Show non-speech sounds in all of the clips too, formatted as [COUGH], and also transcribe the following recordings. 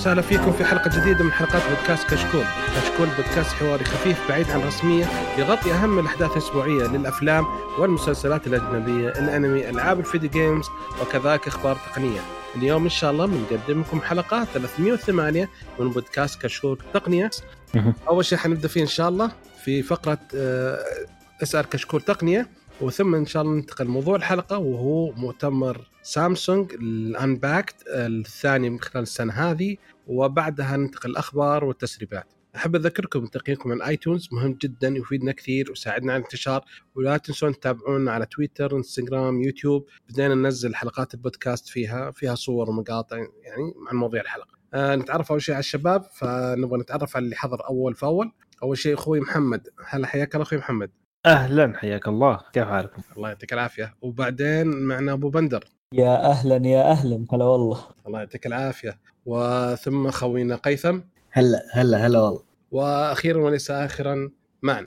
أهلا وسهلا فيكم في حلقة جديدة من حلقات بودكاست كشكول. كشكول بودكاست حواري خفيف بعيد عن الرسمية يغطي أهم الأحداث الأسبوعية للأفلام والمسلسلات الأجنبية، الأنمي، ألعاب الفيديو games وكذلك أخبار تقنية. اليوم إن شاء الله بنقدم لكم حلقة 308 من بودكاست كشكول تقنية. أول شيء حنبدأ فيه إن شاء الله في فقرة آه، اسال كشكول تقنية وثم إن شاء الله ننتقل لموضوع الحلقة وهو مؤتمر سامسونج ال Unpacked الثاني من خلال السنة هذه وبعدها ننتقل الاخبار والتسريبات. أحب أذكركم تقييمكم على آيتونز مهم جدا يفيدنا كثير ويساعدنا على الانتشار. ولا تنسون تتابعونا على تويتر إنستغرام يوتيوب. بدينا ننزل حلقات البودكاست فيها فيها صور ومقاطع يعني عن مواضيع الحلقة. آه نتعرف أول شيء على الشباب فنبغى نتعرف على اللي حضر أول فأول. أول شيء أخوي محمد. هلا حياك الله أخوي محمد. أهلا حياك الله. كيف حالكم؟ الله يعطيك العافية. وبعدين معنا أبو بندر. يا أهلا يا أهلا. هلا والله. الله يعطيك العافية. وثم خوينا قيثم. هلا هلا هلا والله. وأخيرا وليس اخرا معنا.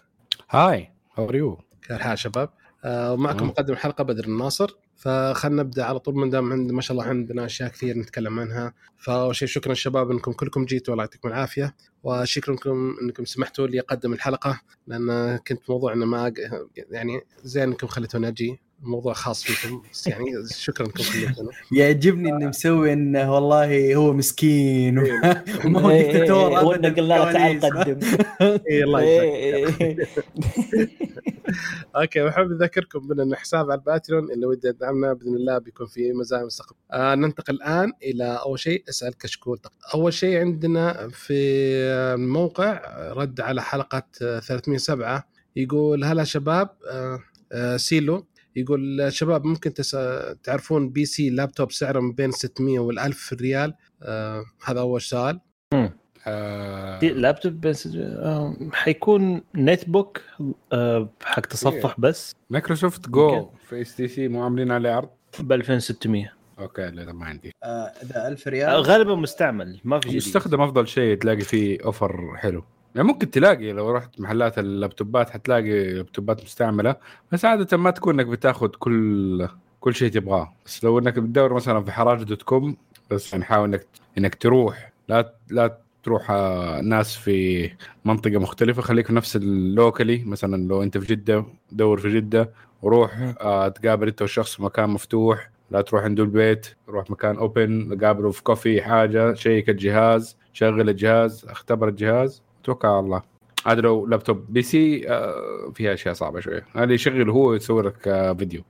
hi how are you كيف الحال شباب؟ آه، ومعكم. مقدم الحلقة بدر الناصر. فخلنا نبدأ على طول من دام عندنا ما شاء الله عندنا أشياء كثير نتكلم عنها. فأول شيء شكرا شباب إنكم كلكم جيتوا الله يعطيكم العافية. وشكرا لكم إنكم سمحتوا لي أقدم الحلقة لأن كنت موضوعنا ما يعني زين إنكم خليتوني أجي. موضوع خاص فيكم بس يعني شكرا لكم كلكم. [LAUGHS] يعجبني انه مسوي إنه والله هو مسكين [LAUGHS] وما وما هو إيه، دكتاتور إيه، وإنه قلنا له تعال. قدم. [LAUGHS] اي الله يسعدك إيه، إيه. okay بحب أذكركم بان الحساب على الباتريون اللي ودي يدعمنا بإذن الله بيكون في مزايا مستقبل. آه ننتقل الآن إلى أول شيء أسأل كشكول أول شيء عندنا في الموقع رد على حلقة آه، 307 يقول هلا شباب آه آه سيلو يقول شباب ممكن تس... تعرفون PC laptop سعره من بين 600 وال 1000 ريال؟ آه هذا أول سؤال. آه لابتوب بس آه، حيكون netbook آه، حق تصفح بس. مايكروسوفت جو. في إس تي سي مو عاملين عليه عرض ب 2600 okay لا ما عندي. آه، إذا 1000 آه، ريال غالبا مستعمل ما في جديد. مستخدم أفضل شيء تلاقي فيه offer حلو. يعني ممكن تلاقي لو رحت محلات ال laptopات حتلاقي laptopات مستعملة بس عادة ما تكون إنك بتاخذ كل كل شيء تبغاه. بس لو إنك بتدور مثلا في حراج dot com بس يعني حاول إنك إنك تروح. لا لا تروح آه، ناس في منطقة مختلفة. خليك في نفس ال locality مثلا لو أنت في جدة دور في جدة وروح. آه تقابل أنت والشخص في مكان مفتوح. لا تروح عنده البيت روح مكان open قابله في كوفي حاجة check الجهاز شغل الجهاز اختبر الجهاز. توكل على الله. هذا لو laptop PC آه فيها أشياء صعبة شوية. هذا يشغل هو يصور لك آه فيديو.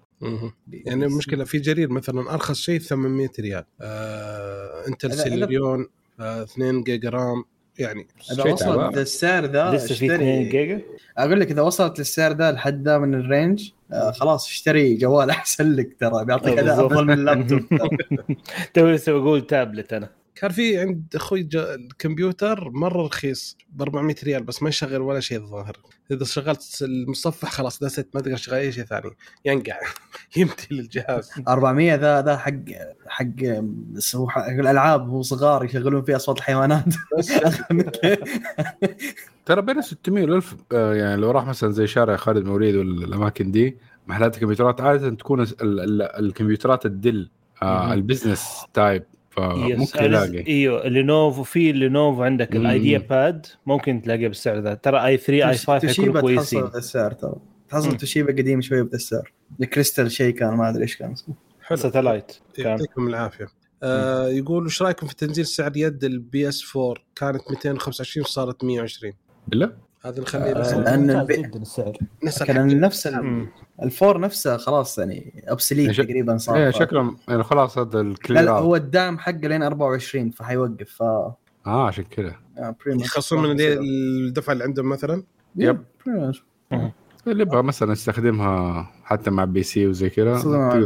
يعني المشكلة في جرير مثلا أرخص شيء 800 ريال. آه انتل سيليريون آه 2 جيجا RAM. يعني إذا وصلت. للسعر ذا لسه في 2 اشتري جيجا؟ أقول لك إذا وصلت للسعر ذا لحد ذا من ال range آه خلاص اشتري جوال [LAUGHS] أحسن لك ترى. بيعطيك آه، أداء. افضل من اللابتوب. [LAUGHS] تو لسه بقول تابلت أنا. كان في عند أخوي ج- الكمبيوتر مرة رخيص ب 400 ريال بس ما يشغل ولا شيء الظاهر. إذا شغلت المصفح خلاص ست ما تقدر تشغل أي شيء ثاني. ينقع [LAUGHS] يمتلي الجهاز. 400 ذا ذا حق حق هو حق الألعاب هو صغار يشغلون فيه أصوات الحيوانات. [LAUGHS] ترى بين 600 و 1000 آه يعني لو راح مثلا زي شارع خالد بن وليد والأماكن دي محلات الكمبيوترات عادة تكون ال ال الكمبيوترات ال Dell آه. ال business type فممكن يلاقي إيوه Lenovo في Lenovo عندك. ال IdeaPad ممكن تلاقيه بالسعر ذا. ترى i 3 i 5 توشيبا حيكونوا تحصل كويسين. بهذا السعر ترى. تحصل توشيبا قديم شوية بهذا السعر الكريستال شيء كان ما أدري إيش كان اسمه. حلو. Satellite يعطيكم العافية. آه يقول وش رأيكم في تنزيل سعر يد ال PS 4 كانت 225 وصارت 120 بالله هذا نخليه بس آه، لأن ممتاز البي- جدا السعر نفس مم. الفور نفسه خلاص يعني obsolete ش- تقريبا صار إيه شكلهم يعني خلاص هذا لا لا الكلير هو الدعم حقه لين 24 فحيوقف ف آه عشان كذا آه،. يخصون من الدفعه اللي عندهم مثلا يب. اللي يبغى مثلا يستخدمها حتى مع PC وزي كذا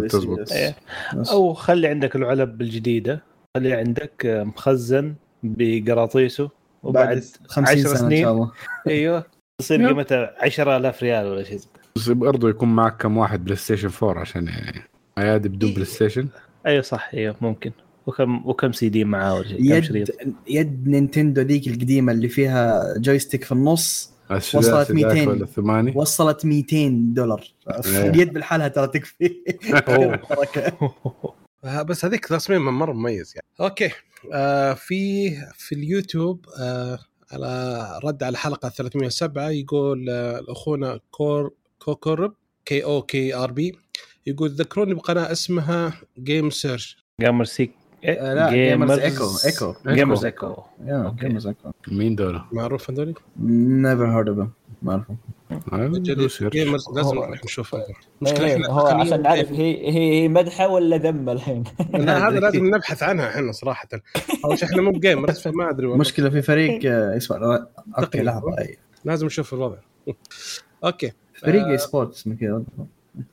تزبط بس. إيه. بس. أو خلي عندك العلب الجديدة خلي عندك مخزن بقراطيسه وبعد بعد 50 10 سنة إن سنين. شاء الله. [LAUGHS] أيوه. تصير. قيمتها 10000 ريال ولا شيء. بس برضه يكون معك كم واحد PlayStation 4 عشان يعني ايادي بدون PlayStation؟ أيوه صح أيوه ممكن. وكم وكم سي دي معاه ولا شيء كم شريط؟ يد يد Nintendo ذيك القديمة اللي فيها joystick في النص وصلت 200. ولا ثماني وصلت 200 دولار. إيه. [LAUGHS] اليد بالحالها ترى تكفي. [LAUGHS] بس هذيك تصميمها مرة مميز يعني. أوكي. آه في في اليوتيوب آه على رد على الحلقة 307 يقول آه اخونا كور Kokorb K O K R B يقول ذكروني بقناة اسمها Game Search Gamer Seek لا Gamers Echo Echo Gamers Echo Gamers Echo مين دول؟ معروف هذول؟ never heard of ما اعرفهم Gamers لازم نروح نشوف. هذا مشكلة إيه، هو تقنياً عشان نعرف هي هي هي مدحة ولا ذمه الحين؟ [LAUGHS] لا هذا لازم نبحث عنها إحنا صراحة. أول شيء إحنا مو ب gamers فما أدري والله. مشكلة في فريق آه، اسمه أوكي تقني. لحظة لازم نشوف الوضع. [LAUGHS] أوكي. فريق آه. esport اسمه كذا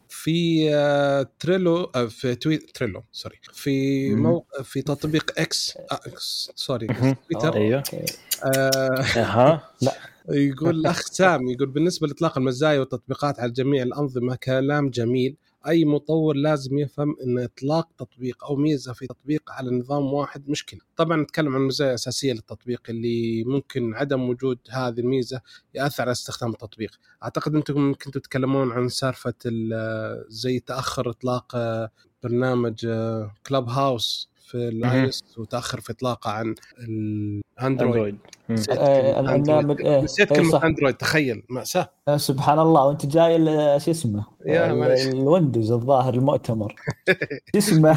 في آه، Trello آه، في تويت Trello sorry. في. موقع في تطبيق X آه، X sorry. تويتر. أيوه. آه، أها. [LAUGHS] يقول الاخ سام يقول بالنسبة لإطلاق المزايا والتطبيقات على جميع الأنظمة كلام جميل. أي مطور لازم يفهم إن إطلاق تطبيق أو ميزة في تطبيق على نظام واحد مشكلة. طبعا نتكلم عن مزايا اساسيه للتطبيق اللي ممكن عدم وجود هذه الميزة يأثر على استخدام التطبيق. أعتقد أنتم كنتوا تتكلمون عن سالفة ال- زي تأخر إطلاق آه، برنامج Clubhouse في ال iOS وتأخر في إطلاقه عن الاندرويد اندرويد. نسيت إيه، كلمة البرنامج- أندرويد. إيه، نسيت إيه،. اندرويد تخيل مأساة. آه، سبحان الله. وأنت جاي شو اسمه. ال Windows الظاهر المؤتمر. [LAUGHS] شو اسمه؟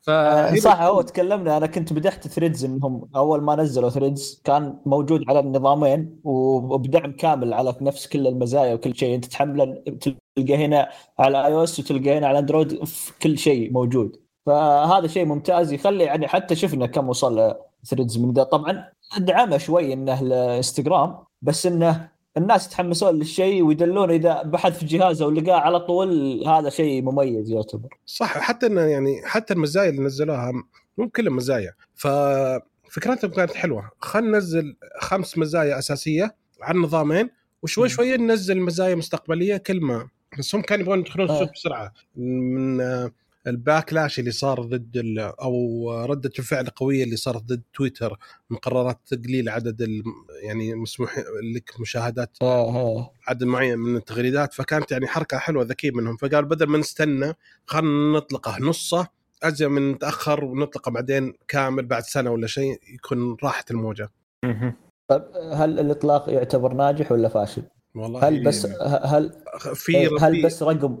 ف [LAUGHS] آه، صح هو تكلمنا. أنا كنت بمدح Threads إنهم أول ما نزلوا Threads كان موجود على النظامين وبدعم كامل على نفس كل المزايا وكل شيء. أنت تحمله تلقى هنا على iOS وتلقى هنا على اندرويد في كل شيء موجود. فهذا شيء ممتاز يخلي يعني حتى شفنا كم وصل Threads من ذا. طبعا دعمه شوي إنه الانستغرام بس إنه الناس يتحمسون للشيء ويدلون إذا بحث في جهازه ولقاه على طول هذا شيء مميز يعتبر. صح حتى إنه يعني حتى المزايا اللي نزلوها مو كلها مزايا. ففكرتهم كانت حلوة. خلينا ننزل خمس مزايا أساسية على النظامين وشوي. شوي ننزل مزايا مستقبلية كل ما. بس هم كانوا يبغون يدخلون السوق آه. بسرعة. من الباكلاش اللي صار ضد ال- أو ردة الفعل القويه اللي صارت ضد تويتر من قرارات تقليل عدد ال- يعني مسموح لك مشاهدات آه آه. عدد معين من التغريدات فكانت يعني حركة حلوة ذكية منهم فقال بدل ما نستنى خلينا نطلقه نصه أجل من نتاخر ونطلقه بعدين كامل بعد سنة ولا شيء يكون راحت الموجة. طيب هل الإطلاق يعتبر ناجح ولا فاشل؟ والله هل بس هل في هل في- بس رقم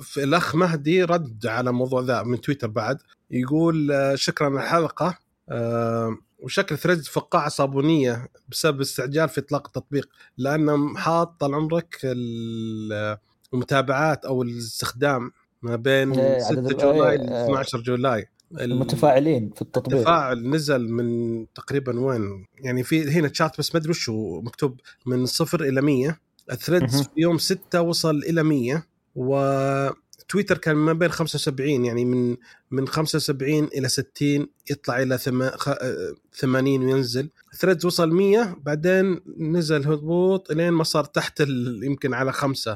في الأخ مهدي رد على موضوع ذا من تويتر بعد. يقول آه، شكرا على الحلقة. آه، وشكل Threads فقاعة صابونية بسبب استعجال في إطلاق التطبيق لأنه حاط طال عمرك ال- المتابعات أو الاستخدام ما بين إيه، 6 عدد- جولاي إيه، ل إيه. 12 جولاي. المتفاعلين في التطبيق. التفاعل نزل من تقريبا وين؟ يعني في هنا تشات بس ما أدري وش هو مكتوب من صفر إلى 100 ال Threads. في يوم 6 وصل إلى 100 وتويتر كان ما بين 75 يعني من من 75 إلى 60 يطلع إلى ثما- خ- آه، 80 وينزل. Threads وصل 100 بعدين نزل هبوط لين ما صار تحت يمكن على خمسة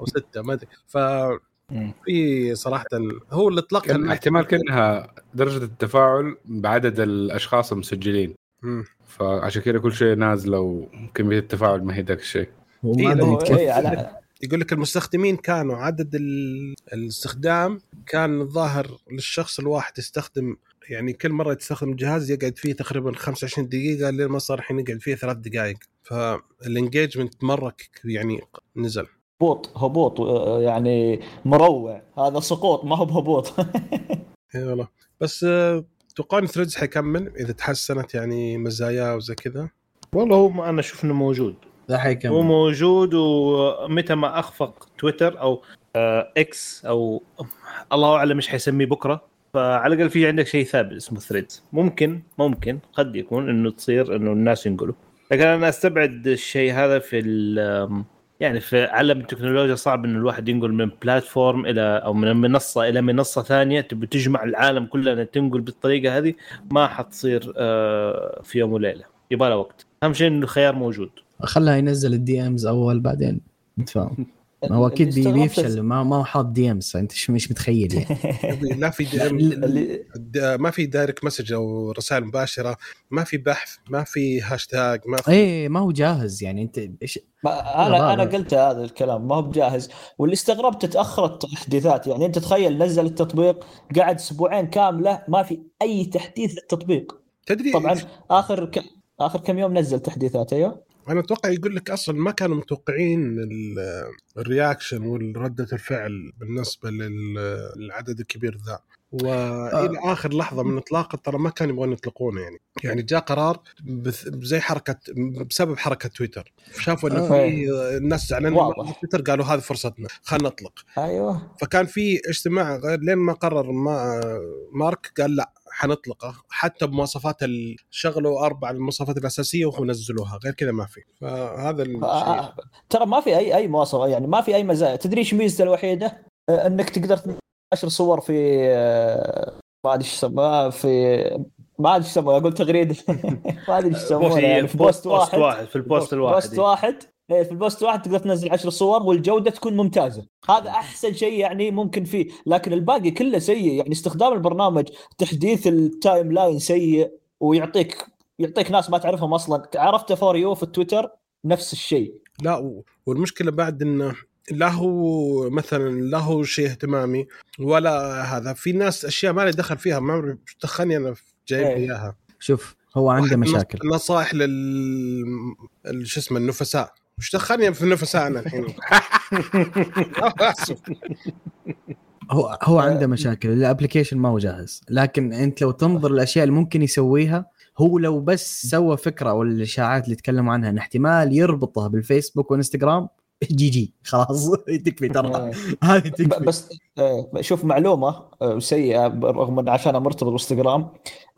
أو ستة ما أدري. مم. ففي صراحة هو اللي اطلق كان احتمال كأنها درجة التفاعل بعدد الأشخاص المسجلين. مم. فعشان كذا كل شيء نازله وكميه التفاعل ما هي ذاك الشيء. إيه، إيه، يقول لك المستخدمين كانوا عدد ال- الاستخدام كان الظاهر للشخص الواحد يستخدم يعني كل مرة يستخدم الجهاز يقعد فيه تقريبا 25 دقيقة لين ما صار الحين يقعد فيه ثلاث دقائق فال engagement مرة يعني نزل. هبوط هبوط آه، يعني مروع. هذا سقوط ما هو بهبوط. [LAUGHS] إي والله. بس آه، توقعون Threads حيكمل إذا تحسنت يعني مزاياه وزي كذا؟ والله هو أنا أشوف إنه موجود. ذا هو حيكمل موجود ومتى ما أخفق تويتر أو آه X أو الله أعلم إيش حيسميه بكرة. فعلى الأقل في عندك شيء ثابت اسمه Threads. ممكن ممكن قد يكون إنه تصير إنه الناس ينقلوا. لكن أنا أستبعد الشيء هذا في ال- يعني في عالم التكنولوجيا صعب إن الواحد ينقل من platform إلى أو من منصة إلى منصة ثانية. تبي تجمع العالم كله انها تنقل بالطريقة هذه ما حتصير آه، في يوم وليلة. يبغى لها وقت. أهم شيء إنه الخيار موجود. خلها ينزل ال DMs أول بعدين نتفاهم. [LAUGHS] ما هو أكيد بيفشل ما ما هو حاط DMs أنت مش متخيل يعني. [LAUGHS] لا في اللي- د- ما في direct message أو رسائل مباشرة ما في بحث ما في هاشتاج ما في إيه ما هو جاهز يعني أنت إيش؟ ما أنا أنا. قلت هذا الكلام ما هو بجاهز. واللي استغربت تأخرت التحديثات يعني أنت تخيل نزل التطبيق قعد أسبوعين كاملة ما في أي تحديث للتطبيق. تدري طبعا آخر ك... آخر كم يوم نزل تحديثات أيوه؟ أنا أتوقع يقول لك أصلا ما كانوا متوقعين ال- ال reaction والردة الفعل بالنسبة لل- للعدد الكبير ذا. وإلى آه. آخر لحظة من إطلاقه ترى ما كانوا يبغون يطلقونه يعني. يعني جاء قرار زي حركه بسبب حركة تويتر. شافوا إنه آه. في الناس زعلانين تويتر قالوا هذه فرصتنا خلينا نطلق. أيوه. فكان في اجتماع غير لين ما قرر ما مارك قال لا حنطلقه حتى بمواصفات شغلوا أربع المواصفات الأساسية ونزلوها غير كذا ما في. فهذا الشيء آه، ترى ما في اي أي مواصفة يعني ما في أي مزايا. تدري إيش ميزته الوحيدة؟ آه، إنك تقدر تنشر صور في آه، ما أدري إيش يسموها في ما أدري إيش يسموها أقول تغريدة. [LAUGHS] ما أدري إيش يعني في post واحد. واحد في ال post الواحد. post واحد. في ال post واحد تقدر تنزل عشر صور والجودة تكون ممتازة. هذا أحسن شيء يعني ممكن فيه. لكن الباقي كله سيء. يعني استخدام البرنامج تحديث ال timeline سيء ويعطيك يعطيك ناس ما تعرفهم أصلا. عرفته for you في التويتر نفس الشيء. لا والمشكلة بعد انه لا هو مثلا لا هو شيء اهتمامي ولا هذا. في ناس أشياء ما لي دخل فيها ما إيش دخلني أنا جايب لي إيه. إياها. شوف هو عنده مشاكل. نص- نصائح لل شو اسمه النفساء. وش دخلني في النفساء أنا الحين آسف. [LAUGHS] هو هو عنده مشاكل ال application ما هو جاهز لكن انت لو تنظر الأشياء اللي ممكن يسويها هو لو بس سوى فكرة أو الاشاعات اللي تكلموا عنها إن احتمال يربطها بالفيسبوك وانستغرام جي جي خلاص. [LAUGHS] تكفي ترى. إيه. [LAUGHS] هذه تكفي. بس آه، شوف معلومة آه، سيئة رغم إن عشانها مرتبط بالإنستغرام.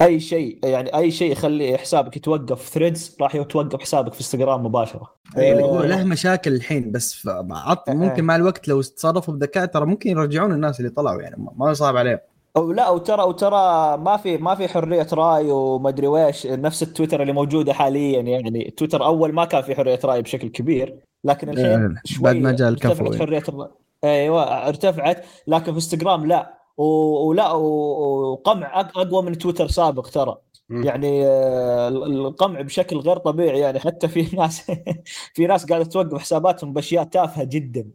أي شيء يعني أي شيء يخلي حسابك يتوقف في ثريدز راح يتوقف حسابك في إنستغرام مباشرة. هو آه، له مشاكل الحين بس عط. ممكن مع الوقت لو تصرفوا بذكاء ترى ممكن يرجعون الناس اللي طلعوا يعني ما- ما صعب عليهم. أو لا وترى وترى ما في ما في حرية رأي وما أدري ويش نفس التويتر اللي موجودة حاليا يعني. تويتر أول ما كان في حرية رأي بشكل كبير لكن الحين شوي بعد ما جاء الكفو ارتفعت يعني. حرية الرأي. أيوه ارتفعت لكن في إنستغرام لا. و- ولا و- وقمع أق- أقوى من تويتر سابق ترى. يعني آه، ال- القمع بشكل غير طبيعي يعني. حتى في [LAUGHS] ناس في ناس قاعدة توقف حساباتهم بأشياء تافهة جدا.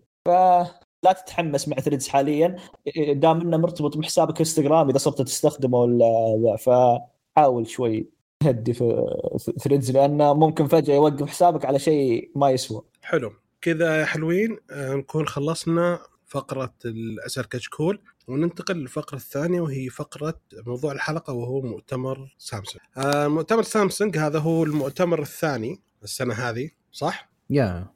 فلا تتحمس مع ثريدز حاليا دام إنه مرتبط بحسابك إنستغرام إذا صرت تستخدمه ولا ذا، فحاول شوي تهدي في ثريدز لأنه ممكن فجأة يوقف حسابك على شيء ما يسوى. حلو. كذا يا حلوين آه، نكون خلصنا فقرة الأسر كشكول وننتقل للفقرة الثانية وهي فقرة موضوع الحلقة وهو مؤتمر سامسونج. آه، مؤتمر سامسونج هذا هو المؤتمر الثاني السنة هذه صح؟ يا.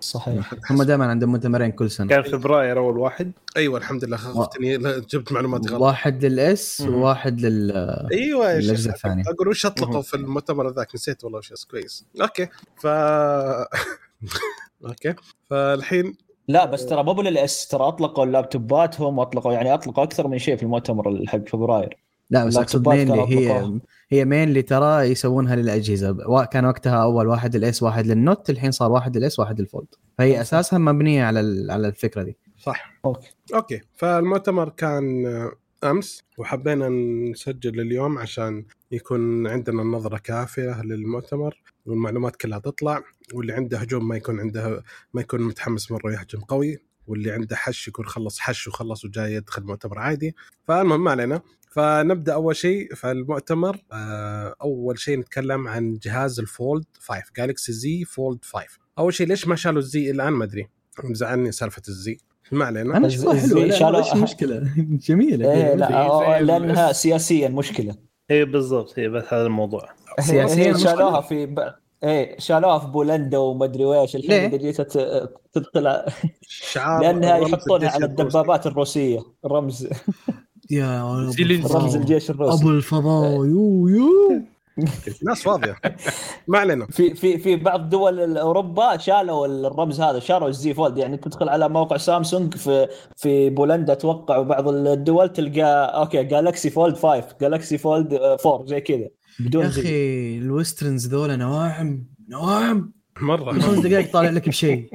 صحيح. هم دائما عندهم مؤتمرين كل سنة. كان فبراير أول واحد. أيوه الحمد لله. خفتني لا، جبت معلومات غلط. واحد للإس. وواحد لل أيوه شيخ. الثانية. أقول وش اطلقوا. في المؤتمر ذاك؟ نسيت والله وش. كويس. أوكي. ف [LAUGHS] أوكي. فالحين لا بس ترى مو بالإس ترى أطلقوا اللابتوبات هم اطلقوا يعني أطلقوا أكثر من شيء في المؤتمر اللي حق فبراير. لا بس أقصد مينلي كانوا هي. هي مينلي ترى يسوونها للأجهزة. كان وقتها أول واحد الاس واحد للنوت الحين صار واحد للإس واحد للفولد. فهي اساسها مبنية على ال- على الفكرة دي. صح. أوكي. أوكي. فالمؤتمر كان آه، أمس وحبينا نسجل اليوم عشان يكون عندنا نظره كافية للمؤتمر والمعلومات كلها تطلع. واللي عنده هجوم ما يكون عنده ما يكون متحمس مرة يهجم قوي. واللي عنده حش يكون خلص حش وخلص وجاي يدخل مؤتمر عادي. فالمهم ما علينا. فنبدأ أول شيء في المؤتمر آه، أول شيء نتكلم عن جهاز ال Fold 5 Galaxy Z Fold 5 أول شيء ليش ما شالوا ال Z الآن؟ ما أدري. مزعلني سالفة ال Z. ما علينا. أنا اشوفها حلوة شالوا- إيش المشكلة؟ [LAUGHS] جميلة إيه لا آه، لأنها. سياسيا مشكلة. اي بالضبط. هي بس هذا الموضوع. سياسياً مشكلة. شالوها في ب... إيه شالوها في بولندا وما أدري ويش الحين جيت ت- تدخل شعار لأنها يحطونها على. الدبابات الروسية رمز. [LAUGHS] yeah. رمز. الجيش الروسي أبو الفضاء. يو يو. [LAUGHS] ناس واضية. [LAUGHS] ما علينا. في في في بعض دول اوروبا شالوا الرمز هذا شالوا ال Z Fold. يعني تدخل على موقع سامسونج في في بولندا أتوقع وبعض الدول تلقى أوكي Galaxy Fold 5 Galaxy Fold 4 زي كذا yeah بدون Z. أخي ال Westerners ذولا نواعم نواعم مرة. خمس دقائق طالع لك بشيء.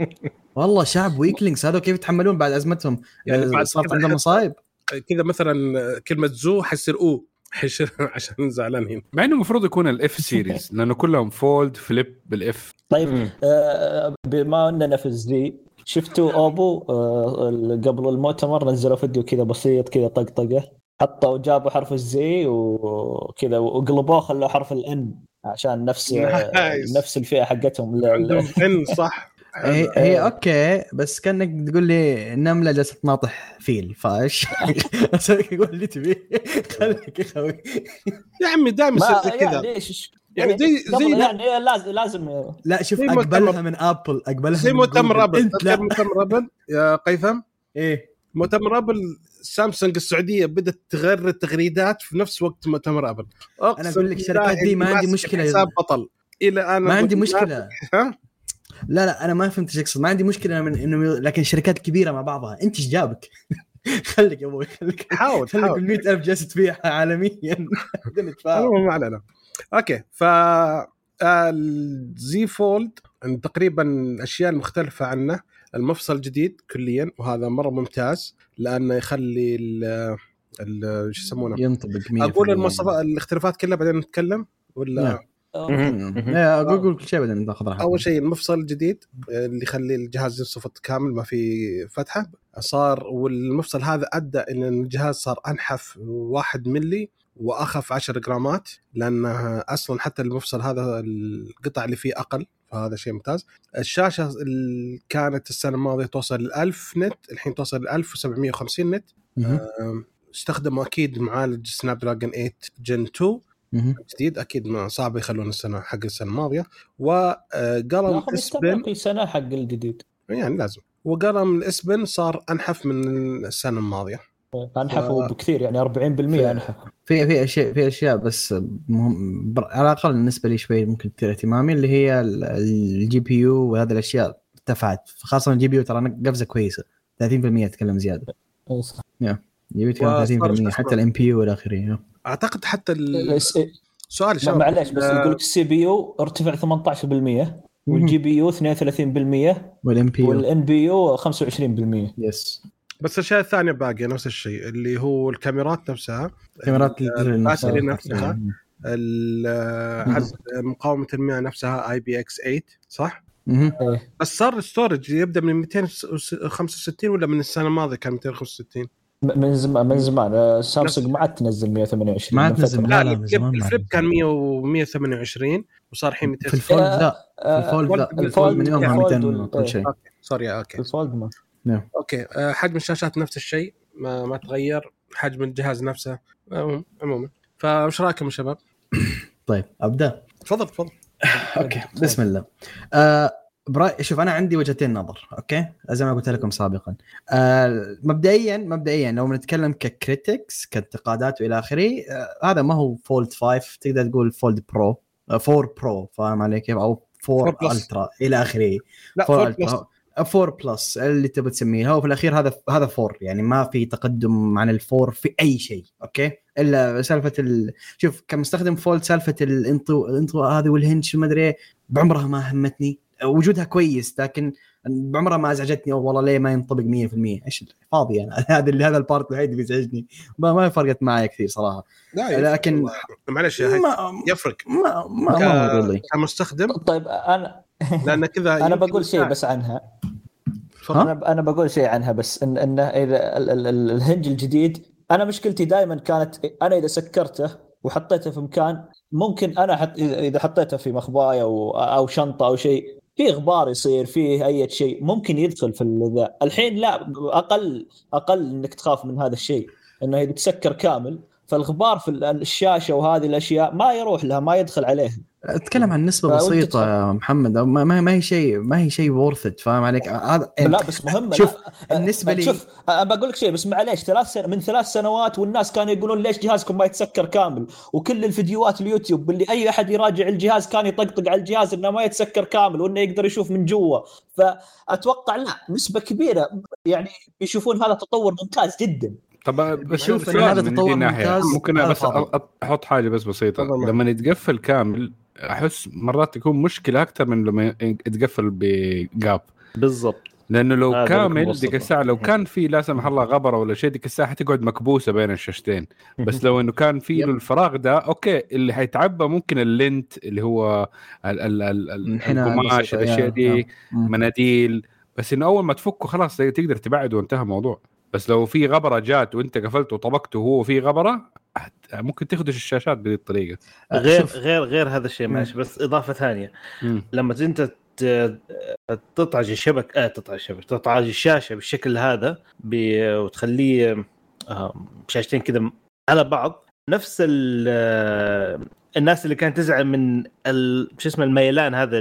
والله شعب weaklings هذول كيف يتحملون بعد أزمتهم؟ يعني [LAUGHS] بعد صارت عندهم مصايب. كذا مثلا كلمة زو حيصير أو حيصير [LAUGHS] عشان زعلانين مع إنه المفروض يكون الاف سيريز [LAUGHS] لأنه كلهم فولد فليب بالاف طيب آه بما أننا في الزي شفتوا أوبو؟ آه قبل المؤتمر نزلوا فيديو كذا بسيط كذا طقطقة. حطوا جابوا حرف الزي وكذا وقلبوه خلوا حرف الان عشان نفس [LAUGHS] نايس. نفس الفئة حقتهم. عندهم ان صح. هي, هي أوكي بس كأنك تقول لي النملة جالسة تناطح فيل فايش؟ أسوي [LAUGHS] قول اللي تبيه خليك يا خوي يا عمي دائما ما يصير زي كذا. يعني ليش؟ يعني زي قبل زي يعني لازم لازم لا شوف زي أقبلها من ابل أقبلها زي مؤتمر. ابل إنت لا. مؤتمر ابل يا قيثم. إيه. مؤتمر ابل سامسونج السعودية بدأت تغير التغريدات في نفس وقت مؤتمر ابل أنا أقول لك الشركات دي ما عندي مشكلة. حساب بطل. إلى أنا ما عندي مشكلة. ها؟ لا لا أنا ما فهمت إيش يقصد. ما عندي مشكلة من إنه لكن الشركات الكبيره مع بعضها. أنت إيش جابك؟ [LAUGHS] خليك يا أبوي خليك حاول خليك ال 100000 جالس تبيعها عالميا. [LAUGHS] ما علينا. أوكي ف ال Z Fold تقريبا الاشياء المختلفه عنه. المفصل جديد كليا وهذا مرة ممتاز لأنه يخلي ال ال- شو يسمونه؟ ينطبق 100% أقول المواصفات الاختلافات كلها بعدين نتكلم؟ ولا؟ نعم. أقول كل شيء بعدين ناخذ راحتنا أول شيء المفصل الجديد اللي يخلي الجهاز ينصفط كامل ما في فتحة. صار والمفصل هذا أدى إن الجهاز صار أنحف واحد ملي وأخف 10 جرامات لأنه أصلا حتى المفصل هذا القطع اللي فيه أقل فهذا شيء ممتاز. الشاشة اللي كانت السنة الماضية توصل ل 1000 نت الحين توصل ل 1750 نت. استخدموا أكيد معالج سناب دراجون 8 جن 2 مهم. جديد أكيد ما صعب يخلون السنة حق السنة الماضية. وقلم ناخذ S Pen يستمر سنة حق الجديد. يعني لازم. وقلم ال S Pen صار أنحف من السنة الماضية. أنحفوا بكثير يعني 40% انحف في في أشياء في أشياء بس مهم بر- على الأقل بالنسبة لي شوي ممكن تثير اهتمامي اللي هي ال- ال GPU وهذه الأشياء ارتفعت خاصة ال GPU ترى قفزة كويسة. 30% أتكلم زيادة. إيه صح. GPU وصار شو 30% اسمه؟ حتى ال NPU والى آخره أعتقد حتى سؤال شباب. معليش بس آه، يقول لك ال CPU ارتفع 18% وال GPU 32% والام بي يو. والان بي يو 25% yes. بس الاشياء الثانية باقيه نفس الشيء اللي هو الكاميرات نفسها. كاميرات ال battery نفسها. نفسها ال- عدد مقاومة المياه نفسها IPX 8 صح؟ إيه. بس صار ال storage يبدأ من 265 ولا من السنة الماضية كان 265 م- من زمان من زمان آه، سامسونج ما عاد تنزل 128 ما عاد تنزل. لا لا، لا، من زمان ال Flip. كان 100 و 128 وصار الحين في 200 الفولد لا في آه، الفولد لا الفولد- الفولد من يومها الفولد 200 وال- وكل شيء. أوكي sorry أوكي. ال Fold ما. أوكي آه، حجم الشاشات نفس الشيء ما ما تغير. حجم الجهاز نفسه عموما. فايش رأيكم يا شباب؟ طيب أبدأ. تفضل تفضل. [LAUGHS] أوكي بسم الله. آه برأيي شوف أنا عندي وجهتين نظر أوكي؟ زي ما قلت لكم سابقا. آه مبدئيا مبدئيا لو بنتكلم ك critics كانتقادات وإلى آخره آه هذا ما هو Fold 5 تقدر تقول Fold Pro 4 Pro فاهم علي كيف؟ أو 4 4 Plus. Ultra إلى آخره. لا 4 4 Plus 4 Plus اللي تبي تسميه هو في الأخير هذا هذا 4 يعني ما في تقدم عن ال four في أي شيء أوكي؟ إلا سالفة ال... شوف كمستخدم Fold سالفة الانطو الانطو هذه وال hinge ما أدري إيه، بعمرها ما همتني. وجودها كويس لكن بعمرها ما أزعجتني أو والله ليه ما ينطبق 100% إيش فاضي أنا. [LAUGHS] هذا اللي هذا ال part الوحيد اللي يزعجني. ما, ما فرقت معي كثير صراحة. لا لكن- معلش يفرق. ما ما, ما كمستخدم؟ طيب أنا [LAUGHS] لأن كذا أنا بقول شيء. بس عنها. تفضل. أنا أنا بقول شيء عنها بس ان انه إذا ال- ال- ال- ال hinge الجديد أنا مشكلتي دائما كانت أنا إذا سكرته وحطيته في مكان ممكن أنا حط اذا إذا حطيته في مخباية أو أو شنطة أو شيء في غبار يصير فيه أي شيء ممكن يدخل في ذا. الحين لا أقل أقل إنك تخاف من هذا الشيء إنه اذا تسكر كامل. فالغبار في ال- الشاشة وهذه الأشياء ما يروح لها ما يدخل عليها. أتكلم عن نسبة بسيطة محمد. ما, ما ما هي شيء ما هي شيء وورث فاهم عليك؟ هذا لا بس مهمه شوف، لا. بالنسبة لي- شوف بقول لك شيء بس معليش ثلاث سن... من ثلاث سنوات والناس كانوا يقولون ليش جهازكم ما يتسكر كامل؟ وكل الفيديوهات اليوتيوب اللي أي أحد يراجع الجهاز كان يطقطق على الجهاز إنه ما يتسكر كامل وإنه يقدر يشوف من جوا. فأتوقع لا نسبة كبيرة يعني يشوفون هذا تطور ممتاز جدا. طب بس إن سؤال هذا تطور. ممتاز، ممكن هذا بس أحط حاجة بس بسيطة. معك. لما يتقفل كامل أحس مرات تكون مشكلة أكثر من لما يتقفل ب gap. بالضبط. لأنه لو كامل ديك. الساعة لو كان في لا سمح الله غبرة ولا شيء ديك الساعة حتقعد مكبوسة بين الشاشتين. بس لو إنه كان في [LAUGHS] له الفراغ ده أوكي اللي حيتعبى ممكن ال lint اللي هو القماش بسيطة، الأشياء يا- دي مم. مناديل. بس إنه أول ما تفكه خلاص تقدر تبعد وانتهى الموضوع. بس لو في غبرة جات وانت قفلت وطبقته وهو في غبرة ممكن تخدش الشاشات بهذه الطريقة غير شوف. غير غير هذا الشيء ماشي بس إضافة ثانية مم. لما انت تطعج الشبك آه تطعج الشبك تطعج الشاشة بالشكل هذا وتخليه آه، شاشتين كذا على بعض نفس ال- الناس اللي كانت تزعل من ال- شو اسمه الميلان هذا؟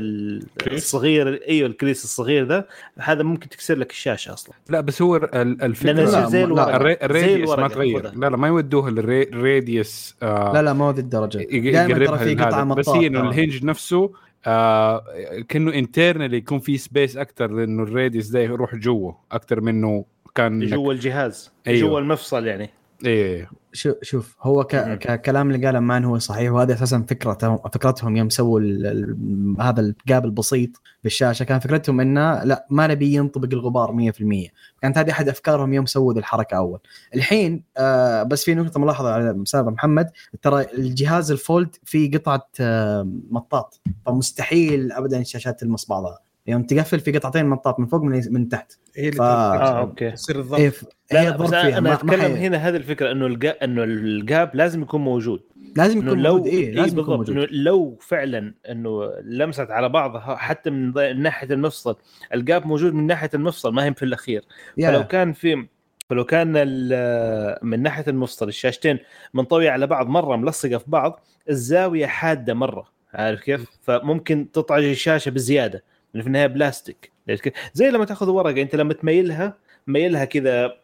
الصغير أيوه ال crease الصغير ده هذا ممكن تكسر لك الشاشة أصلا لا بس هو ال- الفكرة لا، زي لا، ال radius ما تغير. لا لا ما يودوه لل radius آه لا لا ما هو ذي الدرجة دائما ترى في. قطعه بس مطاط هي إنه. ال hinge نفسه آه كأنه internal يكون في space أكثر لأنه ال radius ده يروح جوا أكثر منه كان جوا الجهاز أيوه. جوا المفصل يعني إيه شو شوف هو ك... ككلام اللي قاله مان هو صحيح وهذا أساسا فكرتهم فكرتهم يوم سووا ال... ال... هذا ال gap البسيط بالشاشة. كان فكرتهم إنه لا ما نبي ينطبق الغبار 100% كانت هذه أحد أفكارهم يوم سووا ذي الحركة أول. الحين آه بس في نقطة ملاحظة على أستاذ محمد ترى الجهاز ال Fold فيه قطعة آه مطاط. فمستحيل ابدا الشاشات تلمس بعضها. يوم تقفل في قطعتين مطاط من فوق من, من تحت. هي اللي ف- آه أوكي. يصير الضغط. إيه ف... لا لا بس أنا, فيها أنا ما... أتكلم حي... هنا هذه الفكرة إنه ال gap إنه ال gap لازم يكون موجود. لازم يكون لو موجود إيه إيه لازم يكون بالضبط. موجود. إنه لو فعلا إنه لمست على بعضها حتى من ناحية المفصل ال gap موجود من ناحية المفصل ما هي في الأخير. يا. فلو كان في فلو كان ال- من ناحية المفصل الشاشتين منطوية على بعض مرة ملصقة في بعض الزاوية حادة مرة. عارف كيف؟ فممكن تطعج الشاشة بزيادة. لأن في النهاية بلاستيك؟ زي لما تأخذ ورقة أنت لما تميلها ميلها كذا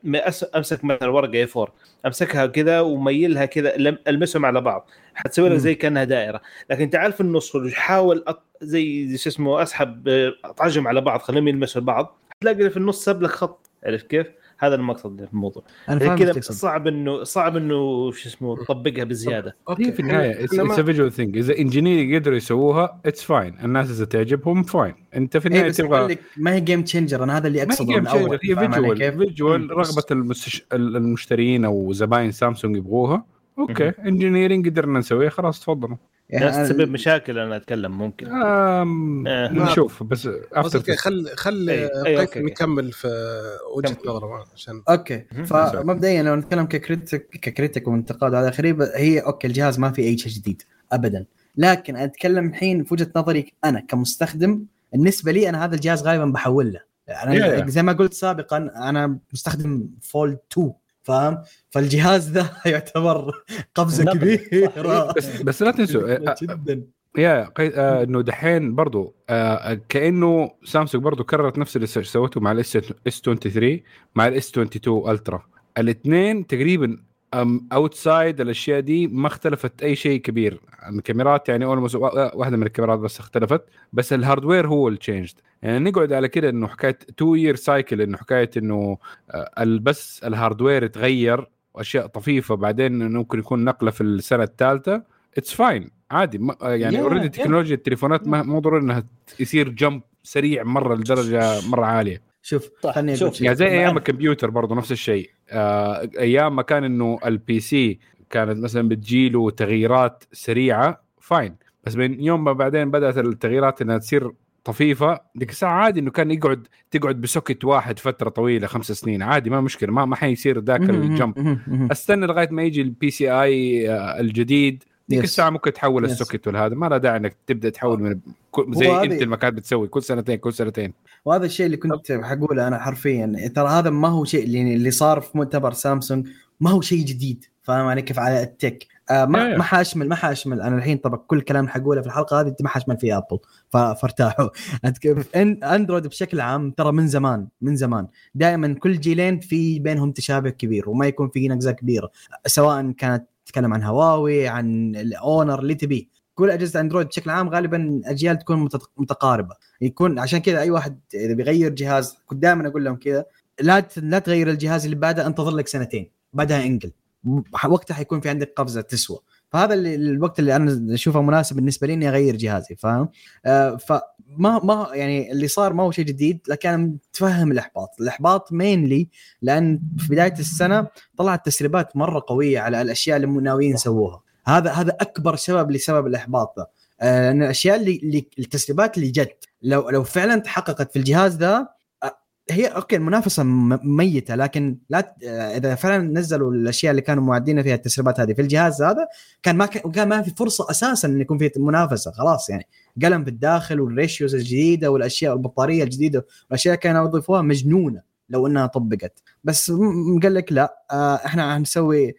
أمسك مثلا ورقة A 4 أمسكها كذا وميلها كذا لم- ألمسهم على بعض حتسوي لك. زي كأنها دائرة لكن تعال في النص وحاول أط... زي شو اسمه أسحب آه، أطعجهم على بعض خليهم يلمسوا بعض تلاقي في النص ساب لك خط عرفت كيف؟ هذا المقصد في الموضوع. أنا فاهم كذا صعب انه صعب إنه شو اسمه تطبقها بزيادة. هي في النهاية it's visual thing إذا engineer قدروا يسووها it's fine الناس إذا تعجبهم fine أنت في إيه النهاية تبغى ما هي game changer أنا هذا اللي ما هي أقصده game من الأول. changer هي visual كيف؟ visual. رغبة المستش... المشترين أو زباين سامسونج يبغوها. أوكي. engineering قدرنا نسويها خلاص تفضلوا. يعني تسبب مشاكل أنا أتكلم ممكن آم... آه. نشوف بس after أوكي خل خل أي- أي،. يكمل في وجهة. نظره عشان أوكي. فمبدئيا لو نتكلم ك critic ك critic وانتقاد على اخره هي أوكي الجهاز ما في أي شيء جديد ابدا لكن أتكلم الحين في وجهة نظري أنا كمستخدم بالنسبة لي أنا هذا الجهاز غالبا بحول له أنا Yeah. زي ما قلت سابقا أنا مستخدم فولد 2 فاهم؟ فالجهاز ذا [LAUGHS] يعتبر قفزة. كبيرة. بس بس لا تنسوا آه، جدا. يا قي... آه إنه دحين برضو آه كأنه سامسونج برضو كررت نفس اللي سوته مع الاس اس 23 مع الاس 22 الترا الاثنين تقريبا outside الأشياء دي ما اختلفت أي شيء كبير. الكاميرات يعني almost واحدة من الكاميرات بس اختلفت بس ال hardware هو اللي changed يعني نقعد على كده إنه حكاية 2 year cycle إنه حكاية إنه آه، بس ال hardware يتغير وأشياء طفيفة بعدين إنه ممكن يكون نقلة في السنة الثالثة. it's fine عادي. ما يعني Yeah, already yeah. تكنولوجيا التليفونات ما مو ضروري إنها يصير jump سريع مرة لدرجة مرة عالية. شوف صح. خليني شوف. يعني زي. أيام الكمبيوتر برضه نفس الشيء. آه أيام ما كان إنه ال PC كانت مثلا بتجيله تغييرات سريعة fine. بس من يوم ما بعدين بدأت التغييرات إنها تصير طفيفة ديك الساعة عادي إنه كان يقعد تقعد ب socket واحد فترة طويلة خمس سنين عادي ما مشكلة ما ما حيصير ذاك ال jump أستنى لغاية ما يجي ال PCI الجديد. ديك. الساعة ممكن تحول Yes. ال socket والهذا ما له داعي إنك تبدأ تحول من كل- زي أنت كانت بتسوي كل سنتين كل سنتين. وهذا الشيء اللي كنت حقوله أنا حرفيا ترى هذا ما هو شيء اللي, اللي صار في مؤتمر سامسونج ما هو شيء جديد. فاهم علي كيف؟ على ال tech. آه ما yeah. ما حاشمل ما حاشمل. أنا الحين طبعا كل كلام حقوله في الحلقة هذه ما حاشمل فيه ابل فارتاحوا. [LAUGHS] اندرويد بشكل عام ترى من زمان من زمان. دائما كل جيلين في بينهم تشابه كبير وما يكون في نقزة كبيرة سواء كانت تتكلم عن هواوي عن الاونر اللي تبيه. كل أجهزة أندرويد بشكل عام غالبا اجيال تكون متقاربة. يكون عشان كذا أي واحد إذا بيغير جهاز كنت دائما أقول لهم كذا لا لا تغير الجهاز اللي بعده انتظر لك سنتين بعدها انقل. وقتها حيكون في عندك قفزة تسوى. فهذا اللي الوقت اللي أنا أشوفه مناسب بالنسبة لي إني أغير جهازي فاهم؟ آه فما ما يعني اللي صار ما هو شيء جديد لكن أنا متفهم الاحباط الاحباط مينلي لأن في بداية السنة طلعت تسريبات مرة قوية على الأشياء اللي ناويين يسووها. هذا هذا أكبر سبب لسبب الاحباط آه، لأن الأشياء اللي, اللي التسريبات اللي جت لو لو فعلا تحققت في الجهاز آه، هي okay المنافسة ميتة لكن لا إذا فعلا نزلوا الأشياء اللي كانوا موعدين فيها التسريبات هذه في الجهاز هذا كان ما كان ما في فرصة أساسا إن يكون في منافسة خلاص يعني. قلم بالداخل وال ratios الجديدة والأشياء البطاريه الجديدة والأشياء كانوا يضيفوها مجنونة لو إنها طبقت. بس قال لك لا آه، إحنا حنسوي.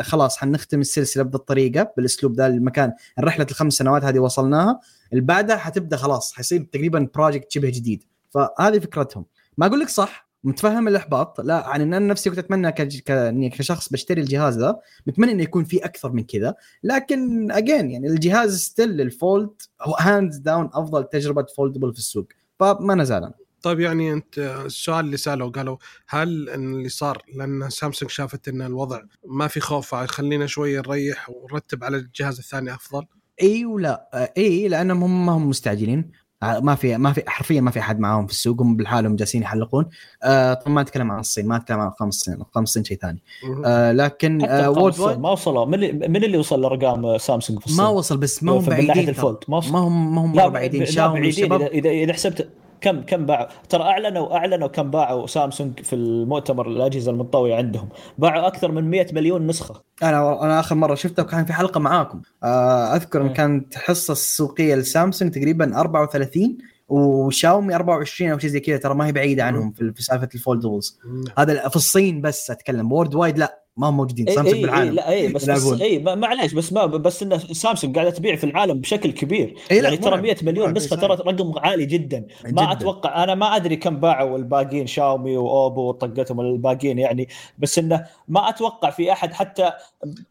خلاص حنختم السلسلة بهذه الطريقة بالأسلوب ذا المكان رحله الخمس سنوات هذه وصلناها. اللي بعدها حتبدأ خلاص حيصير تقريبا project شبه جديد. فهذه فكرتهم. ما أقول لك صح متفهم الإحباط لا يعني أنا نفسي كنت أتمنى كج... ك... إني كشخص بشتري الجهاز ذا متمنى إنه يكون في أكثر من كذا لكن again يعني الجهاز still الفولد هو hands down أفضل تجربة foldable في السوق. فما نزال أنا. طيب يعني أنت السؤال اللي سالوا قالوا هل إن اللي صار لأن سامسونج شافت إن الوضع ما في خوف خلينا شوية نريح ونرتب على الجهاز الثاني أفضل؟ إي ولا إي لأنهم هم ما هم مستعجلين. ما في ما في حرفيا ما في أحد معاهم في السوق هم بالحالهم جالسين يحلقون. آه طبعا ما أتكلم عن الصين ما أتكلم عن القمص الصين القمص الصين شيء ثاني. آه لكن آه وورد وايد ما وصلوا من اللي, من اللي وصل لأرقام سامسونج في الصين؟ ما وصل بس ما هم في- من ناحية بعيدين. ما وصل. ما هم ما هم لا بعيدين شاومي بعيدين. اذا إذا حسبت كم كم باعوا؟ ترى اعلنوا أعلنوا كم باعوا سامسونج في المؤتمر الأجهزة المنطويه عندهم. باعوا أكثر من 100 مليون نسخة. أنا أنا آخر مرة شفته كان في حلقة معاكم. آه أذكر إن مم. كانت الحصه السوقية لسامسونج تقريبا 34 وشاومي 24 أو شيء زي كذا ترى ما هي بعيدة عنهم في في سالفة ال foldables. هذا في الصين بس أتكلم worldwide لا. ما هم موجودين اي سامسونج اي بالعالم لا اي بس بس. اي ما- معليش بس ما بس إن سامسونج قاعدة تبيع في العالم بشكل كبير إي لا، يعني ترى مرعب. 100 مليون نسخة. ترى رقم عالي جدا ما جداً. أتوقع أنا ما أدري كم باعوا الباقيين شاومي وأوبو وطقتهم الباقيين يعني بس إنه ما أتوقع في أحد حتى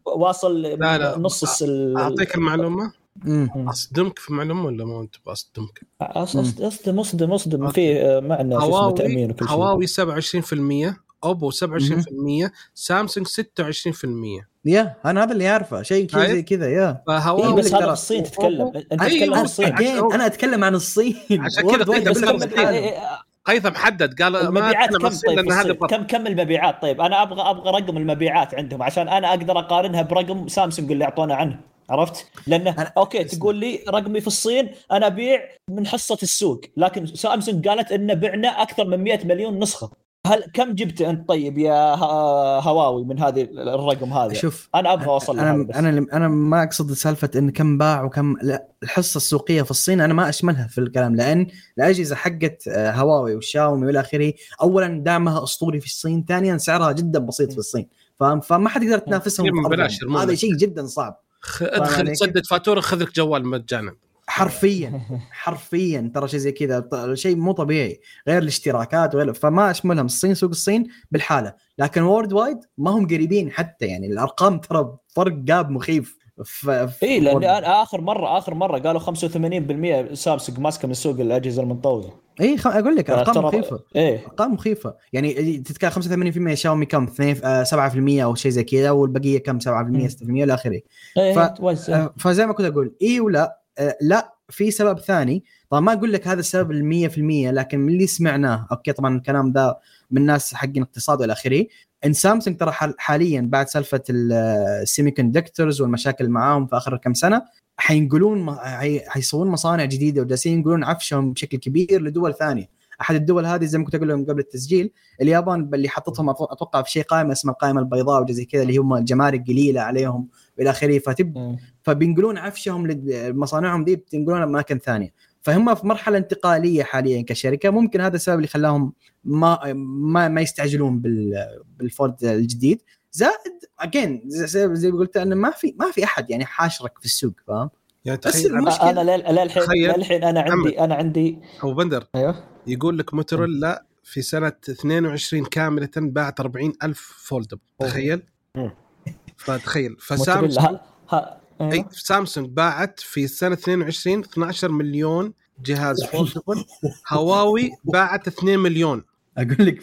واصل لا، لا. نص أعطيك المعلومة مم. أصدمك في معلومه ولا ما أنت بأصدمك أص- أص- أصدم أصدم أصدم في آه، معنا شو اسمه هواوي تأمين وكل شيء هواوي 27% اوبو 27% سامسونج 26% يا أنا هذا اللي أعرفه شيء كذا طيب. زي كذا يا. إيه فهواوي بس لك هذا الصين تتكلم. أنت أيوه، تتكلم عن أنا- الصين. أنا أتكلم عن الصين. عشان كذا بس. إيه، إيه، قيثم حدد. قال ما المبيعات كم؟ طيب لأن هذا. كم كم المبيعات؟ طيب أنا أبغى أبغى رقم المبيعات عندهم عشان أنا أقدر أقارنها برقم سامسونج اللي أعطونا عنه. عرفت؟ لأنه أنا- أوكي تقول لي رقمي في الصين أنا أبيع من حصة السوق. لكن سامسونج قالت إن بعنا أكثر من 100 مليون نسخة. هل كم جبت انت طيب يا هواوي من هذه الرقم هذا؟ شوف أنا أبغى اوصل أنا بس. أنا أنا ما أقصد سالفة إن كم باع وكم لا الحصة السوقية في الصين أنا ما أشملها في الكلام لأن الأجهزة حقت آه، هواوي وشاومي والى آخره اولا دعمها أسطوري في الصين ثانيا سعرها جدا بسيط في الصين فاهم فما حد يقدر تنافسهم هذا. شيء جدا صعب خ- ادخل؟ تسدد فاتورة خذ لك جوال مجانا حرفيا [LAUGHS] حرفيا ترى شيء زي كذا شيء مو طبيعي غير الاشتراكات وغير فما اشملهم الصين سوق الصين بالحالة. لكن وورد وايد ما هم قريبين حتى يعني الأرقام ترى فرق جاب مخيف. إي لأن آخر مرة آخر مرة قالوا 85% سامسونج ماسكة من سوق الأجهزة المنطوية. إي خ... أقول لك أرقام ترى- مخيفة. إيه أرقام مخيفة. يعني تتكلم 85% شاومي كم 2 آه، 7% أو شيء زي كذا والبقية كم 7% 6% إلى آخره. ف- آه، فزي ما كنت أقول إي ولا آه، لا في سبب ثاني. طبعا ما أقول لك هذا السبب ال 100% لكن من اللي سمعناه okay طبعا الكلام ده من ناس حقين اقتصاد والى آخره. إن سامسونج ترى حال- حاليا بعد سالفة ال semiconductors والمشاكل معاهم في آخر كم سنة حينقلون حيسوون مصانع جديدة وجالسين ينقلون عفشهم بشكل كبير لدول ثانية. أحد الدول هذه زي ما كنت أقول لهم قبل التسجيل اليابان اللي حطتهم أتوقع في شيء قائمه اسمها القائمة البيضاء وزي كذا اللي هم الجمارك قليلة عليهم وإلى آخره. فتب. فبينقلون عفشهم لمصانعهم دي بتنقلونها اماكن ثانية. فهم في مرحلة انتقالية حاليا كشركة. ممكن هذا السبب اللي خلاهم ما ما, ما يستعجلون بال بالفورد الجديد. زائد اجين زي, زي ما قلت أنه ما في ما في أحد يعني حاشرك في السوق فاهم؟ يعني بس تخيل المشكلة- أنا لل- للحين. للحين أنا عندي أنا عندي أبو بندر أيوه؟ يقول لك موتوريلا في سنة 22 كاملة باعت 40 ألف فولدب تخيل. فتخيل. فسامسونج أي أيوة. سامسونج باعت في سنة 22 12 مليون جهاز foldable [LAUGHS] هواوي باعت 2 مليون. أقول لك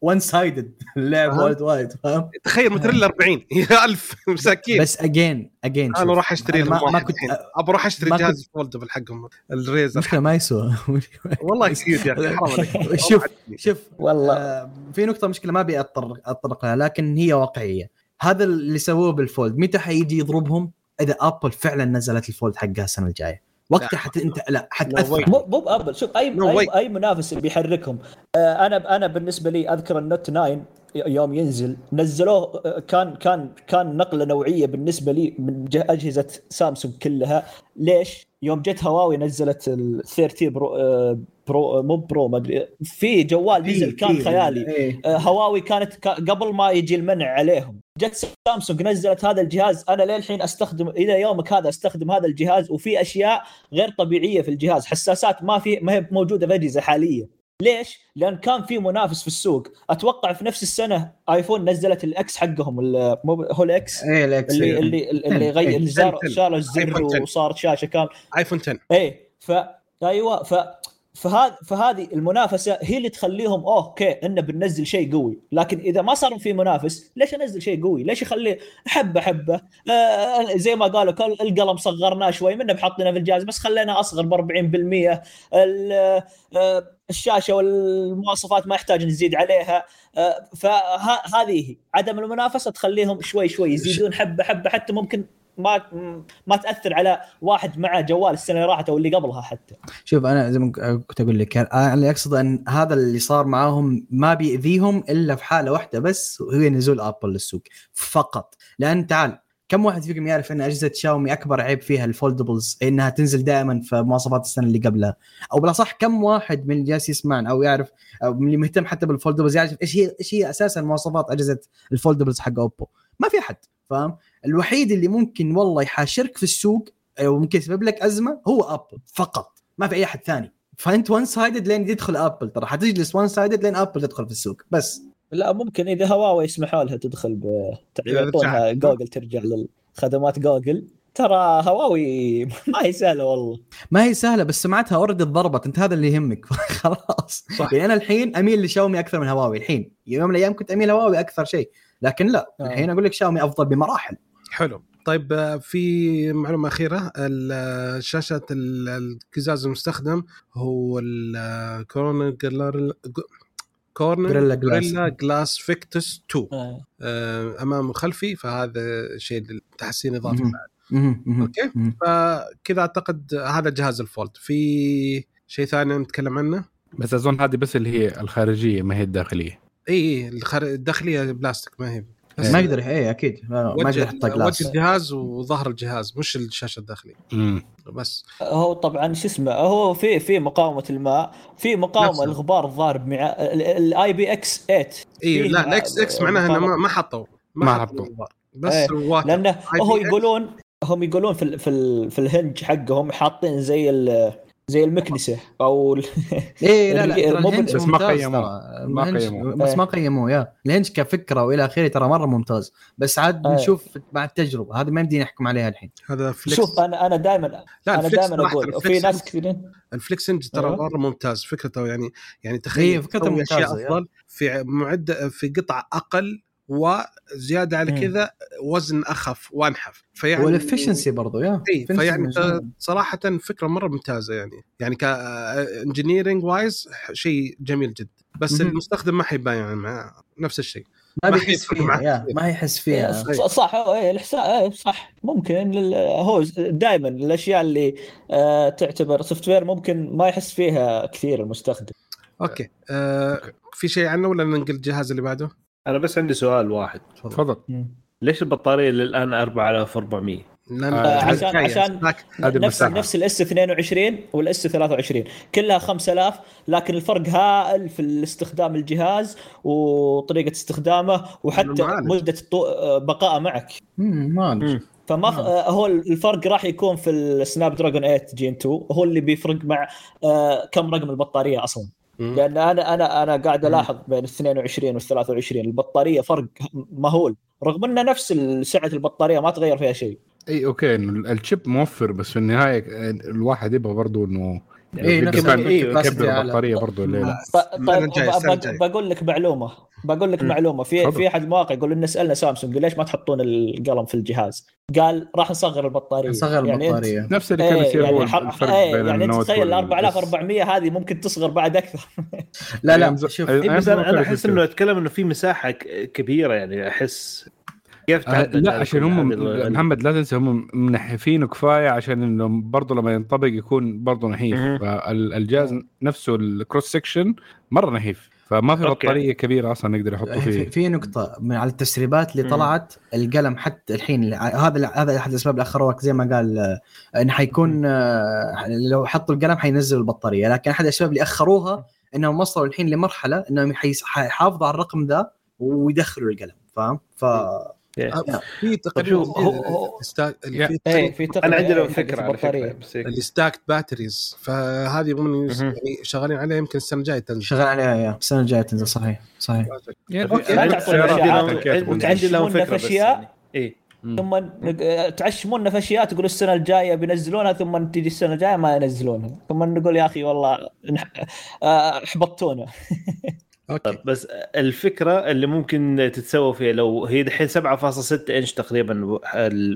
one sided اللعب. wide wide فاهم؟ تخيل موتورولا 40 [LAUGHS] يا ألف مساكين. بس اجين اجين أنا راح أشتري ما, ما كنت. ابى أروح أشتري جهاز ال foldable حقهم الريزر. المشكلة ما يسوى. [LAUGHS] والله cute يا أخي [LAUGHS] شوف شوف والله. آه، في نقطة مشكلة ما أبي اتطرق لها لكن هي واقعية. هذا اللي سووه بالفولد متى حيجي يضربهم؟ إذا ابل فعلا نزلت الفولد حقها السنة الجاية. وقتها حت انت لا حتاثر مو مو بأبل. شوف اي No اي. أي منافس بيحركهم. آه، أنا أنا بالنسبة لي أذكر النوت 9 يوم ينزل نزلوه آه، كان كان كان نقلة نوعية بالنسبة لي من جه- أجهزة سامسونج كلها. ليش؟ يوم جت هواوي نزلت ال 30 برو آه، برو مو برو ما أدري. في جوال نزل كان خيالي. إيه. هواوي كانت ك- قبل ما يجي المنع عليهم. جت سامسونج نزلت هذا الجهاز أنا للحين أستخدم إلى يومك هذا أستخدم هذا الجهاز وفي أشياء غير طبيعية في الجهاز حساسات ما في ما هي موجودة في أجهزة حالية ليش؟ لأن كان في منافس في السوق أتوقع في نفس السنة آيفون نزلت الاكس حقهم مو هو الاكس إيه الاكس اللي إيه. اللي اللي غير إيه، اللي زار- 10. شالوا الزر آيفون 10. وصار شاشة كامل آيفون 10 إيه ف أيوه ف فهذا فهذه المنافسة هي اللي تخليهم أوكي إنه بننزل شيء قوي. لكن إذا ما صار في منافس ليش أنزل شيء قوي؟ ليش يخلي حبه حبه آه زي ما قالوا القلم صغرناه شوي منه بحطينه في الجهاز بس خلينا أصغر ب 40% ال- آه، الشاشة والمواصفات ما يحتاج نزيد عليها. آه، فهذه عدم المنافسة تخليهم شوي شوي يزيدون حبة حبة حتى ممكن ما ما تأثر على واحد مع جوال السنة اللي راحت أو اللي قبلها حتى. شوف أنا زي ما كنت أقول لك أنا اللي اقصد إن هذا اللي صار معاهم ما بيأذيهم إلا في حالة واحدة بس وهي نزول ابل للسوق فقط. لأن تعال كم واحد فيكم يعرف إن أجهزة شاومي أكبر عيب فيها ال foldables إنها تنزل دائما في مواصفات السنة اللي قبلها؟ أو بالأصح كم واحد من اللي جالس يسمعنا أو يعرف أو من اللي مهتم حتى بال foldables يعرف إيش هي إيش هي أساسا مواصفات أجهزة ال foldables حق اوبو ما في أحد فاهم؟ الوحيد اللي ممكن والله يحاشرك في السوق أو ممكن يسبب لك أزمة هو ابل فقط ما في أي أحد ثاني. فأنت one sided لين يدخل ابل ترى حتجلس one sided لين ابل تدخل في السوق بس. لا ممكن إذا هواوي يسمحوا لها تدخل ب يعطونها. جوجل ترجع للخدمات جوجل ترى هواوي ما هي سهلة والله. ما هي سهلة بس سمعتها already ضربت أنت هذا اللي يهمك. [LAUGHS] خلاص. صح. يعني أنا الحين أميل لشاومي أكثر من هواوي الحين. يوم من الأيام كنت أميل هواوي أكثر شيء لكن لا. آه. الحين أقول لك شاومي أفضل بمراحل. حلو طيب في معلومة أخيرة ال- آه، شاشة ال- القزاز المستخدم هو ال Corning Gorilla Glass. Gorilla Glass Victus 2 آه. آه، امام وخلفي فهذا شيء تحسين إضافي. okay. مهم. فكذا أعتقد هذا جهاز ال Fold في شيء ثاني نتكلم عنه بس أظن هذه بس اللي هي الخارجية ما هي الداخلية اي اي الخر- الداخلية بلاستيك ما هي بس ما يقدر اي أكيد. ما يقدر يحط glass وجه الجهاز وظهر الجهاز مش الشاشة الداخلية. امم بس. هو طبعا شو اسمه هو في في مقاومة الماء في مقاومة نفسه. الغبار الظاهر بمع ال IPX8 اي لا ال X X معناها إنه ما, ما حطوا ما حطوا. بس إيه، water لأنه هو يقولون هم يقولون في ال في ال في ال hinge حقهم حاطين زي ال زي المكنسة أو ال- [LAUGHS] إيه لا لا ال hinge بس ما قيموه. ما. بس إيه. ما قيموه يا ال hinge كفكرة وإلى آخره ترى مرة ممتاز بس عاد إيه. نشوف مع التجربة هذه ما يمدينا نحكم عليها الحين هذا flex شوف أنا أنا دائما لا أنا ال flex دائما أقول في ال flex ناس كثيرين ال flex hinge ترى أيوة. مرة ممتاز فكرته يعني يعني هي تخيل فكرته يا. أفضل في معدة في قطع أقل وزيادة على مم. كذا وزن أخف وأنحف. فيعني وال efficiency برضو يا. إي فيعني. صراحة فكرة مرة ممتازة يعني. يعني ك engineering wise شيء جميل جدا. بس مهم. المستخدم ما حيبان يعني مع نفس الشيء. ما بيحس فيها. ما يحس إيه، فيها صح إيه الإحساس إيه صح. ممكن لل- هو دائما الأشياء اللي آه تعتبر software ممكن ما يحس فيها كثير المستخدم. okay. آه في شيء عنه ولا ننقل الجهاز اللي بعده؟ أنا بس عندي سؤال واحد. تفضل. ليش البطارية للآن 4400 لأن آه، عشان- عشان- نفس. نفس ال S 22 وال S 23 كلها 5000 لكن الفرق هائل في الاستخدام الجهاز وطريقة استخدامه وحتى. مدة الطو- بقائه معك. ما. فما ف... هو الفرق راح يكون في ال Snapdragon 8 Gen 2 هو اللي بيفرق مع آه كم رقم البطارية أصلا. لأن أنا أنا أنا قاعد ألاحظ بين ال 22 وال 23 البطارية فرق مهول رغم إن نفس سعة البطارية ما تغير فيها شيء. إي okay انه ال chip موفر بس في النهاية الواحد يبغى برضه إنه إيه، نفس كمان إيه، على- البطاريه برضه الليلة طيب. بقول لك معلومة بقول لك. معلومة في. في أحد المواقع يقول لنا سألنا سامسونج ليش ما تحطون القلم في الجهاز؟ قال راح نصغر البطارية صغر يعني البطارية نفس اللي كان إيه يصير يعني, بين يعني أنت ال Note تخيل ال وال- 4400 هذه ممكن تصغر بعد أكثر لا لا ز- شوف إيه، بس أنا أحس. إنه أتكلم إنه في مساحة كبيرة يعني أحس كيف آه، تعدل لا عشان؟ هم محمد لا تنسى هم منحفينه كفاية عشان إنه برضه لما ينطبق يكون برضه نحيف. فالجهاز نفسه الكروس سكشن مرة نحيف فما في. بطارية كبيرة أصلا نقدر في, فيه في نقطة من على التسريبات اللي. طلعت القلم حتى الحين هذا هذا أحد الأسباب اللي اخروك زي ما قال آه، انه حيكون آه، لو حطوا القلم حينزلوا البطارية لكن أحد الأسباب اللي أخروها إنهم وصلوا الحين لمرحلة إنهم حيحافظوا على الرقم ذا ويدخلوا القلم فاهم؟ ف في تقريبا stack يا- في إيه في أنا عندي له حقت فكرة على فكرة البطارية. بس هيك. اللي stacked batteries فهذه من. يعني شغالين عليها يمكن السنة الجاية تنزل شغال عليها يا السنة الجاية تنزل صحيح صحيح يعني. عندي لهم- لهم فكرة بس. يعني. إيه مم. ثم نق- تعشمونا في اشياء تقول السنة الجاية بينزلونها ثم تجي السنة الجاية ما ينزلونها ثم نقول يا أخي والله نح- آه، احبطتونا [LAUGHS] okay. طيب بس الفكرة اللي ممكن تتسوى فيها لو هي دحين 7.6 إنش تقريبا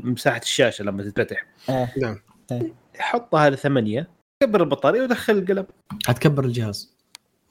مساحة الشاشة لما تتفتح. نعم. حطها لثمانية كبر البطارية ودخل القلم. حتكبر الجهاز.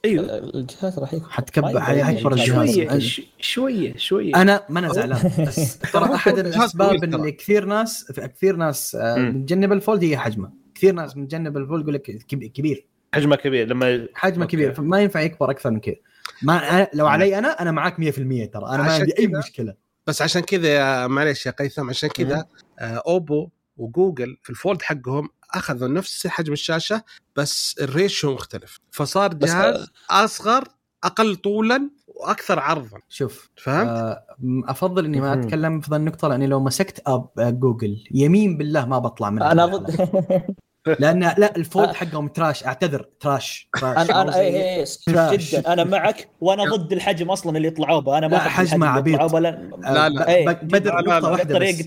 أيوه. الجهاز راح يكبر. حتكبر حيكبر الجهاز. شوية شوية شوية. أنا ما أنا زعلان. [LAUGHS] بس ترى أحد الأسباب. اللي كثير ناس كثير ناس آه،. متجنب ال Fold هي حجمه. كثير ناس متجنب الفولد يقول لك كب- كبير. حجمه كبير لما حجمه. كبير فما ينفع يكبر أكثر من كذا. ما أنا لو علي أنا أنا معاك 100% ترى. أنا ما عندي أي مشكلة. بس عشان كذا يا معليش يا هيثم عشان كذا آه أوبو وجوجل في ال Fold حقهم أخذوا نفس حجم الشاشة بس ال ratio مختلف. فصار بس- جهاز أصغر أقل طولا وأكثر عرضا. شوف فهمت؟ آه أفضل إني ما. أتكلم في ذا النقطة لأني لو مسكت أب آه، جوجل يمين بالله ما بطلع منها أنا ضد. [LAUGHS] لأن لا ال Fold حقهم trash أعتذر trash trash أنا أنا اي اي trash. جدا أنا معك وأنا ضد الحجم أصلا اللي يطلعوا به أنا ما لا، حجمه الحجم اللي عبيط. آه، لا، لا. إيه. ب- بدر لا، لا، نقطة لا. واحدة بس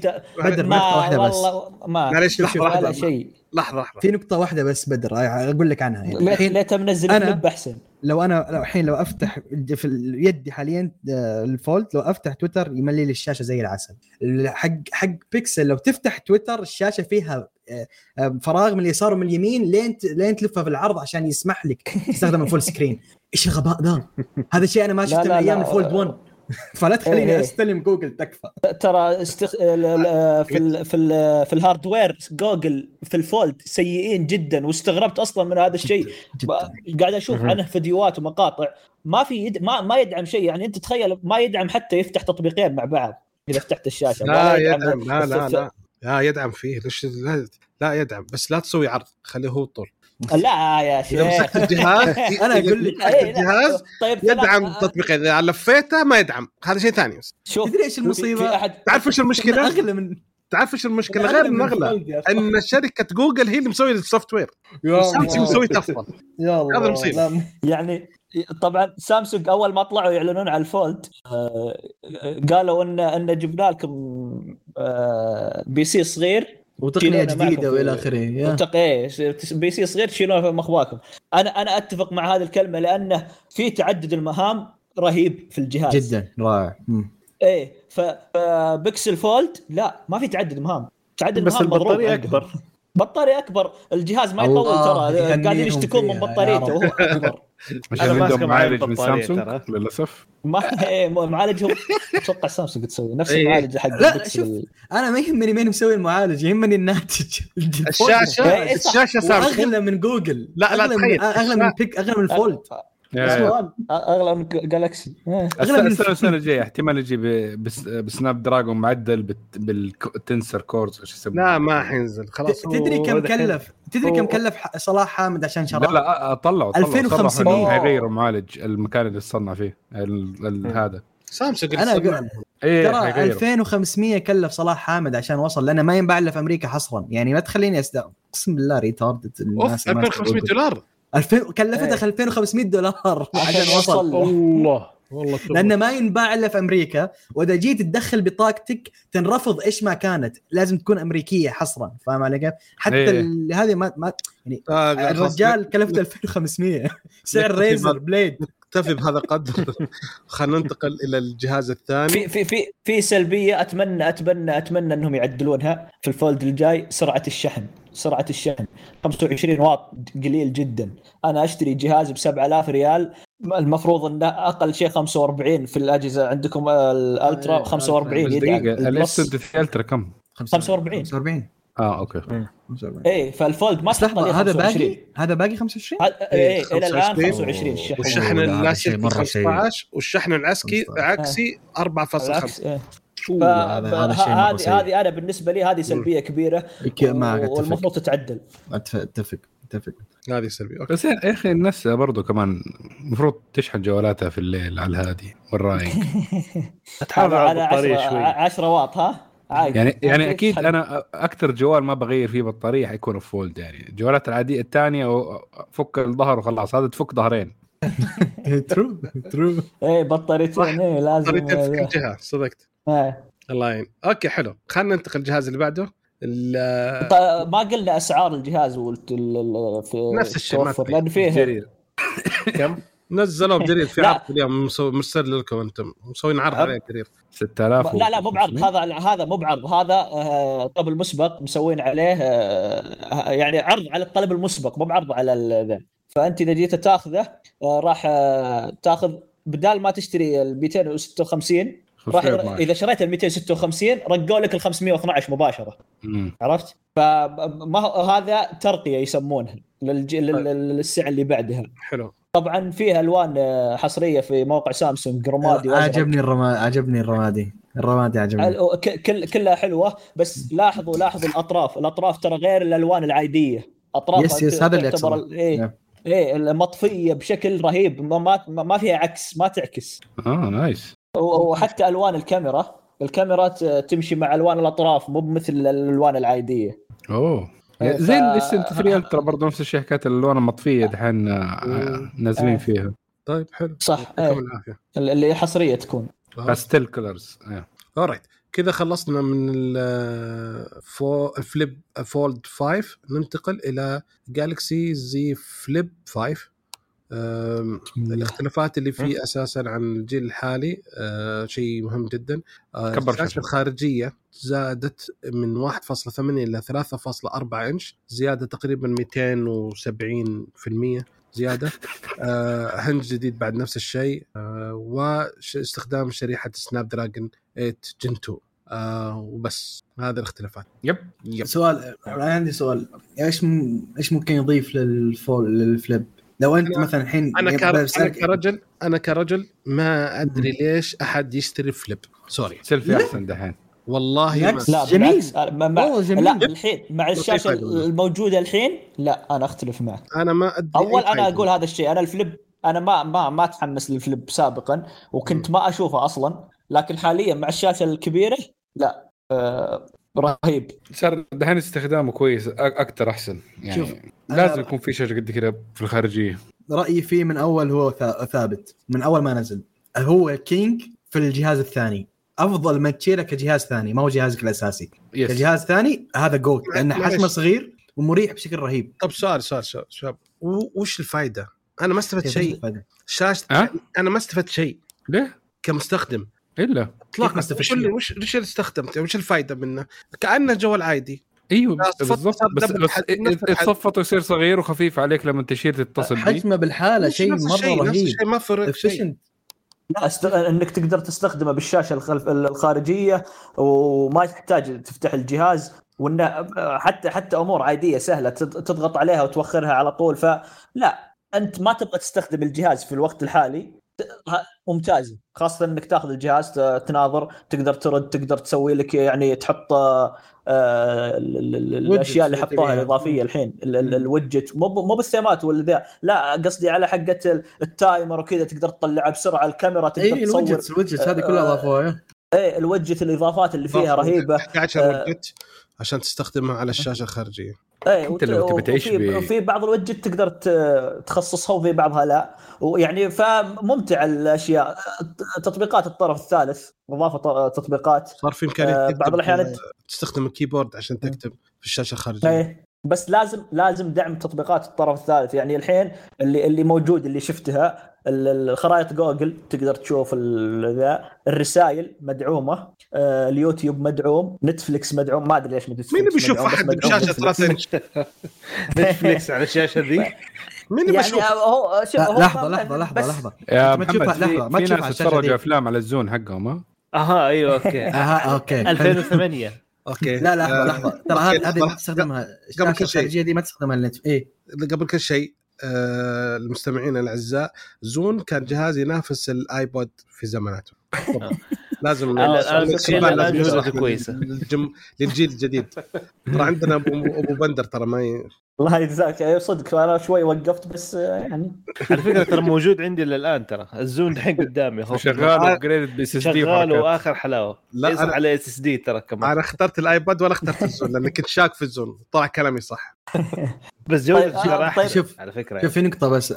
بدر نقطة واحدة بس ما شوف، لحظه ولا لحظة شيء لحظة لحظة في نقطة واحدة بس بدر آه، أقول لك عنها يعني ليه منزل أنا- كليب أحسن لو أنا الحين لو أفتح في يدي حاليا آه، ال Fold لو أفتح تويتر يملي لي الشاشة زي العسل حق حق بيكسل لو تفتح تويتر الشاشة فيها آه، آه، فراغ من اليسار ومن اليمين لين ت- لين تلفها في العرض عشان يسمح لك تستخدم ال full screen إيش الغباء ذا؟ هذا الشيء أنا ما شفته من أيام. ال Fold 1 [LAUGHS] فلا تخليني إيه، إيه. أستلم جوجل تكفى. ترى استخ... ال- ال- في ال... في ال... في ال hardware جوجل في ال Fold سيئين جدا واستغربت أصلا من هذا الشيء. قاعد أشوف مهم. عنه فيديوهات ومقاطع. ما في يد... ما ما يدعم شيء يعني أنت تخيل ما يدعم حتى يفتح تطبيقين مع بعض إذا فتحت الشاشة. لا يدعم لا لا لا. لا يدعم فيه ليش لا, لا يدعم بس لا تسوي عرض خليه هو طول لا يا إذا شيخ. مسكت الجهاز [LAUGHS] لك- إذا مسكت إيه، لا. الجهاز طيب يدعم ثلاث- تطبيقين إذا لفيته ما يدعم. هذا شيء ثاني شوف تدري إيش المصيبة؟ تعرف إيش المشكلة؟ أغلى من تعرف إيش المشكلة؟ غير انه اغلى إن شركة جوجل هي اللي مسوية ال software. سامسونج مسويته افضل يا الله هذا المصيبة. لا، يعني طبعا سامسونج أول ما طلعوا يعلنون على ال Fold آه، قالوا ان إن جبنا لكم آه، PC صغير وتقنية جديدة وإلى آخره. إيه PC صغير تشيلونه في مخواكم أنا أنا أتفق مع هذه الكلمة لأنه في تعدد المهام رهيب في الجهاز جدا رائع. إيه ف Pixel Fold لا ما في تعدد مهام تعدد بس مهام مضروب البطارية. أكبر بطاريه أكبر الجهاز ما يطول ترى يهنيهم قاعدين يشتكون من بطاريته. وهو أكبر عشان عندهم معالج من سامسونج ترى. للأسف ما [LAUGHS] إيه، معالجهم أتوقع سامسونج تسوي نفس إيه. المعالج حق لا، شوف. أنا ما يهمني مين مسوي المعالج يهمني الناتج الشاشة إيه،. الشاشة سامسونج وأغلى من جوجل لا، لا، أغلى من- تخيل. أغلى من بيك أغلى من الفولد أغلى من جالكسي إيه. أغلى من- السنة السنة الجاية احتمال يجي بسناب دراجون معدل بت- بالتنسر كورز إيش يسمونه. لا ما حينزل خلاص تدري كم كلف تدري كم كلف صلاح حامد عشان لا شراه لا طلعوا طلعوا 2500. صرحوا انهم أوه. حيغيروا معالج المكان اللي تصنع فيه ال- ال- هذا. سامسونج أقول- صنعهم. إيه ترى حيغيروا 2500 كلف صلاح حامد عشان وصل لأنه ما ينباع إلا في أمريكا حصرا. يعني ما تخليني أقسم بالله ريتارد أوف 2500 دولار؟ 2000 كلفتها 2500 دولار عشان وصل والله تربو. لأنه ما ينباع إلا في أمريكا وإذا جيت تدخل بطاقتك تنرفض إيش ما كانت لازم تكون أمريكية حصرا فاهم علي كيف؟ حتى إيه. هذه ما, ما آه، الرجال كلفته 2500 [LAUGHS] سعر ريزر. بليد نكتفي بهذا القدر. [LAUGHS] خلينا ننتقل إلى الجهاز الثاني. في في في في سلبية أتمنى أتمنى أتمنى أنهم يعدلونها في ال Fold الجاي سرعة الشحن سرعة الشحن. 25 واط قليل جدا. أنا أشتري جهاز ب 7000 ريال. المفروض إنه أقل شيء 45 في الأجهزة. عندكم ال Ultra أيوة، 45 بس يدعم. دقيقة ال Plus- ال S 23 Ultra كم؟ 45. 45 آه okay. 45 إيه فال Fold ما تحط هذا 25 باقي هذا باقي 25 هذا- إيه إلى الآن 25. 25 الشحن والشحن اللاسلكي شيء مرة سيء. 15 والشحن العكسي 15. عكسي 4.5 بالعكس إيه. مرة هذه. هذه أنا بالنسبة لي هذه سلبية كبيرة والمفروض تتعدل. أتف- أتفق أتفق. هذه سلبي okay. بس يا أخي الناس برضو كمان المفروض تشحن جوالاتها في الليل على الهادي والرايق [LAUGHS] تحافظ على البطارية 10 شوي. 10 واط ها؟ عادي. يعني يعني أكيد تشحن. أنا أكثر جوال ما بغير فيه بطارية حيكون Fold يعني. الجوالات العادية الثانية فك الظهر وخلاص. هذا تفك ظهرين. [LAUGHS] true true إيه بطاريتين إيه لازم طريقتين في كل جهه صدقت. إيه. الله يعين. okay حلو. خلينا ننتقل للجهاز اللي بعده. ال- ط- ما قلنا أسعار الجهاز والت- ال- ال- في نفس الشيء،. لأن فيه كم؟ [LAUGHS] نزلوه بجرير [LAUGHS] في. عرض اليوم مرسل لكم أنتم. مسوين عرض؟ عليه جرير 6000 لا لا مو بعرض. هذا هذا مو بعرض. هذا آه، طلب المسبق مسوين عليه آه، يعني عرض على الطلب المسبق مو بعرض على ذا. فأنت إذا جيت تاخذه آه، راح آه، تاخذ بدال ما تشتري ال 256 راح إذا شريت ال 256 رقوا لك ال 512 مباشرة. مم. عرفت؟ فما هذا ترقية يسمونها للج... لل- للسعه اللي بعدها. حلو. طبعا فيها ألوان آه، حصرية في موقع سامسونج رمادي. عجبني الرمادي عجبني الرمادي. الرمادي عجبني. كل كلها حلوة بس لاحظوا لاحظوا الأطراف. الأطراف ترى غير الألوان العادية. أطراف yes yes هذا اللي أقصده. إيه. إيه المطفية بشكل رهيب. ما ما, ما فيها عكس ما تعكس. آه nice وحتى ألوان الكاميرا. الكاميرا تمشي مع ألوان الأطراف مو بمثل الألوان العادية. أوه. زي ف- ال S 3 Ultra برضه نفس الشيء حكايه الالوان المطفيه دحين آه، نازلين آه. فيها. طيب حلو. صح اللي حصرية تكون. pastel colors alright كذا خلصنا من ال فو Flip Fold 5 ننتقل إلى Galaxy Z Flip 5 أم، الاختلافات اللي فيه أساسا عن الجيل الحالي أه، شيء مهم جدا. كبر الشاشه. الخارجية زادت من 1.8 إلى 3.4 إنش زيادة تقريبا 270% زيادة. أه، hinge جديد بعد نفس الشيء. واستخدام شريحة Snapdragon 8 Gen 2 أه، وبس. هذه الاختلافات. yep yep. سؤال أنا عندي سؤال. إيش م... إيش ممكن يضيف لل Fold لل Flip؟ لو أنت أنا- مثلا الحين أنا كرجل أنا كرجل ما أدري ليش أحد يشتري Flip sorry selfie أحسن دحين والله. لا جميل. والله جميل. لا الحين مع الشاشة. الموجودة الحين لا أنا أختلف معك أنا ما أدري أول أنا. أقول هذا الشيء أنا ال Flip أنا ما ما ما أتحمس لل Flip سابقا وكنت ما أشوفه أصلا لكن حاليا مع الشاشة الكبيرة لا آه رهيب. صار دحين استخدامه كويس أكثر أحسن. يعني شوف، لازم يكون في شاشة قد كذا في الخارجية. رأيي فيه من أول هو ثا- ثابت من أول ما نزل. هو king في الجهاز الثاني. أفضل ما تشيله كجهاز ثاني ما هو جهازك الأساسي. yes كجهاز ثاني هذا good لأنه. حجمه صغير ومريح بشكل رهيب. طب سؤال سؤال سؤال شباب وش الفائده؟ أنا ما استفدت كيف شيء؟ شاشه أه؟ أنا ما استفدت شيء. ليه؟ كمستخدم. إلا. اطلاقا. وش وش وش اللي استخدمته؟ وش الفائده منه؟ كأنه جوال عادي. أيوه بالضبط. بس, بس نفس. يتصفط ويصير صغير وخفيف عليك لما تشيل تتصل به حجمه بالحالة شيء نفس مرة الشيء، نفس رهيب. الشيء ما فرق شيء. لا است... إنك تقدر تستخدمه بالشاشة الخلف... الخارجية وما تحتاج تفتح الجهاز وانه حتى حتى أمور عادية سهلة تض- تضغط عليها وتوخرها على طول. فلا أنت ما تبغى تستخدم الجهاز في الوقت الحالي. ممتازه خاصة إنك تاخذ الجهاز تناظر تقدر ترد تقدر تسوي لك يعني تحط آه، ال- ال- ال- الأشياء اللي حطوها فيها. الإضافية الحين ال- ال- الوجت مو ب- مو بالثيمات ولا ذا. لا قصدي على حقة ال- ال timer وكذا تقدر تطلعها بسرعة الكاميرا تقدر تصور. ال widgets ال widgets هذه كلها آه، إضافوها إيه الوجت الإضافات اللي فيها رهيبة. 11 آه، وجت عشان تستخدمها على الشاشة الخارجية. إيه أنت لو تبي تعيش وفي, بعض الوجت تقدر تخصصها وفي بعضها لا. ويعني فممتع الأشياء. تطبيقات الطرف الثالث إضافة ط- تطبيقات. صار في إمكانية آه، بعض الأحيان- تستخدم ال keyboard عشان تكتب في الشاشة الخارجية. إيه. بس لازم لازم دعم تطبيقات الطرف الثالث. يعني الحين اللي اللي موجود اللي شفتها ال- الخرائط جوجل تقدر تشوف ال- ذا الرسائل مدعومة آه، اليوتيوب مدعوم نتفلكس مدعوم. ما أدري ليش نتفلكس مين بيشوف أحد بشاشة نتفلكس. 3 انش؟ نتفليكس على الشاشة ذي. مين يعني بيشوف؟ هو شوف هو لحظة لحظة لحظة بس- لحظة. يا محمد لحظة، ما تشوفها على يتفرجوا دي. أفلام على الزون حقهم ها؟ أها أيوه أوكي. أها أوكي. 2008 أوكي. لا لحظة آه، لحظة. ترى هذه هذه ما. تستخدمها. كل الشاشه شيء. الخارجية دي ما تستخدمها النت إيه. قبل كل شيء آه، المستمعين الأعزاء زون كان جهاز ينافس الايبود في زماناته [LAUGHS] لازم فكرة لازم كويسة. للجم... للجيل الجديد. ترى عندنا ابو أبو بندر ترى ما ي... الله يجزاك صدق أنا شوي وقفت بس آه، يعني. على فكرة ترى موجود عندي للآن ترى. ال Zune الحين قدامي. آه، upgrade ب SSD شغال وآخر حلاوة. لا، أنا- على SSD ترى كمان. أنا اخترت ال iPod ولا اخترت ال Zune لأني كنت شاك في ال Zune طلع كلامي صح. [LAUGHS] بس جوده طيب، آه، طيب. شوف على فكرة شوف في نقطة بس.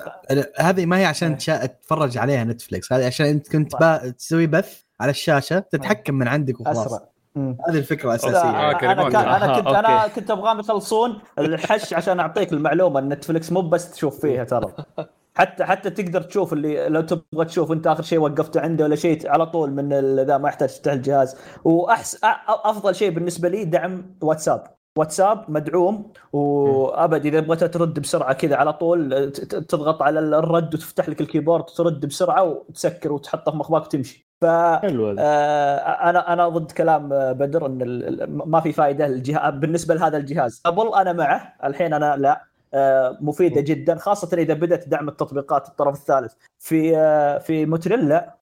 هذه ما هي عشان تشا... تتفرج عليها نتفلكس هذه عشان انت كنت با... تسوي بث. على الشاشة تتحكم من عندك وخلاص. أسرع. هذه الفكرة لا، الأساسية. آه، أنا كريمون. كان أنا آه، كنت أنا. كنت ابغاهم يخلصون الحش عشان أعطيك المعلومة إن نتفلكس مو بس تشوف فيها ترى. [LAUGHS] حتى حتى تقدر تشوف اللي لو تبغى تشوف أنت آخر شيء وقفته عنده ولا شيء على طول من ذا ما يحتاج تفتح الجهاز واحسن أفضل شيء بالنسبة لي دعم واتساب. واتساب مدعوم وأبد إذا بغيت ترد بسرعة كذا على طول تضغط على الرد وتفتح لك ال keyboard وترد بسرعة وتسكر وتحطه في مخباك وتمشي. ف آه، أنا أنا ضد كلام بدر إن ما في فائده للجهاز بالنسبة لهذا الجهاز. أبل أنا معه. الحين أنا لا. آه، مفيدة جدا خاصة إذا بدأت دعم التطبيقات الطرف الثالث. في آه، في موتريلا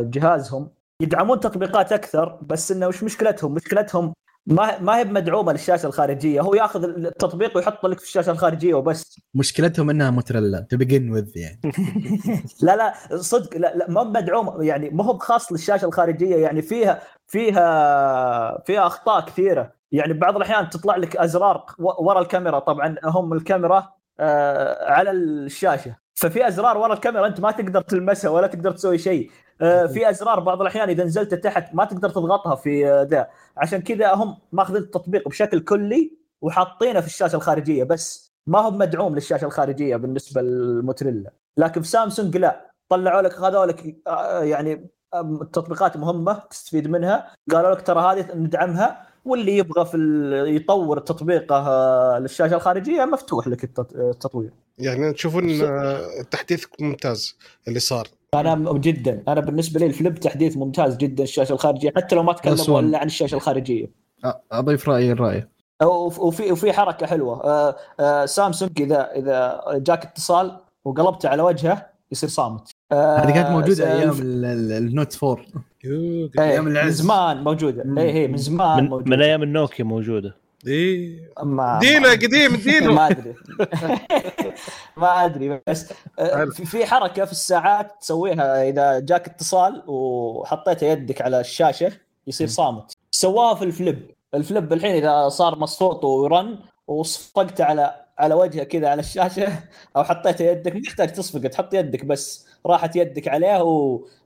جهازهم يدعمون تطبيقات أكثر بس إنه وش مشكلتهم؟ مشكلتهم ما ما هي بمدعومة للشاشة الخارجية. هو ياخذ التطبيق ويحط لك في الشاشة الخارجية وبس. مشكلتهم إنها موتريلا تو بيجن وذ يعني. [LAUGHS] [LAUGHS] لا لا صدق لا لا ما مدعوم يعني ما هو خاص للشاشة الخارجية. يعني فيها فيها فيها أخطاء كثيرة. يعني بعض الأحيان تطلع لك أزرار ورا الكاميرا. طبعا هم الكاميرا آه على الشاشة. ففي أزرار ورا الكاميرا أنت ما تقدر تلمسها ولا تقدر تسوي شيء. آه في أزرار بعض الأحيان إذا نزلت تحت ما تقدر تضغطها في آه، ذا. عشان كذا هم ماخذين التطبيق بشكل كلي وحاطينه في الشاشة الخارجية بس ما هو مدعوم للشاشة الخارجية بالنسبة للموتريلا. لكن في سامسونج لا. طلعوا لك خذوا لك آه، يعني آم، تطبيقات مهمة تستفيد منها. قالوا لك ترى هذه ندعمها. واللي يبغى في ال- يطور تطبيقه للشاشة الخارجية مفتوح لك التط- التطوير. يعني تشوفون التحديث ممتاز اللي صار. أنا جدا. أنا بالنسبة لي الفليب تحديث ممتاز جدا الشاشة الخارجية حتى لو ما تكلموا. إلا عن الشاشة الخارجية. أضيف رأيي الرأي. وف- وفي وفي حركة حلوة. سامسونج إذا إذا جاك اتصال وقلبته على وجهه يصير صامت. هذه كانت موجودة س- أيام الف- ال- ال- ال Note 4 يو إيه، أيام من. زمان موجودة. إي إي من زمان من, موجودة. من أيام النوكيا موجودة. ما دينه ما- قديم دينه [LAUGHS] ما أدري. [LAUGHS] ما أدري بس. آه،. في في حركة في الساعات تسويها إذا جاك اتصال وحطيت يدك على الشاشة يصير صامت. سواها في ال Flip. ال Flip الحين إذا صار مصفوط ويرن وصفقت على على وجهه كذا على الشاشه أو حطيت يدك ما يحتاج تصفقه تحط يدك بس. راحت يدك عليه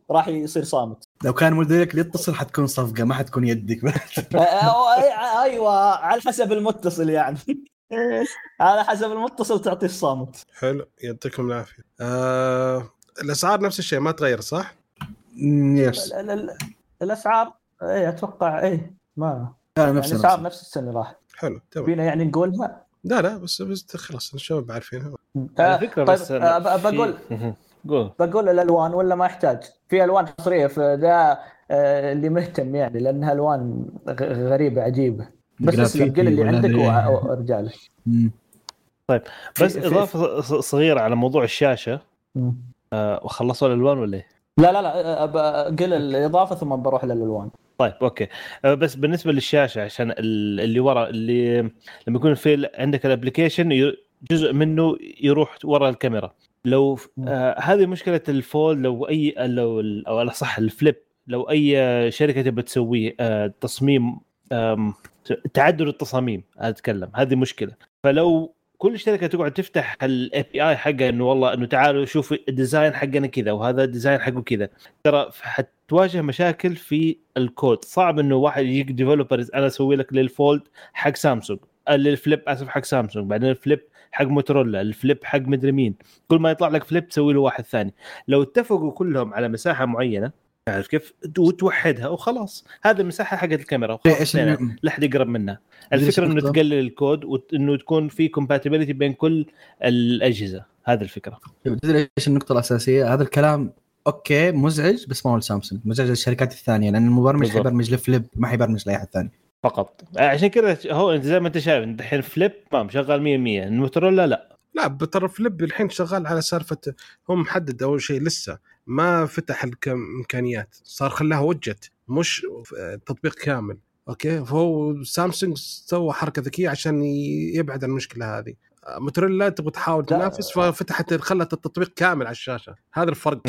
وراح يصير صامت. لو كان مديرك يتصل حتكون صفقة ما حتكون يدك [LAUGHS] آه، آه، أي- أيوه على حسب المتصل يعني. [LAUGHS] على حسب المتصل تعطيه الصامت. حلو يعطيكم العافية. آه الأسعار نفس الشيء ما تغير صح؟ يس ال- ال- ال- الأسعار اي أتوقع اي ما لا يعني نفس الأسعار. النفس. نفس السنة راحت. حلو تمام. فينا يعني نقولها لا لا بس بس خلاص الشباب عارفينها. على آه، فكرة طيب بس آه، بقول [LAUGHS] قول. بقول الألوان ولا ما يحتاج؟ في ألوان حصريه فذا آه، اللي مهتم يعني لانها ألوان غ- غريبة عجيبة. بس اسلم قل اللي عندك وارجع له مم. بس إضافة ص- صغيرة على موضوع الشاشة. آه، وخلصوا الألوان ولا إيه؟ لا لا لا قل الإضافة ثم بروح للألوان. طيب okay. آه، بس بالنسبة للشاشة عشان ال- اللي ورا اللي لما يكون في عندك ال application جزء منه يروح ورا الكاميرا. لو آه هذه مشكلة ال Fold لو أي لو أو على صح ال Flip لو أي شركة تبى تسويه آه تصميم آم، تعدد التصاميم أتكلم. هذه مشكلة. فلو كل شركة تقعد تفتح ال API حقها إنه والله إنه تعالوا شوفوا ال design حقنا كذا وهذا ال design حقه كذا. ترى حتواجه مشاكل في الكود. صعب إنه واحد يجيك developers أنا أسوي لك لل Fold حق سامسونج لل Flip اسف حق سامسونج بعدين ال Flip حق موتورولا ال Flip حق مدري مين. كل ما يطلع لك Flip تسوي له واحد ثاني. لو اتفقوا كلهم على مساحة معينة تعرف كيف؟ وتوحدها وخلاص. هذه المساحة حقت الكاميرا وخلاص إيش يعني الن- لا احد يقرب منها. الفكرة إنه؟ تقلل الكود وانه تكون في compatibility بين كل الأجهزة. هذه الفكرة. تدري إيش النقطة الأساسية؟ هذا الكلام okay مزعج بس ما هو لسامسونج، مزعج للشركات الثانية لأن المبرمج. حيبرمج ل Flip ما حيبرمج لأي أحد ثاني. فقط. عشان كذا هو زي ما أنت شايف الحين Flip ما مشغل 100 100 الموتورولا لا. لا ترى Flip الحين شغال على سالفة هو محدد أول شيء لسه ما فتح الإمكانيات صار خلاها وجت مش تطبيق كامل okay فهو سامسونج سوى حركة ذكية عشان يبعد عن المشكلة هذه موتورولا تبغى تحاول. تنافس ففتحت خلت التطبيق كامل على الشاشة هذا الفرق.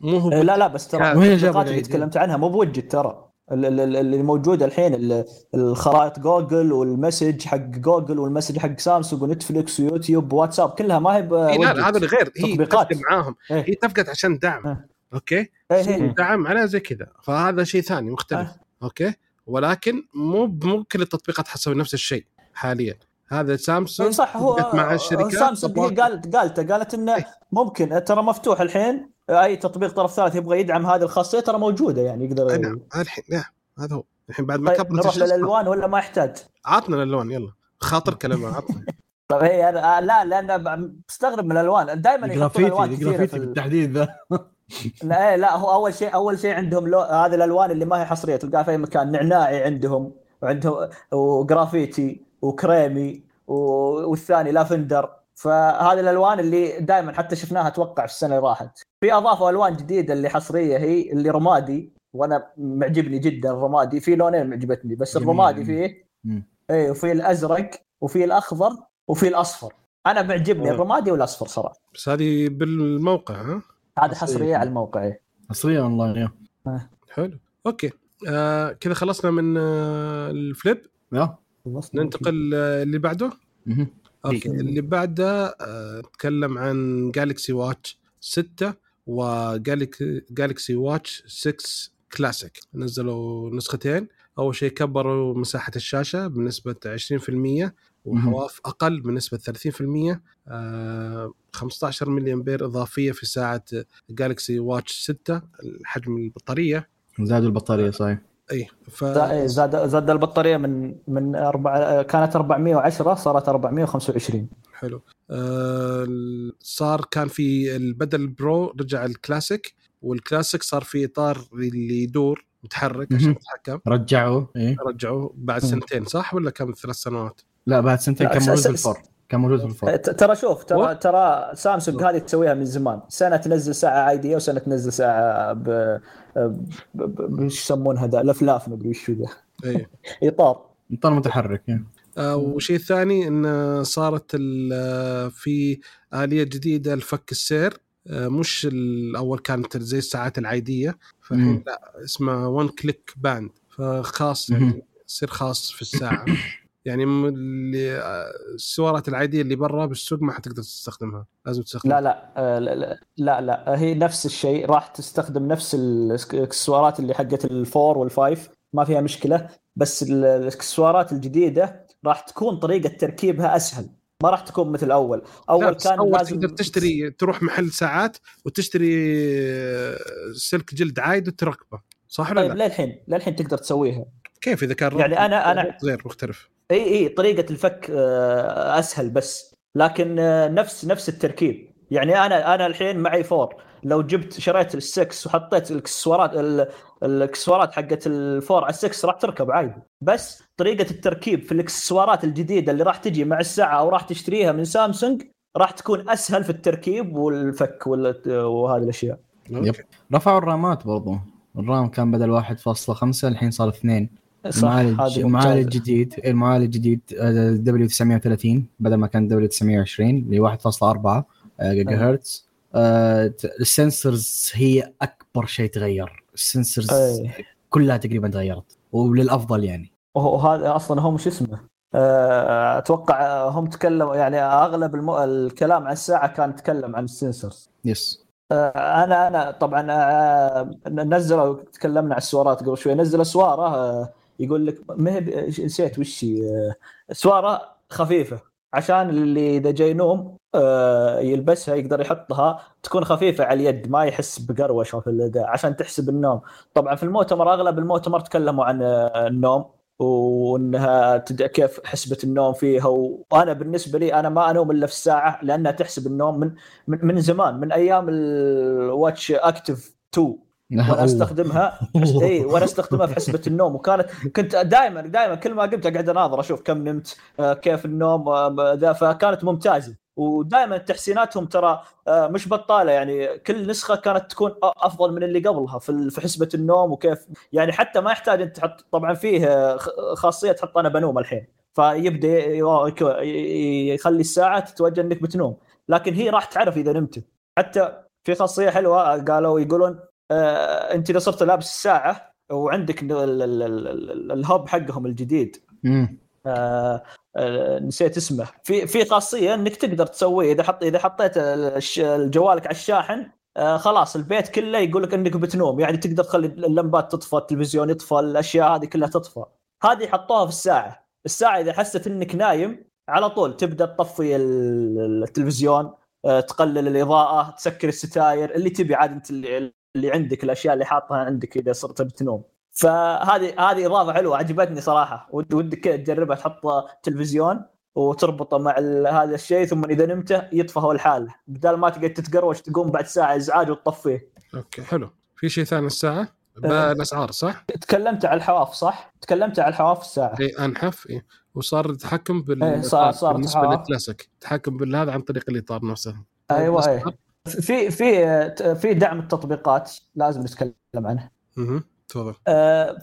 مو هو إيه، لا لا بس ترى التطبيقات اللي؟ تكلمت عنها مو بوجت ترى اللي موجوده الحين ال- الخرائط جوجل وال message حق جوجل وال message حق سامسونج ونتفلكس ويوتيوب واتساب كلها ما هي إيه لا. هذا غير هي تطبيقات. تفقد معاهم إيه. هي تفقد عشان دعم آه. okay إيه إيه. دعم على زي كذا فهذا شيء ثاني مختلف آه. okay ولكن مو مو كل التطبيقات حتسوي نفس الشيء حاليا هذا إيه سامسونج صح هو مع الشركات سامسونج قالت قالت قالت إنه ممكن ترى مفتوح الحين أي تطبيق طرف ثالث يبغى يدعم هذه الخاصية ترى موجودة يعني يقدر نعم هذا الحين نعم هذا هو. الحين بعد ما طيب كبرت نروح للألوان ولا ما يحتاج؟ عطنا الألوان يلا. خاطر كلمه عطنا. [LAUGHS] طيب هي أنا آه، لا لأن بستغرب من الألوان. دائما يحطون ألوان الجرافيتي كثيرة بالتحديد ذا. [LAUGHS] لا, إيه، لا هو أول شيء أول شيء عندهم لو... هذه الألوان اللي ما هي حصرية. تلقاها في أي مكان. نعناعي عندهم وعندهم وجرافيتي وكريمي و... والثاني لافندر. فهذه الألوان اللي دائما حتى شفناها أتوقع في السنة اللي راحت. في أضافوا ألوان جديدة اللي حصرية هي اللي رمادي وأنا معجبني جدا الرمادي. في لونين معجبتني بس جميل. الرمادي فيه. اي وفي الأزرق وفي الأخضر وفي الأصفر. أنا معجبني مم. الرمادي والأصفر صراحة. بس هذه بالموقع ها؟ هذا حصرية على الموقع إيه. حصريا أونلاين حلو. okay. آه كذا خلصنا من آه ال flip. يا ننتقل آه اللي بعده. مهم. okay. اللي بعده آه، نتكلم عن Galaxy Watch 6 و Galaxy Watch 6 كلاسيك نزلوا نسختين. أول شيء كبروا مساحة الشاشة بنسبة 20% وحواف أقل بنسبة 30% آه 15 ملي امبير إضافية في ساعة Galaxy Watch 6 حجم البطارية. زادوا البطارية صحيح. إي ف إيه، زاد زاد البطارية من من أربعة كانت 410 صارت 425 حلو. آه صار كان في البدل pro رجع ال Classic وال Classic صار في إطار اللي يدور متحرك عشان مهم. تتحكم رجعوا إيه. رجعوه بعد. سنتين صح؟ ولا كم؟ ثلاث سنوات؟ لا بعد سنتين كان موجود س- في ال four كان موجود في ال four ت- ترى شوف ترى و- ترى سامسونج هذه تسويها من زمان. سنة تنزل ساعة عادية وسنة تنزل ساعة ب إيش يسمونها ذا؟ لفلاف مدري وش ذا. اي [LAUGHS] إطار. اطار متحرك إيه. آه وشيء ثاني إن صارت ال- في آلية جديدة لفك السير. آه مش الأول كانت زي الساعات العادية. فالحين. لا اسمها one click band فخاص. يعني يصير خاص في الساعة. [LAUGHS] يعني اللي آه، السوارات العادية اللي برا بالسوق ما حتقدر تستخدمها لازم تستخدم لا لا آه، لا لا لا, لا هي نفس الشيء راح تستخدم نفس الاكسسوارات اللي حقت ال four وال five ما فيها مشكلة بس ال- الإكسسوارات الجديدة راح تكون طريقة تركيبها أسهل ما راح تكون مثل أول. أول كان أول لازم تقدر تشتري تروح محل ساعات وتشتري آه، سلك جلد عايد وتركبه صح ولا طيب لا؟ للحين للحين تقدر تسويها. كيف إذا كان يعني أنا- أنا- غير مختلف؟ إي إي طريقة الفك آه، أسهل بس. لكن آه، نفس نفس التركيب. يعني أنا أنا الحين معي four. لو جبت شريت السكس وحطيت الإكسسوارات ال- الإكسسوارات حقت ال four على ال six راح تركب عادي. بس طريقة التركيب في الإكسسوارات الجديدة اللي راح تجي مع الساعة أو راح تشتريها من سامسونج راح تكون أسهل في التركيب والفك وال- وهذه الأشياء. yep. رفعوا ال RAMات برضو. ال RAM كان بدل 1.5 الحين صار 2 صح المعالج. الجديد المعالج الجديد W930 بدل ما كان W920 اللي 1.4 جيجا هرتز آه، ال sensors هي أكبر شيء تغير. ال sensors إي. كلها تقريبا تغيرت وللأفضل يعني. وهذا أصلا هم شو اسمه. آه، أتوقع هم تكلموا يعني أغلب الم... الكلام عن الساعة كان يتكلم عن ال sensors yes آه، أنا أنا طبعا آه، نزلوا تكلمنا عن السوارات قبل شوي. نزل سوارة آه، يقول لك ما هي نسيت وش سوارة خفيفة. عشان اللي إذا جاي نوم آه، يلبسها يقدر يحطها تكون خفيفة على اليد ما يحس بقروشه في عشان تحسب النوم. طبعا في المؤتمر أغلب المؤتمر تكلموا عن آه، النوم وإنها تد... كيف حسبة النوم فيها. وأنا بالنسبة لي أنا ما أنوم إلا في الساعة لأنها تحسب النوم من من, من زمان من أيام ال Watch Active 2 وأنا أستخدمها اي [LAUGHS] وأنا أستخدمها في حسبة النوم. وكانت كنت دائما دائما كل ما قمت أقعد أناظر أشوف كم نمت آه، كيف النوم آه، ذا. فكانت ممتازة. ودائما تحسيناتهم ترى آه، مش بطالة. يعني كل نسخة كانت تكون أفضل من اللي قبلها في حسبة النوم وكيف. يعني حتى ما يحتاج أنت تحط طبعا فيه خاصية تحط أنا بنوم الحين. فيبدأ يخلي الساعة تتوجه إنك بتنوم. لكن هي راح تعرف إذا نمت. حتى في خاصية حلوة قالوا يقولون آه انت اذا صرت لابس الساعة وعندك ال- ال- ال- ال- ال- الهب حقهم الجديد. آه آه نسيت اسمه. في في خاصية انك تقدر تسوي إذا حط إذا حطيت جوالك على الشاحن آه خلاص البيت كله يقول لك إنك بتنوم. يعني تقدر تخلي اللمبات تطفى التلفزيون يطفى الأشياء هذه كلها تطفى. هذه حطوها في الساعة. الساعة إذا حست إنك نايم على طول تبدأ تطفي ال- التلفزيون آه، تقلل الإضاءة تسكر الستاير اللي تبي عاد أنت اللي, اللي عندك الأشياء اللي حاطها عندك إذا صرت بتنوم فهذه هذه إضافة حلوة عجبتني صراحة ود- ودك كذا تجربها تحط تلفزيون وتربطه مع هذا الشيء ثم إذا نمته يطفى هو الحاله بدل ما تقعد تتقروش تقوم بعد ساعة إزعاج وتطفيه okay حلو في شيء ثاني الساعة آه. بالاسعار صح؟ تكلمت على الحواف صح؟ تكلمت على الحواف الساعة إي أنحف إيه. وصار التحكم بال إيه، صار- صار بالنسبة تحكم. للكلاسيك التحكم بالهذا عن طريق الإطار نفسه أيوه الأسعار؟ في في في دعم التطبيقات لازم نتكلم عنه. مهم. تفضل. آه،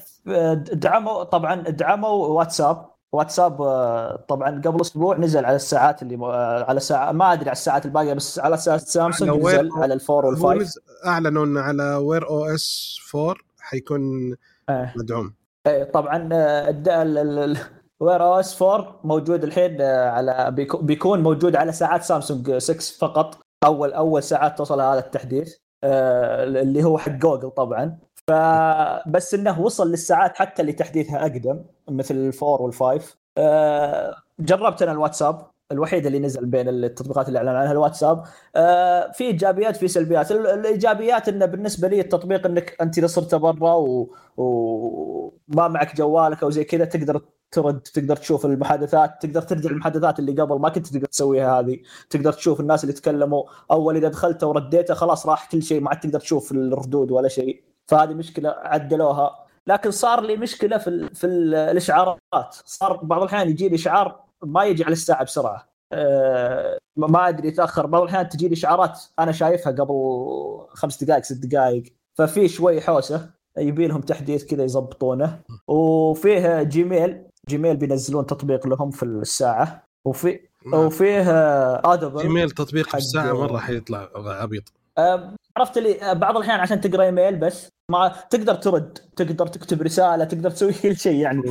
دعموا طبعا دعموا واتساب. واتساب آه، طبعا قبل أسبوع نزل على الساعات اللي آه، على ساعة ما أدري على الساعات الباقية بس على ساعة سامسونج على نزل على ال four وال five. أعلنوا إنه على Wear OS 4 حيكون آه. مدعوم. إيه، طبعا Wear OS 4 موجود الحين على بيكو- بيكون موجود على ساعات سامسونج 6 فقط. اول أول ساعات توصل هذا التحديث. آه، اللي هو حق جوجل طبعا. فبس إنه وصل للساعات حتى اللي تحديثها أقدم مثل الفور والفايف. آه، جربت أنا الواتساب الوحيد اللي نزل بين التطبيقات اللي اعلن عنها الواتساب. آه، في إيجابيات في سلبيات. ال- الإيجابيات إنه بالنسبة لي التطبيق إنك أنت اذا صرت برا. وما معك جوالك أو زي كذا تقدر ترد تقدر تشوف المحادثات تقدر ترجع المحادثات اللي قبل ما كنت تقدر تسويها هذه. تقدر تشوف الناس اللي تكلموا أول إذا دخلت ورديته خلاص راح كل شيء ما عاد تقدر تشوف الردود ولا شيء. فهذه مشكلة عدلوها. لكن صار لي مشكلة في ال في ال الإشعارات. صار بعض الأحيان يجي لي اشعار ما يجي على الساعة بسرعة. أه ما أدري يتأخر. بعض الأحيان تجي لي اشعارات أنا شايفها قبل خمس دقائق ست دقائق. ففي شوي حوسة يبي لهم تحديث كذا يضبطونه. وفيه Gmail Gmail بينزلون تطبيق لهم في الساعة وفي وفيه ادبل ايميل تطبيق حق- الساعة مره حيطلع عبيط. عرفت اللي أه، بعض الأحيان عشان تقرأ إيميل بس. ما تقدر ترد تقدر تكتب رسالة تقدر تسوي [LAUGHS] كل شيء يعني.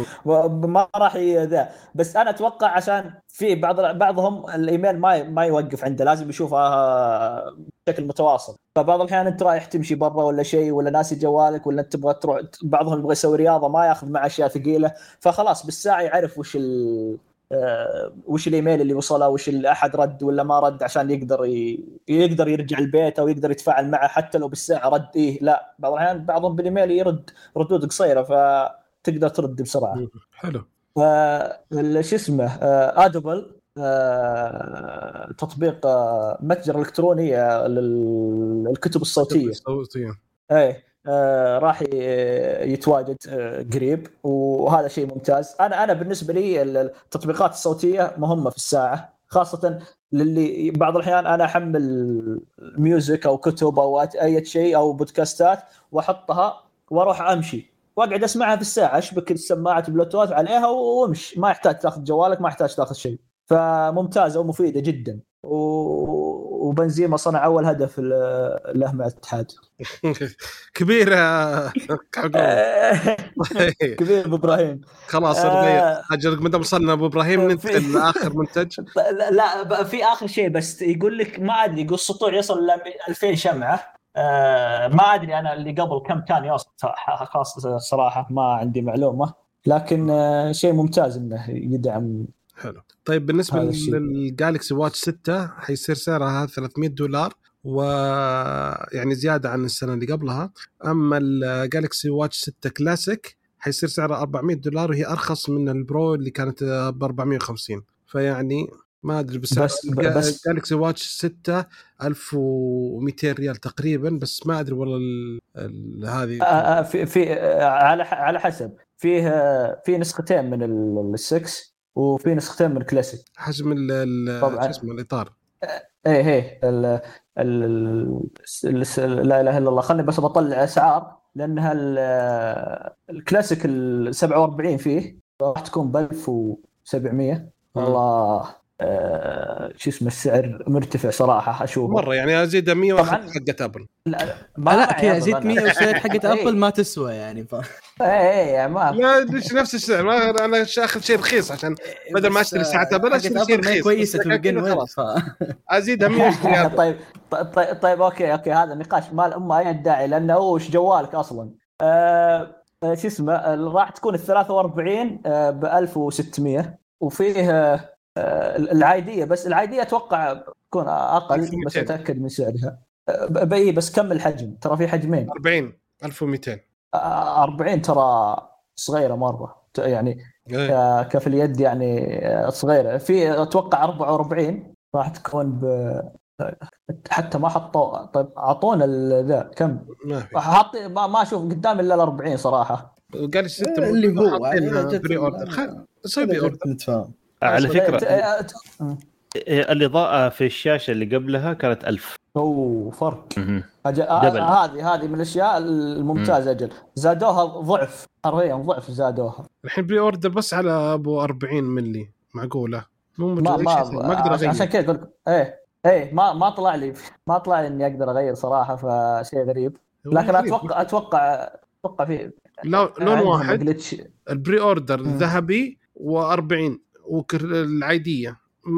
ما راح ذا. بس أنا أتوقع عشان في بعض بعضهم الإيميل ما ما يوقف عنده لازم يشوفها بشكل متواصل. فبعض الأحيان أنت رايح تمشي برا ولا شيء ولا ناسي جوالك ولا أنت تبغى تروح بعضهم يبغى يسوي رياضة ما ياخذ معه أشياء ثقيلة. فخلاص بالساعة يعرف وش ال آه، وش الإيميل اللي وصله؟ وش اللي احد رد ولا ما رد عشان يقدر ي... يقدر يرجع البيت أو يقدر يتفاعل معه حتى لو بالساعة رد. إيه لا بعض الأحيان بعضهم بالإيميل يرد ردود قصيرة فتقدر ترد بسرعة. حلو. ف- شو اسمه؟ آه، آدوبل آه، تطبيق آه، متجر إلكتروني آه، لل- للكتب الصوتية. صوتيه إيه. آه راح ي- يتواجد آه قريب وهذا شيء ممتاز. أنا أنا بالنسبة لي ال- التطبيقات الصوتية مهمة في الساعة خاصة للي بعض الأحيان أنا أحمل music أو كتب أو أي شيء أو بودكاستات وأحطها وأروح أمشي. وأقعد أسمعها في الساعة أشبك السماعة بلوتوث عليها وأمشي. ما يحتاج تاخذ جوالك ما يحتاج تاخذ شيء. فممتازة ومفيدة جدا. و... وبنزيما صنع أول هدف له مع الاتحاد. [LAUGHS] كبير. [LAUGHS] كبير إبراهيم. خلاص آه. أجل ما دام وصلنا أبو إبراهيم ننتقل لآخر منتج. [LAUGHS] لا, في آخر شيء بس يقول لك ما أدري يقول السطوع يصل ل 2000 شمعة. آه ما أدري أنا اللي قبل كم كان يوصل خاص صراحة ما عندي معلومة. لكن آه شيء ممتاز إنه يدعم حلو. طيب بالنسبة. لل Galaxy Watch 6 حيصير سعرها 300 دولار و يعني زيادة عن السنة اللي قبلها. أما ال Galaxy Watch 6 كلاسيك حيصير سعرها 400 دولار وهي أرخص من ال Pro اللي كانت ب 450 فيعني ما أدري بس بس- بس- Galaxy Watch 6 1200 ريال تقريبا بس ما أدري والله ال- ال- هذه. آه، آه، في في آه، على ح- على حسب. فيه في نسختين من ال- السكس وفي نسختين من الكلاسيك. حجم ال- طبعاً. اسمه الإطار. إيه إيه ال لا إله إلا الله. خليني بس بطلع اسعار لأنها ال- الكلاسيك ال 47 فيه راح تكون ب 1700 والله آه شو اسمه السعر مرتفع صراحة أشوفه مرة يعني أزيد 100 وأخذ. حقت Apple لا لا معي كذا Apple زيد أنا. 100 وسعر حقت إيه. Apple ما تسوى يعني ف... إيه إيه يعني ما لا ليش نفس السعر ما أنا آخذ شيء رخيص عشان بدل ما أشتري ساعة آه، Apple أشتري شيء ما رخيص كويسة خلاص. ازيدها 100 واشتري Apple طيب طيب طيب okay okay هذا النقاش ما ما أي داعي لأنه وش جوالك أصلا آه آه، شو اسمه آه، راح تكون ال 43 ب 1600 وفيه آه، آه، العادية بس العادية أتوقع تكون أقل 1200. بس أتأكد من سعرها. آه، بي بس كم الحجم؟ ترى في حجمين. 40 1200 آه، 40 ترى صغيرة مرة. يعني إيه. ك- كف اليد يعني آه، صغيرة. في أتوقع 44 راح تكون ب حتى ما حطوا. طيب أعطونا ال- ذا كم؟ ما في. حاط ما, ما أشوف قدامي إلا ال 40 صراحة. قال لي ستة اللي هو حاطينها يعني pre-order خل- سوي pre-order على فكرة آه، ت- ت- الإضاءة في الشاشة اللي قبلها كانت 1000 أوه فرق. آه،. هذه هذه من الأشياء الممتازة أجل. زادوها ضعف. حرفيا ضعف زادوها. الحين pre-order بس على أبو 40 ملي معقولة؟ مو ما ما ما, أقدر عشان- عشان اغير كذا أقول لك إيه إيه ما ما طلع لي ما طلع لي إني أقدر أغير صراحة فشيء غريب. لكن أتوقع أتوقع أتوقع في لون واحد glitch ال pre-order مم. ذهبي و40 والعاديه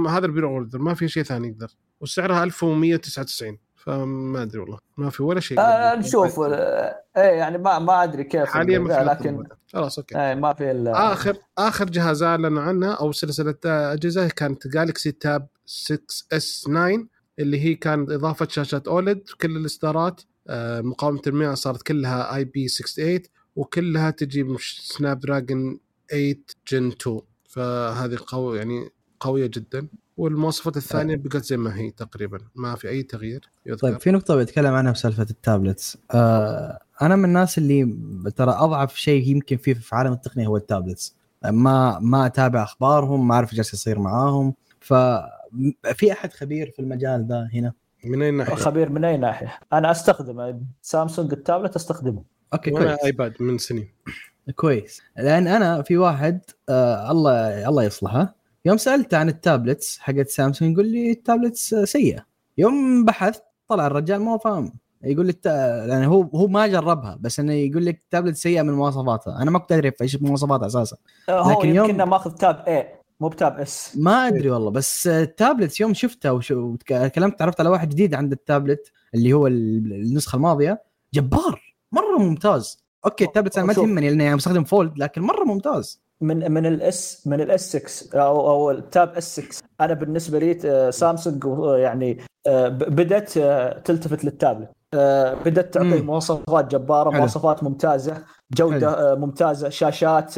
هذا ال pre-order ما في شيء ثاني يقدر. وسعرها 1199 فما أدري والله ما في ولا شيء آه نشوف. [LAUGHS] إيه يعني ما ما أدري كيف حاليا ما ذا، في لكن خلاص okay. إيه ما في اخر آخر جهاز اعلنوا عنه أو سلسلة أجهزة كانت Galaxy Tab 6 S 9 اللي هي كانت إضافة شاشات OLED كل الإصدارات. آه، مقاومة المياه صارت كلها IP 68 وكلها تجي Snapdragon 8 Gen 2 فهذه قوي يعني قوية جدا. والمواصفات الثانية بقت زي ما هي تقريبا. ما في أي تغيير يذكر. طيب في نقطة بتكلم عنها بسالفة ال tablets. آه أنا من الناس اللي ترى أضعف شيء يمكن فيه في عالم التقنية هو ال tablets. ما ما أتابع أخبارهم ما أعرف إيش جالس يصير معاهم. ففي أحد خبير في المجال ذا هنا؟ من أي ناحية؟ خبير من أي ناحية؟ أنا أستخدمه. Samsung ال tablet أستخدمه. okay وأنا كويس. iPad من سنين. كويس. لأن أنا في واحد آه الله الله يصلحه. يوم سألته عن ال tablets حقت سامسونج يقول لي ال tablets سيئة. يوم بحث طلع الرجال ما فاهم. يقول لي الت... يعني هو هو ما جربها بس إنه يقول لك التابلت سيئة من مواصفاتها أنا ما كنت أدري إيش مواصفاتها أساسا. آه، هو لكن يوم- يمكن ماخذ Tab A مو ب Tab S. ما أدري والله بس التابلت يوم شفتها وتكلمت تعرفت على واحد جديد عند التابلت اللي هو ال- النسخة الماضية جبار مرة ممتاز. okay ال tablet أنا ما. تهمني لأني بستخدم Fold لكن مرة ممتاز من من ال S من ال S 6 أو أو ال Tab S 6 أنا بالنسبة لي آه، سامسونج آه، يعني آه، بدأت تلتفت للتابلت بدأت تعطي. مواصفات جبارة حلو. مواصفات ممتازة جودة آه، ممتازة شاشات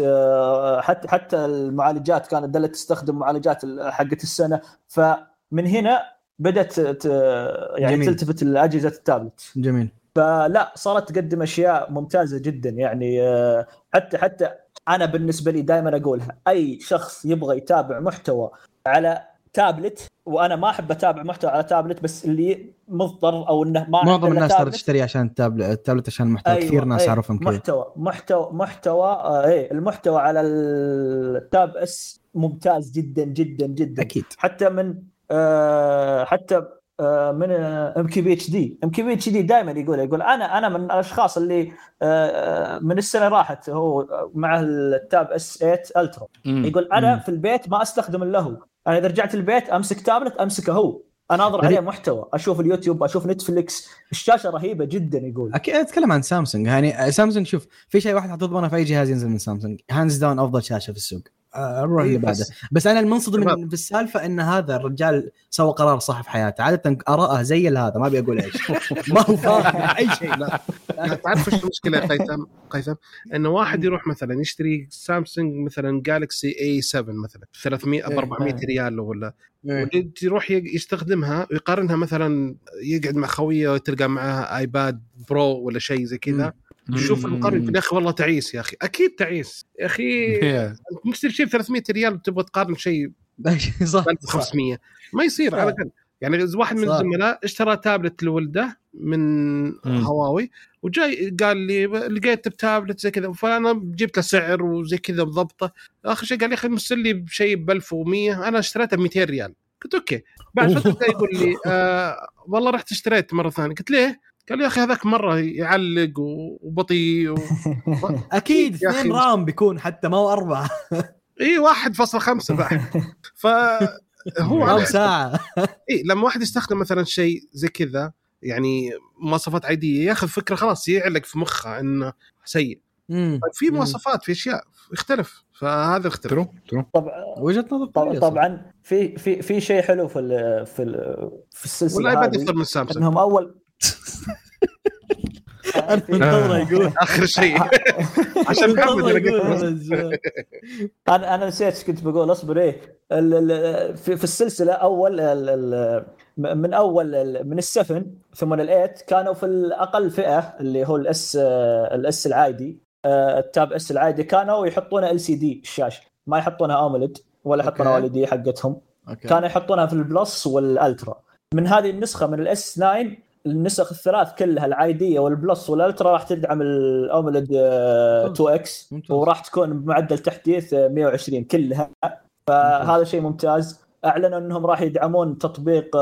حتى حتى المعالجات كانت دلت تستخدم معالجات ال- حقت السنة فمن هنا بدأت يعني جميل. تلتفت لأجهزة التابلت جميل فلا صارت تقدم أشياء ممتازة جدا. يعني آه، حتى حتى أنا بالنسبة لي دائما أقولها أي شخص يبغى يتابع محتوى على تابلت وأنا ما أحب أتابع محتوى على تابلت بس اللي مضطر أو إنه ما معظم الناس ترى. تشتري عشان ال tablet ال tablet عشان المحتوى. أيوة، كثير ناس أيوة، اعرفهم كذا. محتوى محتوى محتوى آه إيه المحتوى على ال Tab S ممتاز جدا جدا جدا. أكيد. حتى من آه حتى من ام كي بي اتش دي ام كي بي اتش دي دائما يقول يقول أنا أنا من الأشخاص اللي آه، من السنة راحت هو مع ال Tab S 8 Ultra. يقول أنا مم. في البيت ما أستخدم إلا هو. أنا إذا رجعت البيت أمسك تابلت أمسكه هو. اناظر عليه محتوى أشوف اليوتيوب أشوف Netflix. الشاشة رهيبة جدا يقول. أكيد أتكلم عن سامسونج. يعني سامسونج شوف في شيء واحد حتضمنه في أي جهاز ينزل من Samsung. hands down أفضل شاشة في السوق. آه، نروح اللي إيه، بعده. بس- أنا المنصدم شباب. من- في السالفة إن هذا الرجال سوى قرار صح في حياته. عادة أراءه زي هذا ما أبي أقول إيش. [LAUGHS] ما هو فاهم. [LAUGHS] أي شيء لا. لا، تعرف إيش المشكلة يا قيثم؟ قيثم انه واحد يروح مثلا يشتري سامسونج مثلا Galaxy A 7 مثلا 300 ب 400 ريال ولا. إيه. يروح يستخدمها ويقارنها مثلا يقعد مع خويه وتلقى معاه iPad Pro ولا شيء زي كذا. شوف مم. المقارنه يا أخي والله تعيس يا أخي. أكيد تعيس. يا أخي [LAUGHS] مشتري شيء ب 300 ريال وتبغى تقارن شيء [LAUGHS] صح ب 1500 ما يصير على الأقل. يعني واحد من. الزملاء اشترى تابلت لولده من هواوي وجاي قال لي لقيت بتابلت زي كذا. فأنا جبت له سعر وزي كذا بضبطه. آخر شيء قال لي يا أخي مرسل لي بشيء ب 1100 أنا اشتريته ب 200 ريال. قلت okay. بعد فترة يقول لي [LAUGHS] آه والله رحت اشتريت مرة ثانية. قلت ليه؟ قال يا أخي هذاك مرة يعلق و- وبطيء و... [LAUGHS] أكيد. اثنين RAM بيكون حتى ما هو أربعة [LAUGHS] اي 1.5 بعد ف هو رام ساعة [LAUGHS] اي لما واحد يستخدم مثلا شيء زي كذا يعني مواصفات عادية ياخذ فكره خلاص يعلق في مخه إنه سيء. طيب في. مواصفات في أشياء يختلف فهذا اختلف ترو ترو طبعا وجهة نظر. طبعا في في في شيء حلو في ال في ال في السلسلة والايباد افضل من سامسونج إنهم أول أنا منتظره يقول. آخر شيء. عشان محمد أنا أنا نسيت إيش كنت بقول أصبر إيه. في, السلسلة أول من أول ال- من ال seven ثم ال eight كانوا في الأقل فئة اللي هو ال S ال S العادي. آه، ال Tab S العادي. كانوا يحطونها LCD الشاشة. ما يحطونها AMOLED ولا يحطونها okay. LED حقتهم. okay. كانوا يحطونها في ال Plus وال Ultra. من هذه النسخة من ال S 9 النسخ الثلاث كلها العادية وال Plus وال Ultra راح تدعم ال AMOLED 2 X. ممتاز. وراح تكون بمعدل تحديث آه، 120 كلها. فهذا شيء ممتاز. أعلنوا إنهم راح يدعمون تطبيق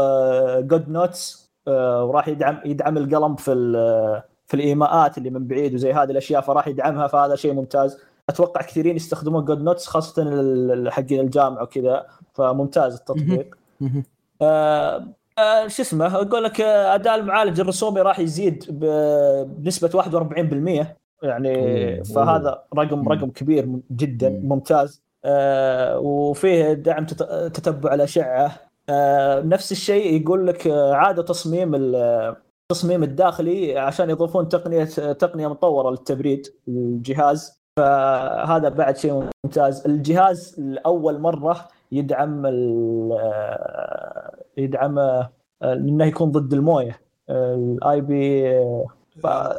GoodNotes وراح يدعم يدعم القلم في في الإيماءات اللي من بعيد وزي هذه الأشياء فراح يدعمها فهذا شيء ممتاز. أتوقع كثيرين يستخدمون GoodNotes خاصة حقين الجامعة وكذا. فممتاز التطبيق. آه آه شو اسمه أقول لك آه، أداء المعالج الرسومي راح يزيد بنسبة 41% يعني. فهذا رقم. رقم كبير جدا مم. ممتاز آه وفيه دعم تت- تتبع الأشعة آه نفس الشيء يقول لك آه، عادة تصميم ال- التصميم الداخلي عشان يضيفون تقنية تقنية مطورة للتبريد الجهاز فهذا بعد شيء ممتاز الجهاز لأول مرة يدعم ال- يدعم آه، إنه يكون ضد الموية. ال IP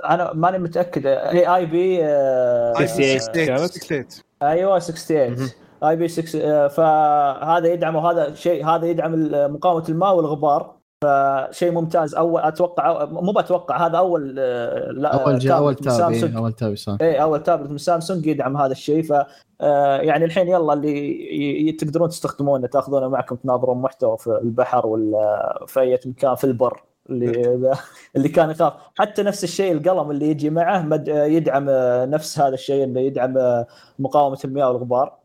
أنا ماني متأكد. هي IP آه، 68 كانت؟ 68 أيوه مهم. 68 آي بي 6 آه، فهذا يدعم وهذا شيء هذا يدعم مقاومة الماء والغبار. فشيء مو أول أتوقع مو بتوقع هذا أول آه، لا أول جا أول تابلت تاب سامسونج. أول تاب صح. إيه أول تابلت من سامسونج يدعم هذا الشيء. ف آه، يعني الحين يلا اللي تقدرون تستخدمونه تأخذونه معكم تناظرون محتوى في البحر ولا في أي مكان في البر اللي [LAUGHS] اللي كان يخاف. حتى نفس الشيء القلم اللي يجي معه يدعم آه، نفس هذا الشيء إنه يدعم آه، مقاومة المياه والغبار.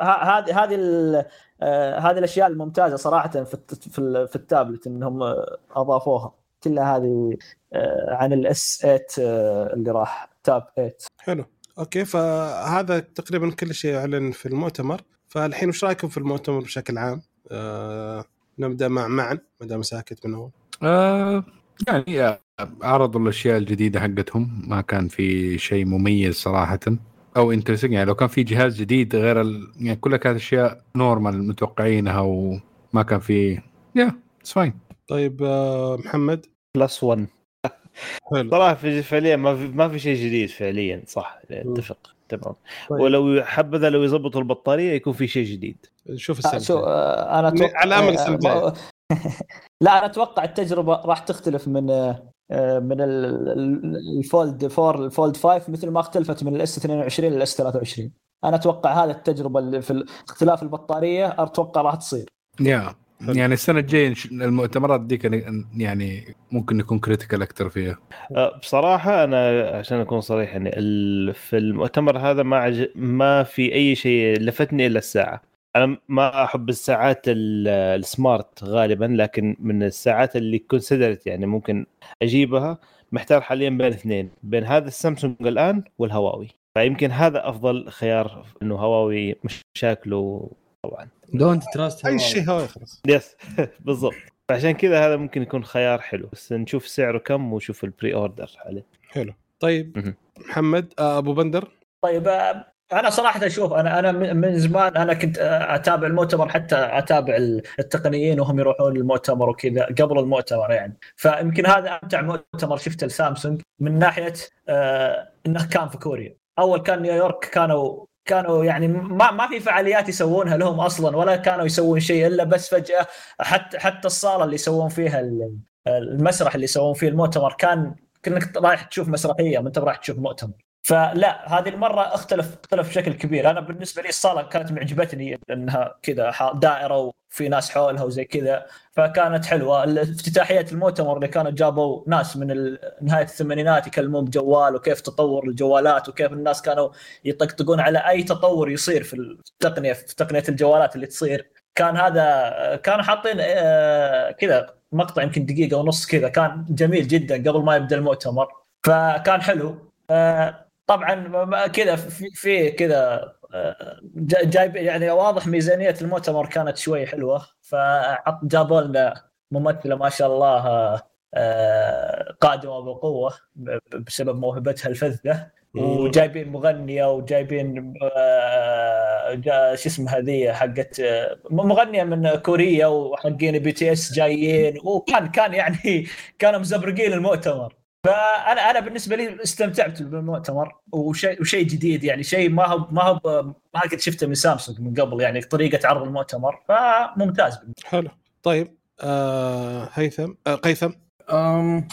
هذه ال- آه، هذه الأشياء الممتازة صراحة في الت- في ال- في التابلت إنهم أضافوها. كلها هذه آه، عن ال S 8 آه، اللي راح Tab 8 حلو. okay. فهذا تقريبا كل شيء أعلن في المؤتمر. فالحين وش رأيكم في المؤتمر بشكل عام؟ آه نبدأ مع معا ما دام ساكت من أول. آه يعني عرضوا الأشياء الجديدة حقتهم ما كان في شيء مميز صراحة. أو interesting يعني لو كان في جهاز جديد غير ال... يعني كلها كانت أشياء normal متوقعينها وما كان في yeah it's fine طيب آه محمد؟ plus 1 حلو. صراحة في فعليا ما في ما في شيء جديد فعليا صح. اتفق تمام. طيب. ولو حبذا لو يضبطوا البطارية يكون في شيء جديد. شوف آه، السنة شو آه، أنا أتوقع على آه، الجاية. ما- [LAUGHS] لا أنا أتوقع التجربة راح تختلف من آه، آه، من ال- ال- ال Fold 4 ال Fold 5 مثل ما اختلفت من ال S 22 لل S 23 أنا أتوقع هذه التجربة اللي في اختلاف البطارية أتوقع راح تصير. yeah يعني السنة الجاية المؤتمرات دي كان يعني ممكن نكون critical أكثر فيها. أه، بصراحة أنا عشان أكون صريح يعني ال- في المؤتمر هذا ما عج... ما في أي شيء لفتني إلا الساعة. أنا ما أحب الساعات ال- ال smart غالبا لكن من الساعات اللي considered يعني ممكن أجيبها محتار حاليا بين اثنين بين هذا السامسونج الآن والهواوي. فيمكن هذا أفضل خيار إنه هواوي مشاكله طبعا. don't trust أي شيء هواوي خلاص yes بالضبط. فعشان كذا هذا ممكن يكون خيار حلو. بس نشوف سعره كم ونشوف ال pre-order عليه حلو. طيب. محمد آه، أبو بندر. طيب آه، أنا صراحة أشوف أنا أنا من زمان أنا كنت آه، أتابع المؤتمر حتى أتابع ال- التقنيين وهم يروحون المؤتمر وكذا قبل المؤتمر يعني. فيمكن هذا أمتع مؤتمر شفته لسامسونج من ناحية آه إنه كان في كوريا. أول كان نيويورك كانوا كانوا يعني ما ما في فعاليات يسوونها لهم أصلا ولا كانوا يسوون شيء إلا بس فجأة حتى حتى الصالة اللي يسوون فيها ال- المسرح اللي يسوون فيه المؤتمر كان كأنك رايح تشوف مسرحية ما أنت رايح تشوف مؤتمر. فلا هذه المرة اختلف اختلف بشكل كبير. أنا بالنسبة لي الصاله كانت معجبتني إنها كذا دائرة وفي ناس حولها وزي كذا فكانت حلوة. افتتاحية المؤتمر اللي كانوا جابوا ناس من نهاية الثمانينات يكلمون بجوال وكيف تطور الجوالات وكيف الناس كانوا يطقطقون على أي تطور يصير في التقنيه في تقنية الجوالات اللي تصير. كان هذا كانوا حاطين آه، كذا مقطع يمكن دقيقة ونص كذا. كان جميل جدا قبل ما يبدأ المؤتمر. فكان حلو. آه، طبعا كذا في, في كذا جا- جايب يعني واضح ميزانية المؤتمر كانت شوي حلوة فجابوا لنا ممثلة ما شاء الله آه، قادمة بقوة بسبب موهبتها الفذة وجايبين مغنية وجايبين آه، شو اسمها ذي حقت آه، مغنية من كوريا وحقين BTS جايين وكان كان يعني [LAUGHS] كانوا مزبرقين المؤتمر. فانا أنا بالنسبة لي استمتعت بالمؤتمر وشيء وشيء جديد يعني شيء ما هو ما هو ما قد شفته من سامسونج من قبل يعني طريقة عرض المؤتمر فممتاز. حلو. طيب آه هيثم آه قيثم. أم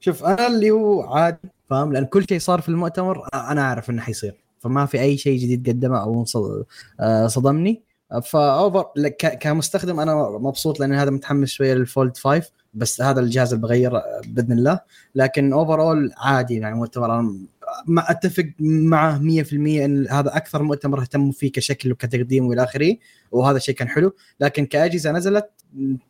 شوف أنا اللي هو عادي فاهم لأن كل شيء صار في المؤتمر أنا أعرف إنه حيصير. فما في أي شيء جديد قدمه أو آه، صدمني. فأوفر كمستخدم أنا مبسوط لأن هذا متحمس شوية للفولد 5 بس هذا الجهاز اللي بغيره بإذن الله. لكن اوفر اول عادي يعني مؤتمر. ما أتفق معه 100% إن هذا أكثر مؤتمر اهتموا فيه كشكل وكتقديم وإلى آخره وهذا الشيء كان حلو. لكن كأجهزة نزلت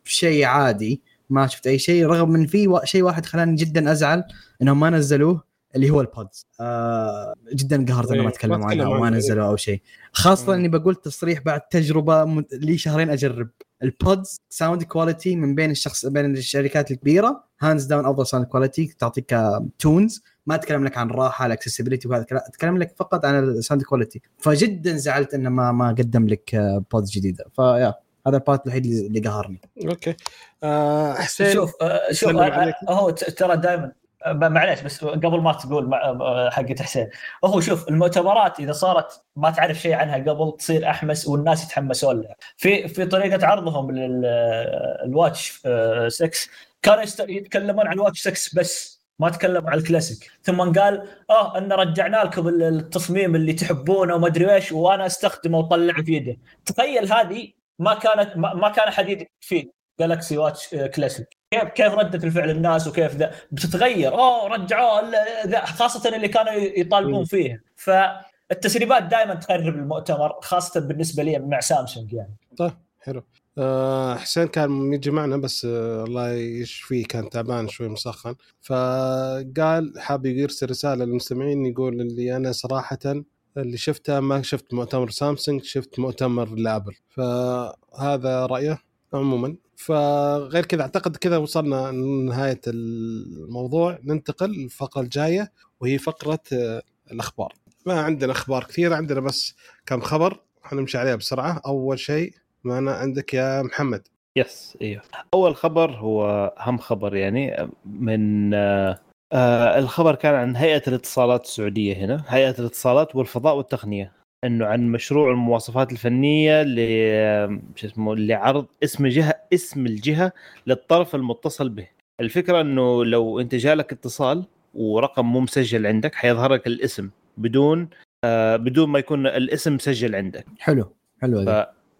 شيء عادي ما شفت أي شيء رغم من في شيء واحد خلاني جدا أزعل إنهم ما نزلوه اللي هو ال Buds آه جدا قهرت انهم إيه، ما تكلموا عنها تكلموا وما عنها، نزلوا أو شيء. خاصة. إني بقول تصريح بعد تجربة لي شهرين أجرب. ال Buds sound quality من بين الشخص بين الشركات الكبيرة. hands down أفضل sound quality تعطيك tones ما أتكلم لك عن راحة ال accessibility وهذا الكلام أتكلم لك فقط عن ال sound quality فجدا زعلت إنه ما ما قدم لك Buds جديدة. ف yeah هذا ال part الوحيد اللي اللي قهرني. okay. آه حسين شوف آه، شوف آه،. هو ترى دائما معليش بس قبل ما تقول آه، حقت حسين. هو شوف المؤتمرات إذا صارت ما تعرف شيء عنها قبل تصير أحمس والناس يتحمسون لها. في في طريقة عرضهم لل Watch 6 كانوا يست- يتكلمون عن ال Watch 6 بس ما تكلموا عن الكلاسيك. ثم قال آه إن رجعنا لكم ال- التصميم اللي تحبونه وما أدري إيش وأنا أستخدمه وطلع في يده تخيل هذه ما كانت ما كان احد يدري فيه Galaxy Watch آه، كلاسيك كيف كيف ردة الفعل الناس وكيف ذا بتتغير. أوه رجعوه خاصة اللي كانوا يطالبون. فيه. فالتسريبات دائما تخرب المؤتمر خاصة بالنسبة لي مع سامسونج يعني. طيب حلو. آه حسين كان يجي معنا بس آه الله يشفيه كان تعبان شوي مسخن. فقال حاب يرسل رسالة للمستمعين يقول اللي أنا صراحة اللي شفته ما شفت مؤتمر سامسونج شفت مؤتمر لابل. فهذا رأيه عموما؟ فغير كذا أعتقد كذا وصلنا لنهاية الموضوع. ننتقل للفقرة الجاية وهي فقرة آه، الأخبار. ما عندنا أخبار كثيرة عندنا بس كم خبر حنمشي عليها بسرعة. أول شيء معنا عندك يا محمد. يس أيوه أول خبر هو اهم خبر يعني من آه آه الخبر كان عن هيئة الاتصالات السعودية هنا. هيئة الاتصالات والفضاء والتقنية. إنه عن مشروع المواصفات الفنية ل شو اسمه لعرض اسم جهة اسم الجهة للطرف المتصل به. الفكرة إنه لو أنت جالك اتصال ورقم مو مسجل عندك حيظهر لك الاسم بدون آه بدون ما يكون الاسم مسجل عندك. حلو حلو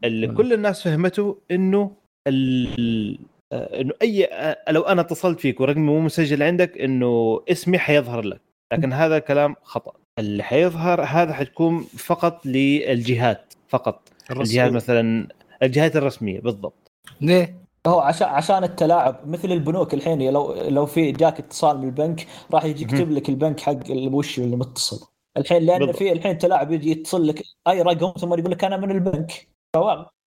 اللي. كل الناس فهمته إنه ال- آه، إنه أي آه، لو أنا اتصلت فيك ورقمي مو مسجل عندك إنه اسمي حيظهر لك. لكن هذا كلام خطأ. اللي حيظهر هذا حتكون فقط للجهات فقط. الجهات مثلا الجهات الرسمية بالضبط. ليه؟ هو عشان عشان التلاعب مثل البنوك الحين لو لو في جاك اتصال من البنك راح يجي يكتب لك البنك حق وش اللي متصل. الحين لأن بالضبط. في الحين تلاعب يجي يتصل لك أي رقم ثم يقول لك أنا من البنك.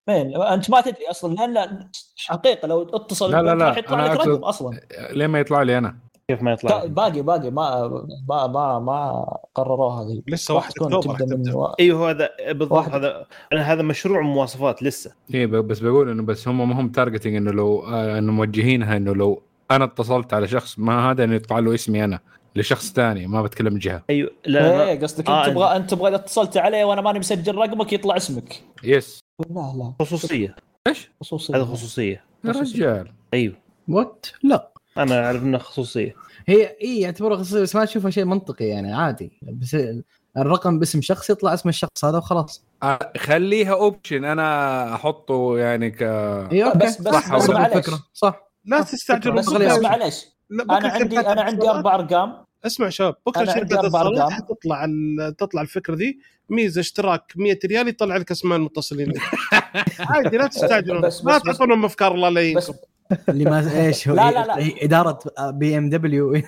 مين أنت ما تدري أصلا لأن حقيقة لو اتصل لا، لا، البنك لا، راح يطلع لك رقم أصلا. ليه ما يطلع لي أنا؟ كيف ما يطلع؟ باقي باقي ما ما ما, ما قرروها هذه. لسه واحد تبدأ من و- أيوه هذا بالضبط واحد. هذا هذا مشروع مواصفات لسه. ب- بس بقول إنه بس هم ما هم تارجتنج إنه لو آه إنه موجهينها إنه لو أنا اتصلت على شخص ما هذا إنه يطلع له اسمي أنا لشخص ثاني ما بتكلم جهة. أيوه لا إيه قصدك آه، انت تبغى أنت تبغى إذا اتصلت عليه وأنا ماني مسجل رقمك يطلع اسمك. yes لا لا. خصوصية. إيش؟ خصوصية. هذا خصوصية. يا رجال. أيوه. what لا. أنا اعرف انها خصوصية. هي اي يعتبرها خصوصية بس ما تشوفها شيء منطقي يعني عادي. بس الرقم باسم شخص يطلع اسم الشخص هذا وخلاص. آه خليها option أنا أحطه يعني ك okay. بس- بس- صح بس. الفكرة صح. لا تستعجلوا بس بس. معلش لا، أنا عندي أنا عندي أربع أرقام. اسمع شباب بكرة شركه أربع الاتصالات أرقام. حتطلع ال- تطلع الفكرة دي ميزة اشتراك 100 ريال يطلع لك أسماء المتصلين. [LAUGHS] عادي لا تستعجلون بس- ما بس- بس- تعطونهم أفكار الله لا بس اللي ما [LAUGHS] إيش هو؟ لا، لا، لا. هي إدارة BMW.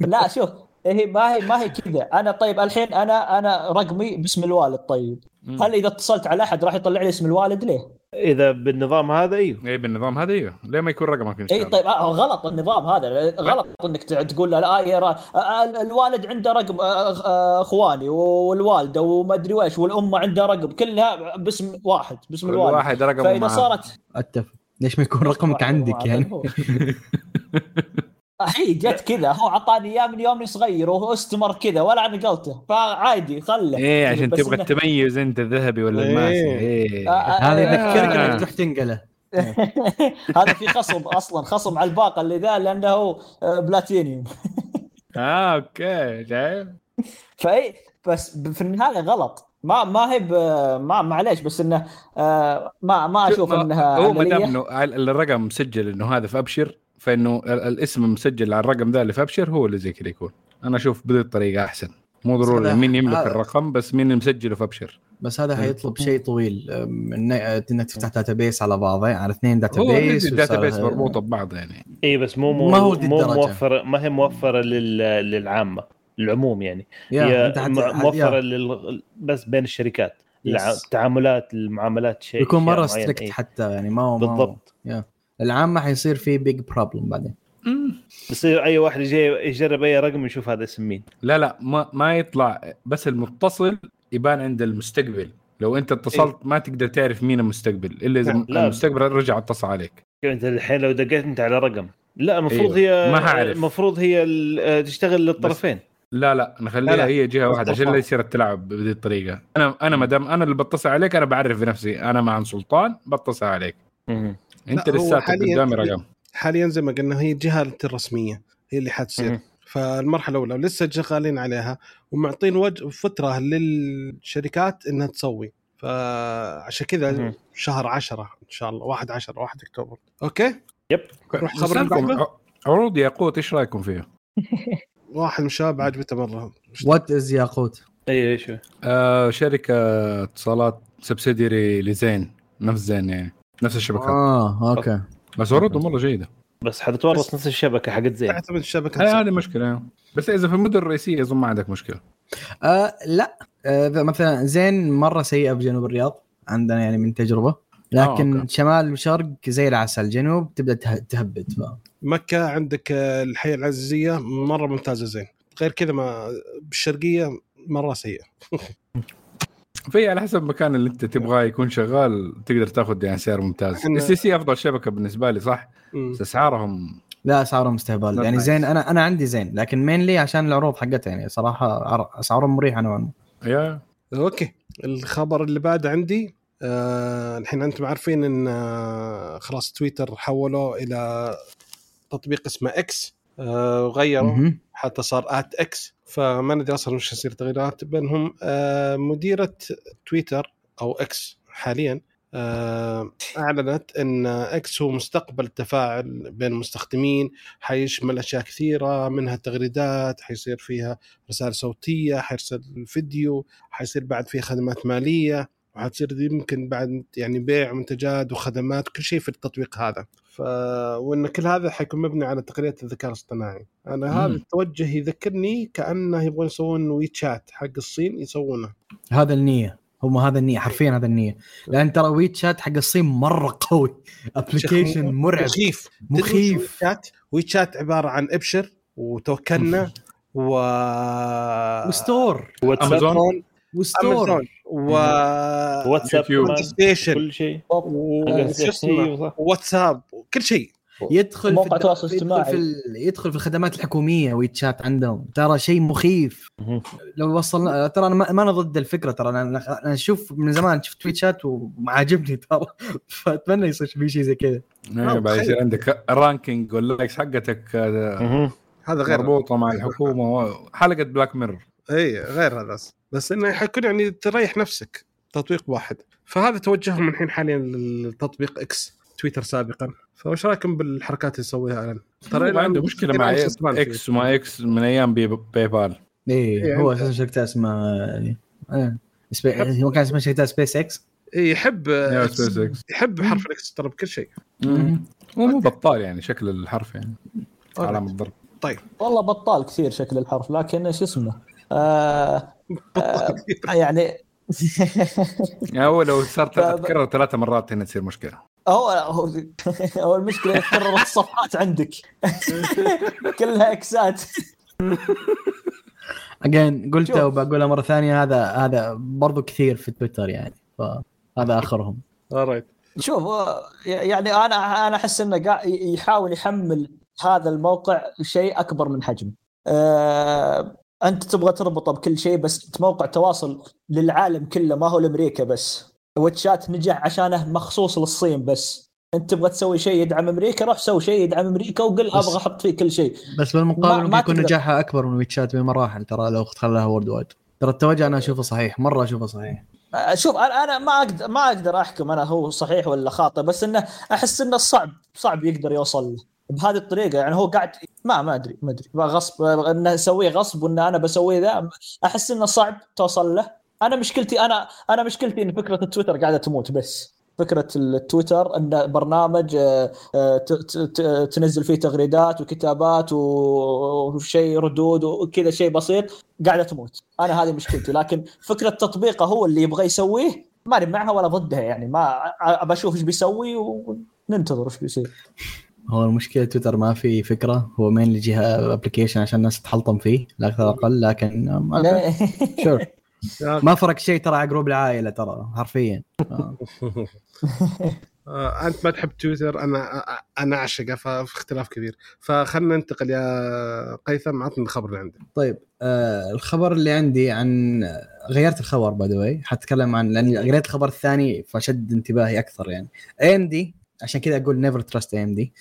لا شوف. هي ما هي ما هي كذا. أنا طيب الحين أنا أنا رقمي باسم الوالد طيب. هل إذا اتصلت على أحد راح يطلع لي اسم الوالد ليه؟ إذا بالنظام هذا إيوه. اي بالنظام هذا إيوه. ليه ما يكون رقمك إن شاء اي طيب آه غلط النظام هذا. غلط إنك تقول له لا يا را- آه، الوالد عنده رقم آه، آه، إخواني والوالدة وما أدري ويش والام عندها رقم. كلها باسم واحد باسم الوالد. واحد رقمه فإذا. صارت أتفق. ليش ما يكون رقمك عندك يعني؟ [LAUGHS] هي جت كذا هو اعطاني إياه من يومي صغير وهو استمر كذا ولا نقلته فعادي خله. إيه عشان بس تبغى إنه- التميز أنت الذهبي ولا إيه. الماسي. آه، إيه آه، هذا يذكرك آه. إنك تروح تنقله [LAUGHS] هذا في خصم أصلا خصم على الباقة اللي ذا لأنه آه، بلاتينيوم. [LAUGHS] آه okay شايف فإي بس في النهاية غلط. ما ما هي ب- ما معليش بس إنه آه، ما ما أشوف شوف، إنها هو ما دام إنه ال- الرقم مسجل إنه هذا في ابشر فإنه ال- الاسم مسجل على الرقم ذا اللي في ابشر هو اللي زي كذا يكون أنا أشوف بذي الطريقة أحسن مو ضروري مين يملك هذا- الرقم بس مين مسجله في ابشر بس هذا حيطلب شيء طويل إنك تفتح data base على بعضه على اثنين data هو base ال data base مربوطه ببعض يعني إي بس مو مو ما هو مو. موفره ما هي موفرة لل... للعامة العموم يعني yeah هي أنت حت... موفره yeah. لل... بس بين الشركات. التعاملات المعاملات شيء يكون أشياء مرة. strict. حتى يعني ما هو ما هو- بالضبط. العامه حيصير في big problem بعدين يصير أي واحد يجي يجرب أي رقم يشوف هذا اسم مين لا لا ما ما يطلع بس المتصل يبان عند المستقبل لو أنت اتصلت ما تقدر تعرف مين المستقبل إلا إذا لا. المستقبل رجع اتصل عليك أنت الحين لو دقيت أنت على رقم لا المفروض أيوه. هي ما حعرف. المفروض هي ال- تشتغل للطرفين لا لا نخليها لا، لا. هي جهة واحدة عشان لا. يصير التلاعب بهذه الطريقة أنا أنا ما دام أنا اللي بتصل عليك أنا بعرف بنفسي أنا مع سلطان بتصل عليك. أنت لساتك حالياً- قدامي رقم. حاليا زي ما قلنا هي الجهه الرسمية هي اللي حتصير. فالمرحلة الأولى لسه شغالين عليها ومعطين وجه فترة للشركات إنها تسوي. فعشان كذا. شهر 10 إن شاء الله 1 10 1 أكتوبر. okay؟ yep. نروح خبر عروض ياقوت إيش رأيكم فيها؟ [LAUGHS] واحد من الشباب عجبته مرة. what is ياقوت؟ أي إيش هو؟ آه شركة اتصالات subsidiary لزين نفس زين يعني. نفس الشبكات آه. آه okay. بس عروضهم مرة جيدة. بس حتتورط نفس الشبكة حقت زين. تعتمد الشبكة هاي هذه مشكلة. بس إذا في المدن الرئيسية أظن ما عندك مشكلة. آه لا. آه مثلا زين مرة سيئة بجنوب الرياض عندنا يعني من تجربة. لكن آه، آه okay. شمال وشرق زي العسل. جنوب تبدأ ته- تهبد. ف... مكة عندك آه، الحياة العزيزية مرة ممتازة زين. غير كذا ما بالشرقية مرة سيئة. [LAUGHS] في على حسب المكان اللي انت تبغاه يكون شغال تقدر تاخذ يعني سعر ممتاز. STC أفضل شبكة بالنسبة لي صح. بس أسعارهم لا أسعارهم استهبال يعني. زين أنا أنا عندي زين لكن mainly عشان العروض حقتها يعني صراحة عر- أسعارهم مريحة نوعا ما. yeah. okay. الخبر اللي بعد عندي آه الحين أنتم عارفين إن آه خلاص تويتر حولوا إلى تطبيق اسمه X آه وغيروا. حتى صار at X فما ندري أصلا وش يصير تغييرات بينهم آه مديرة تويتر أو X حاليا آه، أعلنت إن X هو مستقبل التفاعل بين المستخدمين. حيشمل أشياء كثيرة منها تغريدات حيصير فيها رسائل صوتية حيرسل فيديو حيصير بعد فيها خدمات مالية وحتصير يمكن بعد يعني بيع منتجات وخدمات كل شيء في التطبيق هذا. ف وإن كل هذا حيكون مبني على تقنيه الذكاء الاصطناعي. أنا هذا مم. التوجه يذكرني كأنه يبغون يسوون WeChat حق الصين يسوونه. هذا النية. هم هذا النية حرفيا هذا النية. لأن ترى WeChat حق الصين مرة قوي. application مرعب. مخيف. مخيف. WeChat WeChat عبارة عن إبشر وتوكلنا و و store. واتساب و store و واتساب كل شيء. أيوة. واتساب كل شيء. يدخل في موقع الد- تواصل يدخل. في. يدخل في الخدمات الحكومية WeChat عندهم. ترى شيء مخيف. لو وصلنا ترى أنا ما ما أنا ضد الفكرة ترى أنا أنا أشوف من زمان شفت WeChat وعاجبني ترى. [LAUGHS] فأتمنى يصير في شيء زي كذا. إيه، بعد يصير عندك ال ranking وال likes حقتك آه،. هذا غير. مربوطة مع الحكومة حلقة Black Mirror اي غير هذا بس إنه حيكون يعني تريح نفسك تطبيق واحد فهذا توجههم الحين حاليا للتطبيق X تويتر سابقا فوش رأيكم بالحركات اللي يسويها الان؟ ترى عنده مشكلة مع. X وما X من أيام بي PayPal إيه إيه، هو. أساسا شركته اسمها إيه. سبي... هو كان اسمه شركته سبيس إكس إي، يحب يا سبيس إكس يحب حرف الإكس ترى بكل شيء هو مو بطال يعني شكل الحرف يعني علامة ضرب والله بطال كثير شكل الحرف لكن إيش اسمه؟ آه يعني يعني هو لو صار ف- تكرر ثلاث مرات هنا تصير مشكلة هو هو, المشكلة يتكرر الصفحات عندك كلها إكسات اجين قلتها شوف. وبقولها مرة ثانية هذا هذا برضو كثير في تويتر يعني فهذا آخرهم. شوف يعني أنا أنا أحس إنه قاعد يحاول يحمل هذا الموقع شيء أكبر من حجمه. آه أنت تبغى تربطه بكل شيء بس موقع تواصل للعالم كله ما هو لأمريكا بس. واتشات نجح عشانه مخصوص للصين بس. أنت تبغى تسوي شيء يدعم أمريكا روح سوي شيء يدعم أمريكا وقل أبغى أحط فيه كل شيء. بس بالمقابل ما ممكن يكون. نجاحها أكبر من ويتشات بمراحل ترى لو خلاها وورد وايد ترى التوجه أنا أشوفه صحيح مرة أشوفه صحيح شوف أنا أنا ما أقدر ما أقدر أحكم أنا هو صحيح ولا خاطئ بس إنه أحس إنه صعب صعب يقدر يوصل له بهذه الطريقة يعني هو قاعد ما ما أدري ما أدري. غصب إنه يسويه غصب وإن أنا بسويه ذا. أحس إنه صعب توصل له. أنا مشكلتي أنا أنا مشكلتي إن فكرة التويتر قاعدة تموت بس. فكرة التويتر انه برنامج آه، آه، تنزل فيه تغريدات وكتابات وشيء ردود وكذا شيء بسيط قاعدة تموت. أنا هذه مشكلتي. لكن فكرة تطبيقه هو اللي يبغى يسويه ماني معها ولا ضدها يعني. ما أبى أشوف إيش بيسوي وننتظر إيش بيصير. هو المشكلة تويتر ما في فكرة هو مين اللي جهه ابلكيشن عشان الناس تحلطم فيه لا أكثر أقل لكن ما شور [LAUGHS] ما فرق شيء ترى على جروب العائلة ترى حرفيا. [LAUGHS] آه. أنت ما تحب تويتر؟ أنا أنا أعشقه ففي اختلاف كبير. فخلنا ننتقل يا قيثم عطني الخبر اللي عندك. طيب آه الخبر اللي عندي عن غيرت الخبر باي ذا واي حتكلم عن لاني قريت الخبر الثاني فشد انتباهي أكثر يعني. AMD عشان كذا أقول never trust AMD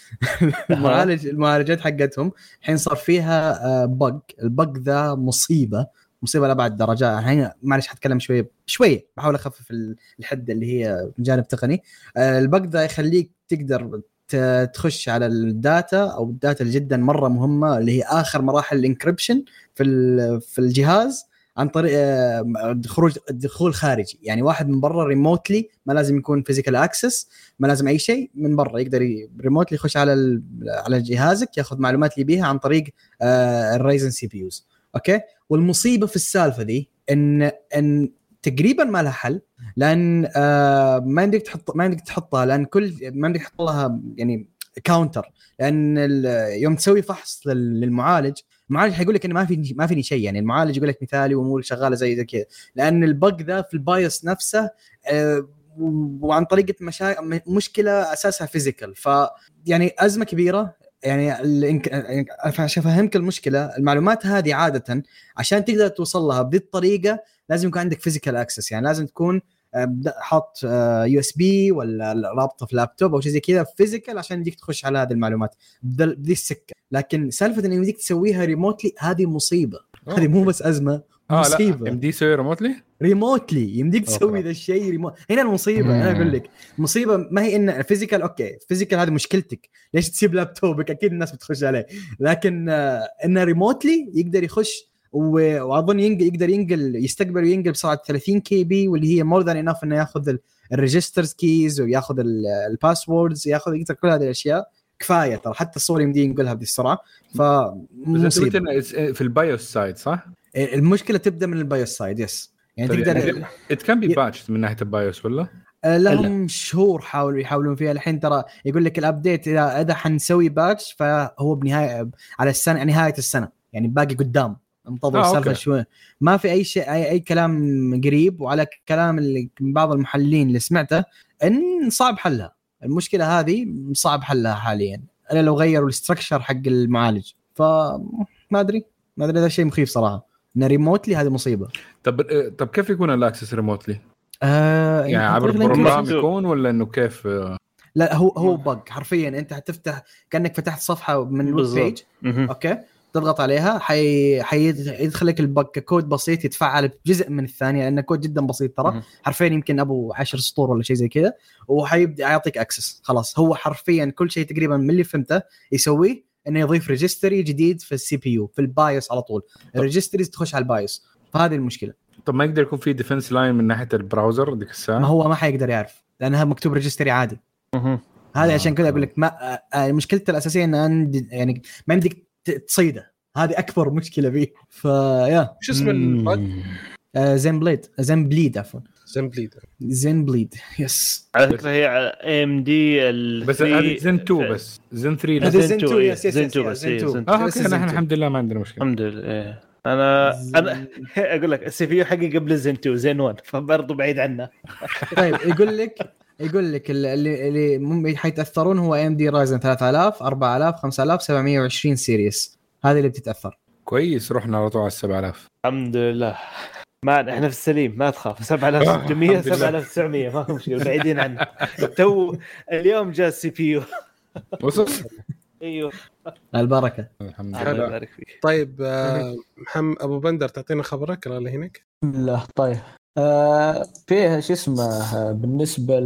المعالج المعالجات حقتهم الحين صار فيها آه bug ال bug ذا مصيبة مصيبة لأبعد درجات الحين معلش حتكلم شوية شوية بحاول أخفف ال- الحده اللي هي من جانب تقني. آه ال bug ذا يخليك تقدر تخش على ال data أو ال data اللي جدا مرة مهمة اللي هي آخر مراحل ال encryption في في الجهاز. عن طريق آه، خروج دخول خارجي. يعني واحد من برا remotely ما لازم يكون physical access ما لازم أي شيء من برا يقدر remotely يخش على على جهازك ياخذ معلومات اللي بيها عن طريق ال Ryzen CPUs. okay؟ والمصيبة في السالفة دي إن إن تقريبا ما لها حل لأن آه ما يمديك تحط ما يمديك تحطها لأن كل ما يمديك تحط لها يعني counter لأن يوم تسوي فحص لل- للمعالج المعالج حيقول لك إنه ما في ما فيني شيء يعني المعالج يقول لك مثالي وأمور شغالة زي زي كذا. لأن ال bug ذا في ال BIOS نفسه آه، وعن طريقه مشا... مشكلة أساسها physical. ف يعني أزمة كبيرة. يعني ال enc... يعني عشان أفهمك المشكلة. المعلومات هذه عادة عشان تقدر توصل لها بذي الطريقة لازم يكون عندك physical access يعني لازم تكون حاط USB ولا رابطة في لابتوب أو شيء زي كذا physical عشان يمديك تخش على هذه المعلومات. بذ- بذي السكة. لكن سالفة إن يمديك تسويها remotely هذه مصيبة. هذه مو بس أزمة آه لا دي يسوي ريموتلي ريموتلي يمديك. تسوي ذا الشيء ريموت هنا المصيبة أنا مم. أقول لك. المصيبه ما هي إن physical okay physical هذه مشكلتك. ليش تسيب لابتوبك أكيد الناس بتخش عليه. لكن آه، انه remotely يقدر يخش وأظن ينقل يقدر ينقل يستقبل وينقل بسرعة 30 KB واللي هي more than enough إنه ياخذ ال registers keys وياخذ ال passwords ياخذ يقدر كل هذه الأشياء. كفاية ترى حتى الصور يمدي ينقلها بهذه السرعه بس أنت it's- في ال BIOS side صح؟ المشكلة تبدأ من ال BIOS side yes يعني طيب تقدر it can be patch من ناحية ال BIOS ولا؟ آه، لهم شهور حاولوا يحاولون فيها. الحين ترى يقول لك ال update اذا إذا حنسوي patch فهو بنهايه على السنة نهاية السنة. يعني باقي قدام. انتظر آه، السالفه. شوي ما في أي شيء أي, أي كلام قريب وعلى كلام اللي من بعض المحللين اللي سمعته إن صعب حلها المشكلة هذه صعب حلها حاليا الا لو غيروا ال structure حق المعالج فما أدري ما أدري هذا شيء مخيف صراحة إن remotely هذه مصيبة طب طب كيف يكون ال access remotely؟ آه يعني عبر إنك- program بس- يكون ولا إنه كيف؟ لا هو هو bug حرفيا أنت حتفتح كأنك فتحت صفحة من ال web. page. okay تضغط عليها حي... حيدخل لك ال bug ك code بسيط يتفعل بجزء من الثانية لأنه كود جدا بسيط ترى. حرفيا يمكن أبو 10 سطور ولا شيء زي كذا وحيبدأ يعطيك access خلاص هو حرفيا كل شيء تقريبا من اللي فهمته يسويه إنه يضيف registry جديد في ال CPU في ال BIOS على طول ال registries تخش على ال BIOS فهذه المشكلة طب ما يقدر يكون في defense line من ناحية ال browser ذيك ما الساعة؟ هو ما حيقدر يعرف لأنها مكتوب registry عادي. هذا آه. عشان كذا أقول لك ما آه، آه، مشكلته الأساسية إن يعني ما يمديك تصيده. هذه أكبر مشكلة فيه. فيا شو اسم ال bug؟ آه، Zenbleed. Zenbleed عفوا. Zenbleed Zenbleed. yes على فكرة هي على AMD بس هذه زين 2 بس. زين 3 لا. هذا Zen Zen 2 2 إيه، yes yes Zen yes 2 yes، بس زين إيه، 2. زين آه بس okay Zen نحن 2. الحمد لله ما عندنا مشكلة. الحمد لله إيه. أنا أنا [LAUGHS] أقول لك ال CPU حقي قبل زين 2 زين 1 فبرضه بعيد عنه. طيب يقول لك يقول لك اللي اللي مم- حيتأثرون هو AMD Ryzen 3000 4000 5000 720 series هذه اللي بتتأثر. كويس رحنا على طول على 7000 الحمد لله. ما إحنا في السليم ما تخاف. 7600 الحمد لله. 7900 ما في مشكلة بعيدين عنه. تو اليوم جاء ال CPU وصل. أيوه. البركة. الحمد الله لله. يبارك فيك. طيب آه، محمد أبو بندر تعطينا خبرك الله يهينك لا طيب. آه فيه شو اسمه؟ آه، بالنسبة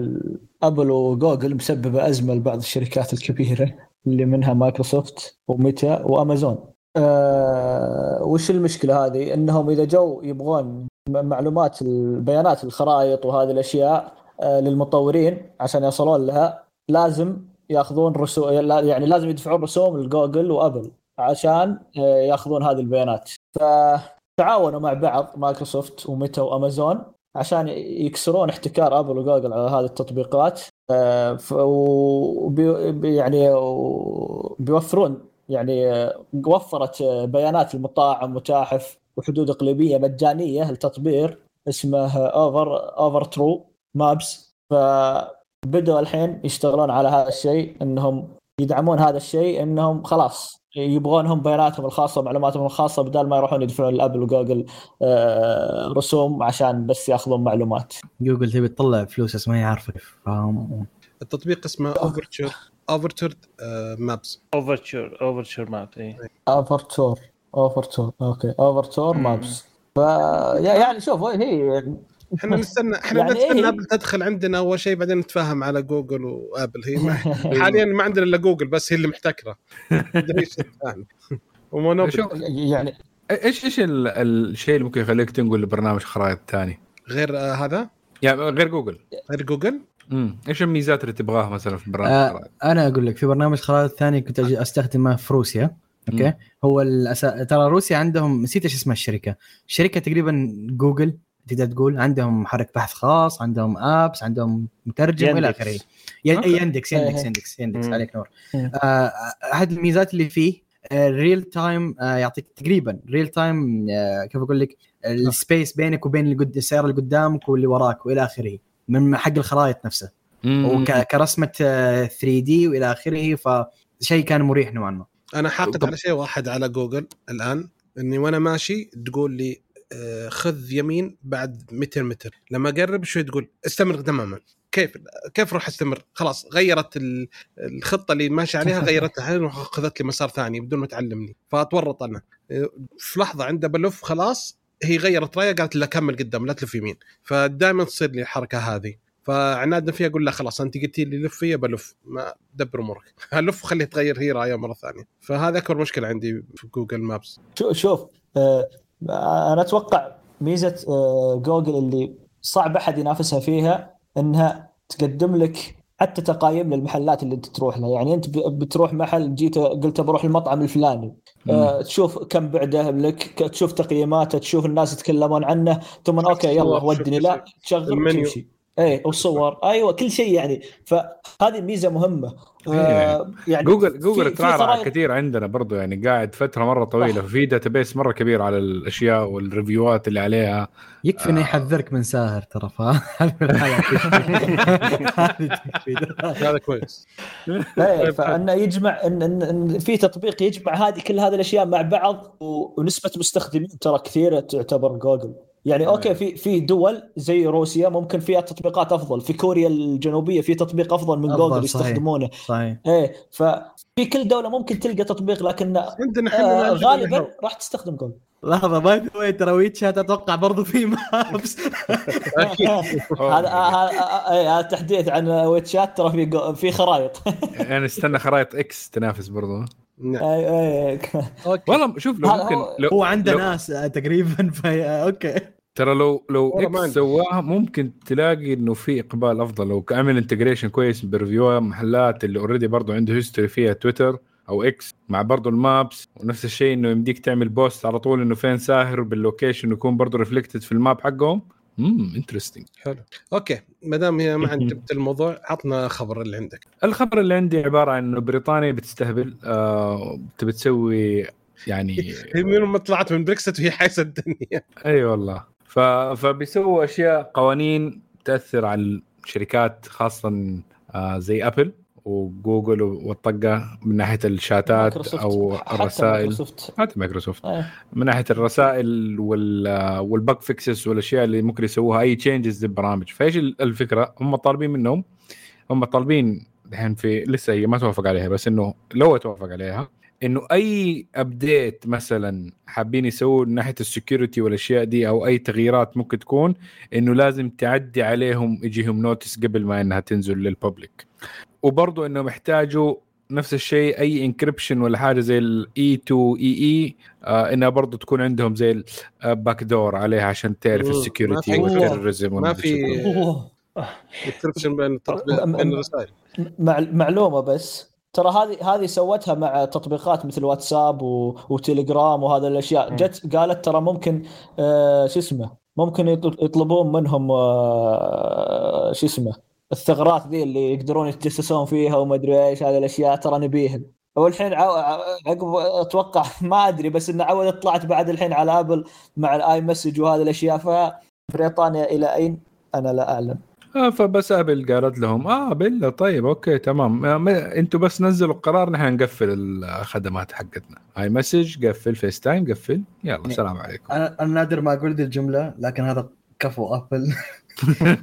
لابل وجوجل مسببه أزمة لبعض الشركات الكبيرة اللي منها مايكروسوفت وميتا وامازون آه وش المشكلة هذه؟ إنهم إذا جو يبغون معلومات البيانات الخرائط وهذه الأشياء آه للمطورين عشان يوصلون لها لازم ياخذون رسوم يعني لازم يدفعون رسوم لجوجل وابل عشان آه، ياخذون هذه البيانات. فتعاونوا مع بعض مايكروسوفت وميتا وأمازون عشان يكسرون احتكار أبل وجوجل على هذه التطبيقات آه، يعني بيوفرون يعني آه، وفرت آه، بيانات المطاعم متاحف وحدود إقليمية مجانية لتطبيق اسمه اوفر Overture Maps فبدأوا الحين يشتغلون على هذا الشيء إنهم يدعمون هذا الشيء إنهم خلاص يبغونهم بياناتهم الخاصة معلوماتهم الخاصة بدل ما يروحون يدفعون لأبل وجوجل آه، رسوم عشان بس ياخذون معلومات. جوجل تبي تطلع فلوس بس ما هي عارفة. التطبيق اسمه Overture Overture Maps Overture Overture Map اي Overture Overture okay. Overture مم. Maps ف يعني شوف هي إحنا [LAUGHS] نستنى إحنا يعني نستنى إيه؟ أبل تدخل عندنا أول شيء بعدين نتفاهم على جوجل وأبل. هي ما [LAUGHS] حاليا ما عندنا إلا جوجل بس هي اللي محتكرة. [LAUGHS] يعني إيش إيش ال- الشيء اللي ممكن يخليك تنقل لبرنامج خرائط ثاني؟ غير آه هذا؟ يعني غير جوجل. غير جوجل؟ امم إيش الميزات اللي تبغاها مثلا في برنامج آه خرائط؟ أنا أقول لك في برنامج خرائط ثاني كنت أجي أستخدمه في روسيا okay? هو الأسا... ترى روسيا عندهم نسيت إيش اسمها الشركة. الشركة تقريبا جوجل. تقدر تقول عندهم محرك بحث خاص عندهم apps عندهم مترجم وإلى يندكس. آخره. يندكس إيه. يندكس يندكس يندكس مم. عليك نور مم. آه، أحد الميزات اللي فيه real time يعطيك تقريبا real time كيف أقول لك ال space بينك وبين السيارة اللي قدامك واللي وراك وإلى آخره من حق الخرائط نفسه. وكرسمه 3D وإلى آخره فشيء كان مريح نوعا ما أنا حاقد طب- على شيء واحد على جوجل الآن إني وأنا ماشي تقول لي آه، خذ يمين بعد 200 متر. لما أقرب شوي تقول استمر تماما. كيف؟ كيف أروح أستمر؟ خلاص غيرت ال- الخطة اللي ماشي عليها [LAUGHS] غيرتها. أخذت لي مسار ثاني بدون ما تعلمني. فأتورط أنا. آه، في لحظة عنده بلف خلاص هي غيرت رأيها قالت لا كمل قدام لا تلف يمين. فدائما تصير لي الحركة هذه. فعنادنا فيها أقول لها خلاص أنت قلتي لي لف فيها بلف ما دبر أمورك. [LAUGHS] الف وخليها تغير هي رأيها مرة ثانية. فهذا أكبر مشكلة عندي في جوجل مابس. شو- شوف آه، أنا أتوقع ميزة آه، جوجل اللي صعب أحد ينافسها فيها إنها تقدم لك حتى تقييم للمحلات اللي أنت تروح لها. يعني أنت بتروح محل جيت قلت بروح المطعم الفلاني. آه، تشوف كم بعده لك تشوف تقييماته تشوف الناس يتكلمون عنه ثم okay يلا ودني لا تشغل. وتمشي. إيه والصور. أيوه كل شيء يعني. فهذه ميزة مهمة. آه، يعني جوجل جوجل ترعرع كثير عندنا برضو يعني قاعد فترة مرة طويلة. في database مرة كبير على الأشياء وال reviewات اللي عليها. يكفي إنه يحذرك من ساهر ترى [LAUGHS] [LAUGHS] هذا كويس. إيه فإنه يجمع ان ان, إن في تطبيق يجمع هذه كل هذه الأشياء مع بعض ونسبة مستخدمين ترى كثيرة تعتبر جوجل. يعني okay في في دول زي روسيا ممكن فيها تطبيقات أفضل. في كوريا الجنوبية في تطبيق أفضل من جوجل. يستخدمونه. صحيح. إيه ففي كل دولة ممكن تلقى تطبيق لكن آه غالبا راح تستخدم جوجل. لحظة by the way ترى ويتشات أتوقع برضو في maps. [LAUGHS] هذا هذا إيه، هذا تحديث عن ويتشات ترى في في خرائط. يعني استنى خرائط إكس تنافس برضو. نعم. إيه. [LAUGHS] والله شوف لو هذا ممكن هو- لو هو عنده لو- ناس آه، تقريبا في okay. ترى لو لو إكس. سواها ممكن تلاقي إنه في إقبال أفضل. لو عمل integration كويس بريفيو محلات اللي already برضه عنده history فيها تويتر أو إكس مع برضه ال maps ونفس الشيء إنه يمديك تعمل post على طول إنه فين ساهر بال location يكون برضه reflected في ال map حقهم. امم interesting حلو. okay. ما دام هي ما جبت [LAUGHS] الموضوع عطنا خبر اللي عندك. الخبر اللي عندي عبارة عن إنه بريطانيا بتستهبل آه تبي تسوي يعني [LAUGHS] هي من ما طلعت من بريكست وهي حايسه الدنيا. [LAUGHS] أي والله. ف... فبيسووا أشياء قوانين تأثر على الشركات خاصة آه زي ابل وجوجل والطقه من ناحيه ال chatات مايكروسوفت. أو الرسائل مايكروسوفت. حتى مايكروسوفت إيه. من ناحية الرسائل وال وال bug fixes والأشياء اللي ممكن يسووها أي changes للبرامج فإيش الفكرة هم طالبين منهم هم طالبين الحين في لسه هي ما توافق عليها بس إنه لو توافق عليها إنه أي update مثلا حابين يسووا من ناحية ال security والأشياء دي أو أي تغييرات ممكن تكون إنه لازم تعدي عليهم يجيهم notice قبل ما إنها تنزل لل public وبرضه إنه محتاجوا نفس الشيء أي encryption ولا حاجة زي ال E2EE آه إنها برضه تكون عندهم زي ال back door عليها عشان تعرف. ال security وال terrorism ما في. encryption بين بين الرسائل. مع معلومة بس. ترى هذه هذه سوتها مع تطبيقات مثل واتساب و... وتليجرام وهذه الأشياء. جت قالت ترى ممكن آه شو اسمه ممكن يط- يطلبون منهم آه شو اسمه الثغرات ذي اللي يقدرون يتجسسون فيها وما أدري إيش هذه الأشياء ترى نبيهن. والحين عو... عقب أتوقع [LAUGHS] ما أدري بس إن عودت طلعت بعد الحين على ابل مع ال iMessage وهذه الأشياء فبريطانيا إلى أين؟ أنا لا أعلم. آه فبس ابل قالت لهم آه ابل طيب okay تمام. ما- ما أنتوا بس نزلوا القرار نحن نقفل الخدمات حقتنا. iMessage قفل FaceTime قفل. يلا السلام عليكم. أنا أنا نادر ما أقول ذي الجملة لكن هذا كفو أبل. [LAUGHS]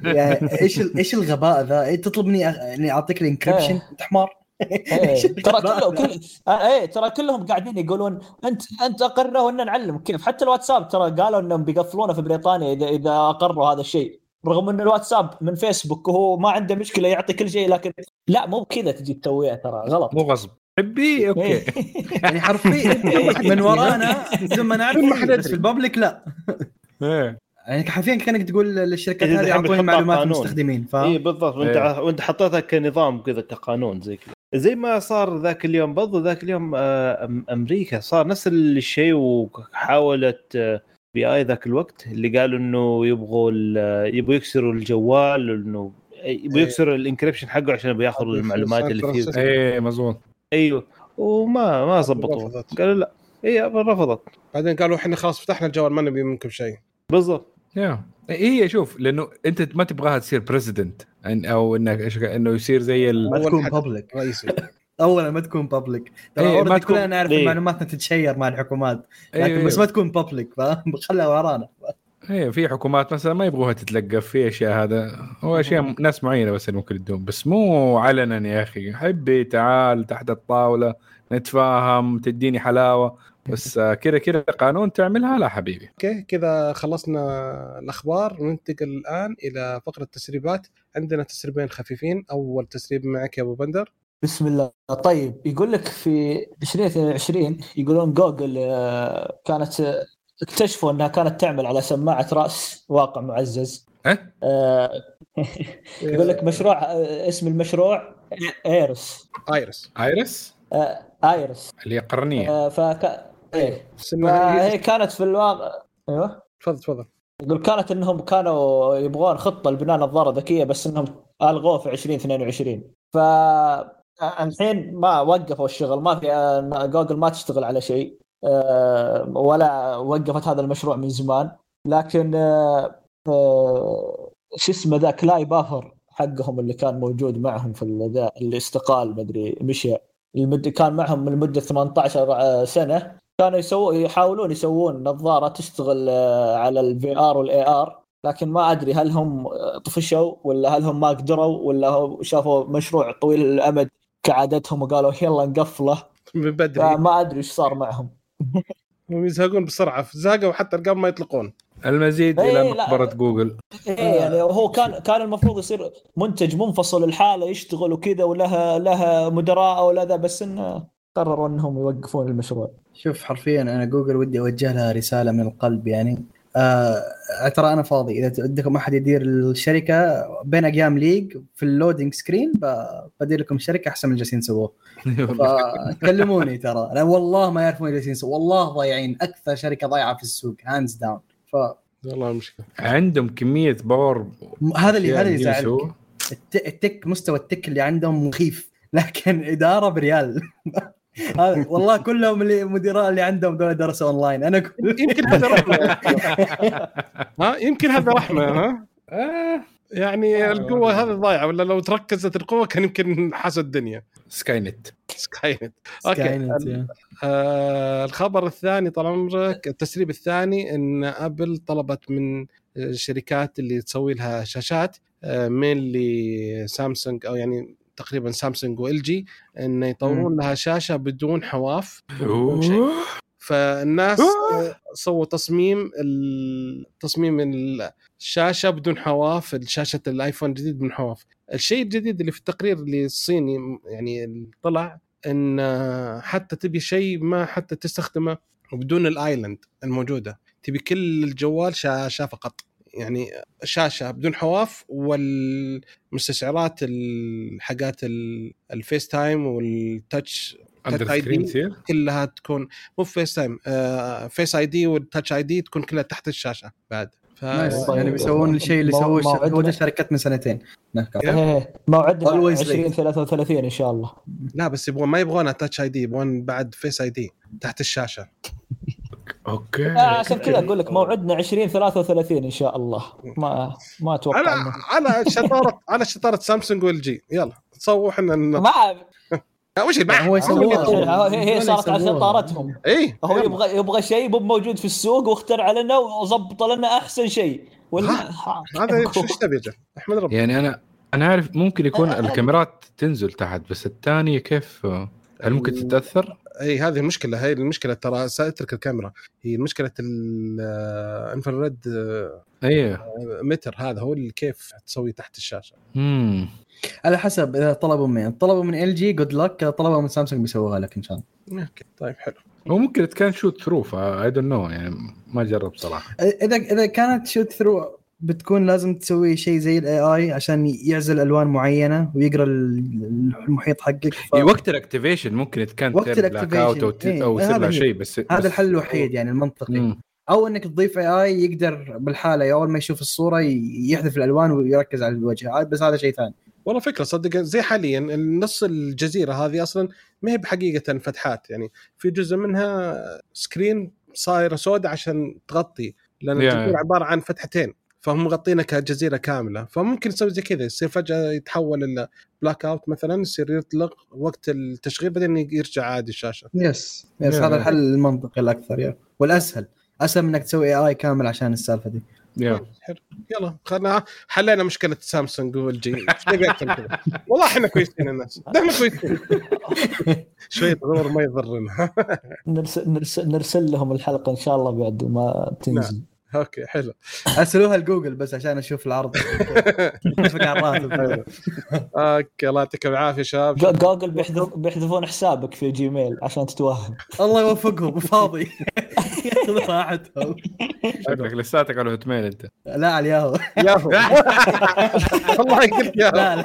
يعني إيش إيش الغباء ذا؟ إيه تطلب مني اني أعطيك ال encryption إيه. انت حمار إيه، ترى كله؟ كل آه، إيه ترى كلهم قاعدين يقولون انت أنت اقرنا وان نعلم كيف. حتى الواتساب ترى قالوا إنهم بيقفلونه في بريطانيا اذا إذا أقروا هذا الشيء. رغم إن الواتساب من فيسبوك وهو ما عنده مشكلة يعطي كل شيء لكن لا مو بكذا تجي تسويها ترى غلط. مو غصب. حبي okay. إيه. [LAUGHS] يعني حرفيا من ورانا بدون ما نعرف بس. في ال public لا. يعني حرفيا كأنك تقول للشركات هذه أعطوني معلومات. المستخدمين ف اي بالضبط. وأنت إيه. وأنت حطيتها كنظام كذا كقانون زي كذا. زي ما صار ذاك اليوم برضو ذاك اليوم آه، أم- أمريكا صار نفس الشيء وحاولت FBI ذاك الوقت اللي قالوا إنه يبغوا ال- يبغوا يكسروا الجوال إنه يبغوا إيه. يكسروا ال encryption حقه عشان يبغوا ياخذوا المعلومات اللي فيه. إيه مزبوط. أيوه. وما ما زبطوها رفضت. قالوا لا. هي رفضت. بعدين قالوا إحنا خلاص فتحنا الجوال ما نبي منكم شيء. بالضبط. يا هي شوف لأنه أنت ما تبغاها تصير precedent أو انك إيش- إنه يصير زي ال... ما تكون public رئيسي. اولا ما تكون public إيه، ترى ما ما تكون- كلنا نعرف إيه. ان معلوماتنا تتشير مع الحكومات. لكن أيوة، بس ما تكون public خلها ورانا. إيه في حكومات مثلا ما يبغوها تتلقف في أشياء هذا. هو أشياء ناس معينة بس اللي ممكن يدوم بس مو علنا يا أخي. حبي تعال تحت الطاولة نتفاهم تديني حلاوة. بس كذا كذا قانون تعملها؟ لا حبيبي. أوكي كذا خلصنا الأخبار. وننتقل الآن إلى فقرة التسريبات. عندنا تسريبين خفيفين. أول تسريب معك يا أبو بندر. بسم الله. طيب يقول لك في 2022 يقولون جوجل آه، كانت اكتشفوا إنها كانت تعمل على سماعة رأس واقع معزز. إيه؟ آه، [LAUGHS] يقول لك مشروع آه، اسم المشروع إيرس. آيرس. آيرس؟ آيرس. اللي هي قرنيه فك... إيه. فهي هي- كانت في الواقع أيوه. تفضل تفضل. يقول كانت إنهم كانوا يبغون خطة لبناء نظارة ذكية بس إنهم ألغوه في 2022 ف الحين ما وقفوا الشغل ما في جوجل ما تشتغل على شيء آه، ولا وقفت هذا المشروع من زمان. لكن آه، آه، شو اسمه ذا Clay Bavor حقهم اللي كان موجود معهم في ذا اللي استقال مدري مشى المد... كان معهم من مده 18 سنة كانوا يسووا يحاولون يسوون نظارة تشتغل آه، على ال VR وال AR لكن ما أدري هل هم آه، طفشوا ولا هل هم ما قدروا ولا هم شافوا مشروع طويل الامد كعادتهم وقالوا يلا نقفله. [LAUGHS] من بدري. فما أدري إيش صار معهم. [LAUGHS] هم يزهقون بسرعة. زهقوا حتى قبل ما يطلقون. المزيد إيه، إلى لا. مقبرة جوجل. إيه يعني هو كان كان المفروض يصير منتج منفصل الحالة يشتغل وكذا ولها لها مدراء ولا ذا بس إنه قرروا إنهم يوقفون المشروع. شوف حرفيا أنا جوجل ودي أوجه لها رسالة من القلب يعني. آه ترى أنا فاضي. إذا عندكم أحد يدير الشركة بين أي game لي في ال loading screen بدير لكم شركة أحسن من اللي جالسين يسووه. [LAUGHS] فكلموني ترى. أنا والله ما يعرفون اللي جالسين يسووه. والله ضايعين. أكثر شركة ضايعة في السوق hands down والله مشكلة. عندهم كمية power فهذا اللي هذا اللي. يزعلك. ال tech مستوى ال tech اللي عندهم مخيف. [LAUGHS] لكن إدارة بريال. هذا والله كلهم اللي مدراء اللي عندهم دول درسوا أونلاين. أنا كل... [LAUGHS] يمكن هذا رحمة. ها؟ يمكن هذا رحمة ها؟ آه. يعني القوة هذه ضايعة ولا لو تركزت القوة كان يمكن حاس الدنيا. Skynet Skynet okay. آه الخبر الثاني طال عمرك التسريب الثاني إن أبل طلبت من الشركات اللي تسوي لها شاشات آه مين لسامسونج أو يعني تقريبا سامسونج و LG إن يطورون لها شاشة بدون حواف فالناس آه، سووا تصميم تصميم الشاشه بدون حواف شاشة الايفون الجديد بدون حواف. الشيء الجديد اللي في التقرير اللي الصيني يعني اللي طلع إن آه، حتى تبي شيء ما حتى تستخدمه بدون ال island الموجودة. تبي كل الجوال شاشه فقط يعني شاشة بدون حواف والمستشعرات الحاجات ال- ال FaceTime وال touch كلها تكون مو FaceTime آه Face ID وال Touch ID تكون كلها تحت الشاشة بعد. ف... طيب. يعني بيسوون الشيء اللي سووه ده شركات من سنتين. هناك. إيه. موعدنا Always late. 2033 إن شاء الله. لا بس يبغون ما يبغونها Touch ID يبغون بعد Face ID تحت الشاشة. [LAUGHS] okay. عشان كذا أقول لك موعدنا 2033 إن شاء الله. ما ما أتوقع على على شطاره على شطارة سامسونج و LG يلا تصوروا إحنا ن... ما لا، وش هو يسووها. هي صارت على شطارتهم. اي هو يبغى يبغى شيء مو موجود في السوق واخترع لنا وظبط لنا أحسن شيء. ولا هذا شو إيش تبي أحمد ربنا يعني أنا أنا عارف ممكن يكون الكاميرات تنزل تحت بس الثانية كيف؟ هل ممكن تتأثر؟ أي هذه المشكلة هي المشكلة ترى اترك الكاميرا. هي مشكلة الانفراريد أيوه. متر هذا هو اللي كيف تسوي تحت الشاشة. امم على حسب إذا طلبوا من طلبوا من إل جي جود لك طلبوا من سامسونج بيسووها لك إن شاء الله. أوكي طيب حلو. هو ممكن كان شوت ثرو فاي دونت نو يعني ما جرب صراحة. إذا إذا كانت شوت ثرو بتكون لازم تسوي شيء زي الاي اي عشان يعزل ألوان معينة ويقرأ ال- المحيط حقك. ف... إيه وقت الاكتيفيشن ممكن كان وقت اوت أو, إيه، أو يصير لها. شيء بس هذا بس- الحل الوحيد يعني المنطقي. مم. أو إنك تضيف اي اي يقدر بالحالة أول ما يشوف الصورة ي- يحذف الألوان ويركز على الوجه. بس هذا شيء ثاني. والله فكرة صدق زي حاليا نص الجزيرة هذه أصلا ما هي بحقيقة فتحات. يعني في جزء منها screen صايره سوداء عشان تغطي لأن Yeah. عبارة عن فتحتين. فهم مغطينها كجزيره كامله. فممكن يسوي زي كذا يصير فجأة يتحول إلى blackout مثلا يصير يطلق وقت التشغيل بعدين يرجع عادي الشاشه yes yes. هذا الحل المنطقي الأكثر yeah والأسهل. أسهل من إنك تسوي AI كامل عشان السالفة دي. يلا حلو. يلا خلنا حلينا مشكلة سامسونج و LG إيش نبي أكثر من كذا؟ والله إحنا كويسين الناس. إحنا كويسين. [LAUGHS] شوية غرور ما يضرنا. [LAUGHS] نرسل, نرسل, نرسل لهم الحلقة إن شاء الله بعد ما تنزل. okay حلو. ارسلوها لجوجل بس عشان أشوف العرض. [LAUGHS] الراتب okay الله يعطيكم العافية شباب. جو- جوجل بيحذف بيحذفون حسابك في جيميل عشان تتوهم. الله يوفقهم فاضي ياخذ راحتهم. شكلك لساتك على Hotmail أنت. لا على الـ Yahoo Yahoo. [LAUGHS] والله قلت ياهو.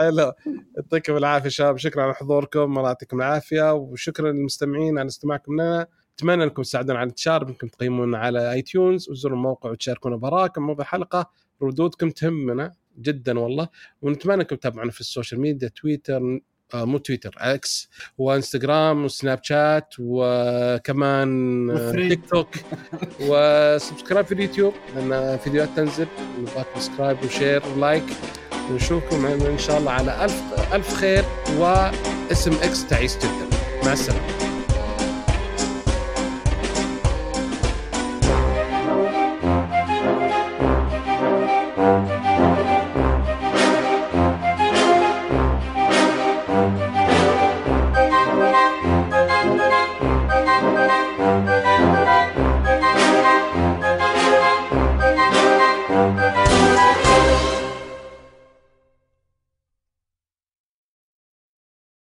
لا لا. يعطيكم العافية شباب. شكرا على حضوركم. الله يعطيكم العافية وشكرا للمستمعين على استماعكم لنا. اتمنى انكم تساعدونا على الانتشار انكم تقيمونا على iTunes وزوروا الموقع وتشاركونا بآراءكم موضوع الحلقة ردودكم تهمنا جدا والله. ونتمنى انكم تتابعونا في ال social media تويتر آه مو تويتر X وإنستغرام وسناب شات وكمان آه،. تيك توك. [LAUGHS] و subscribe في اليوتيوب لأن فيديوهات تنزل. نبغى subscribe و share و like. ونشوفكم إن شاء الله على ألف ألف خير واسم X تعيس جدا. مع السلامة.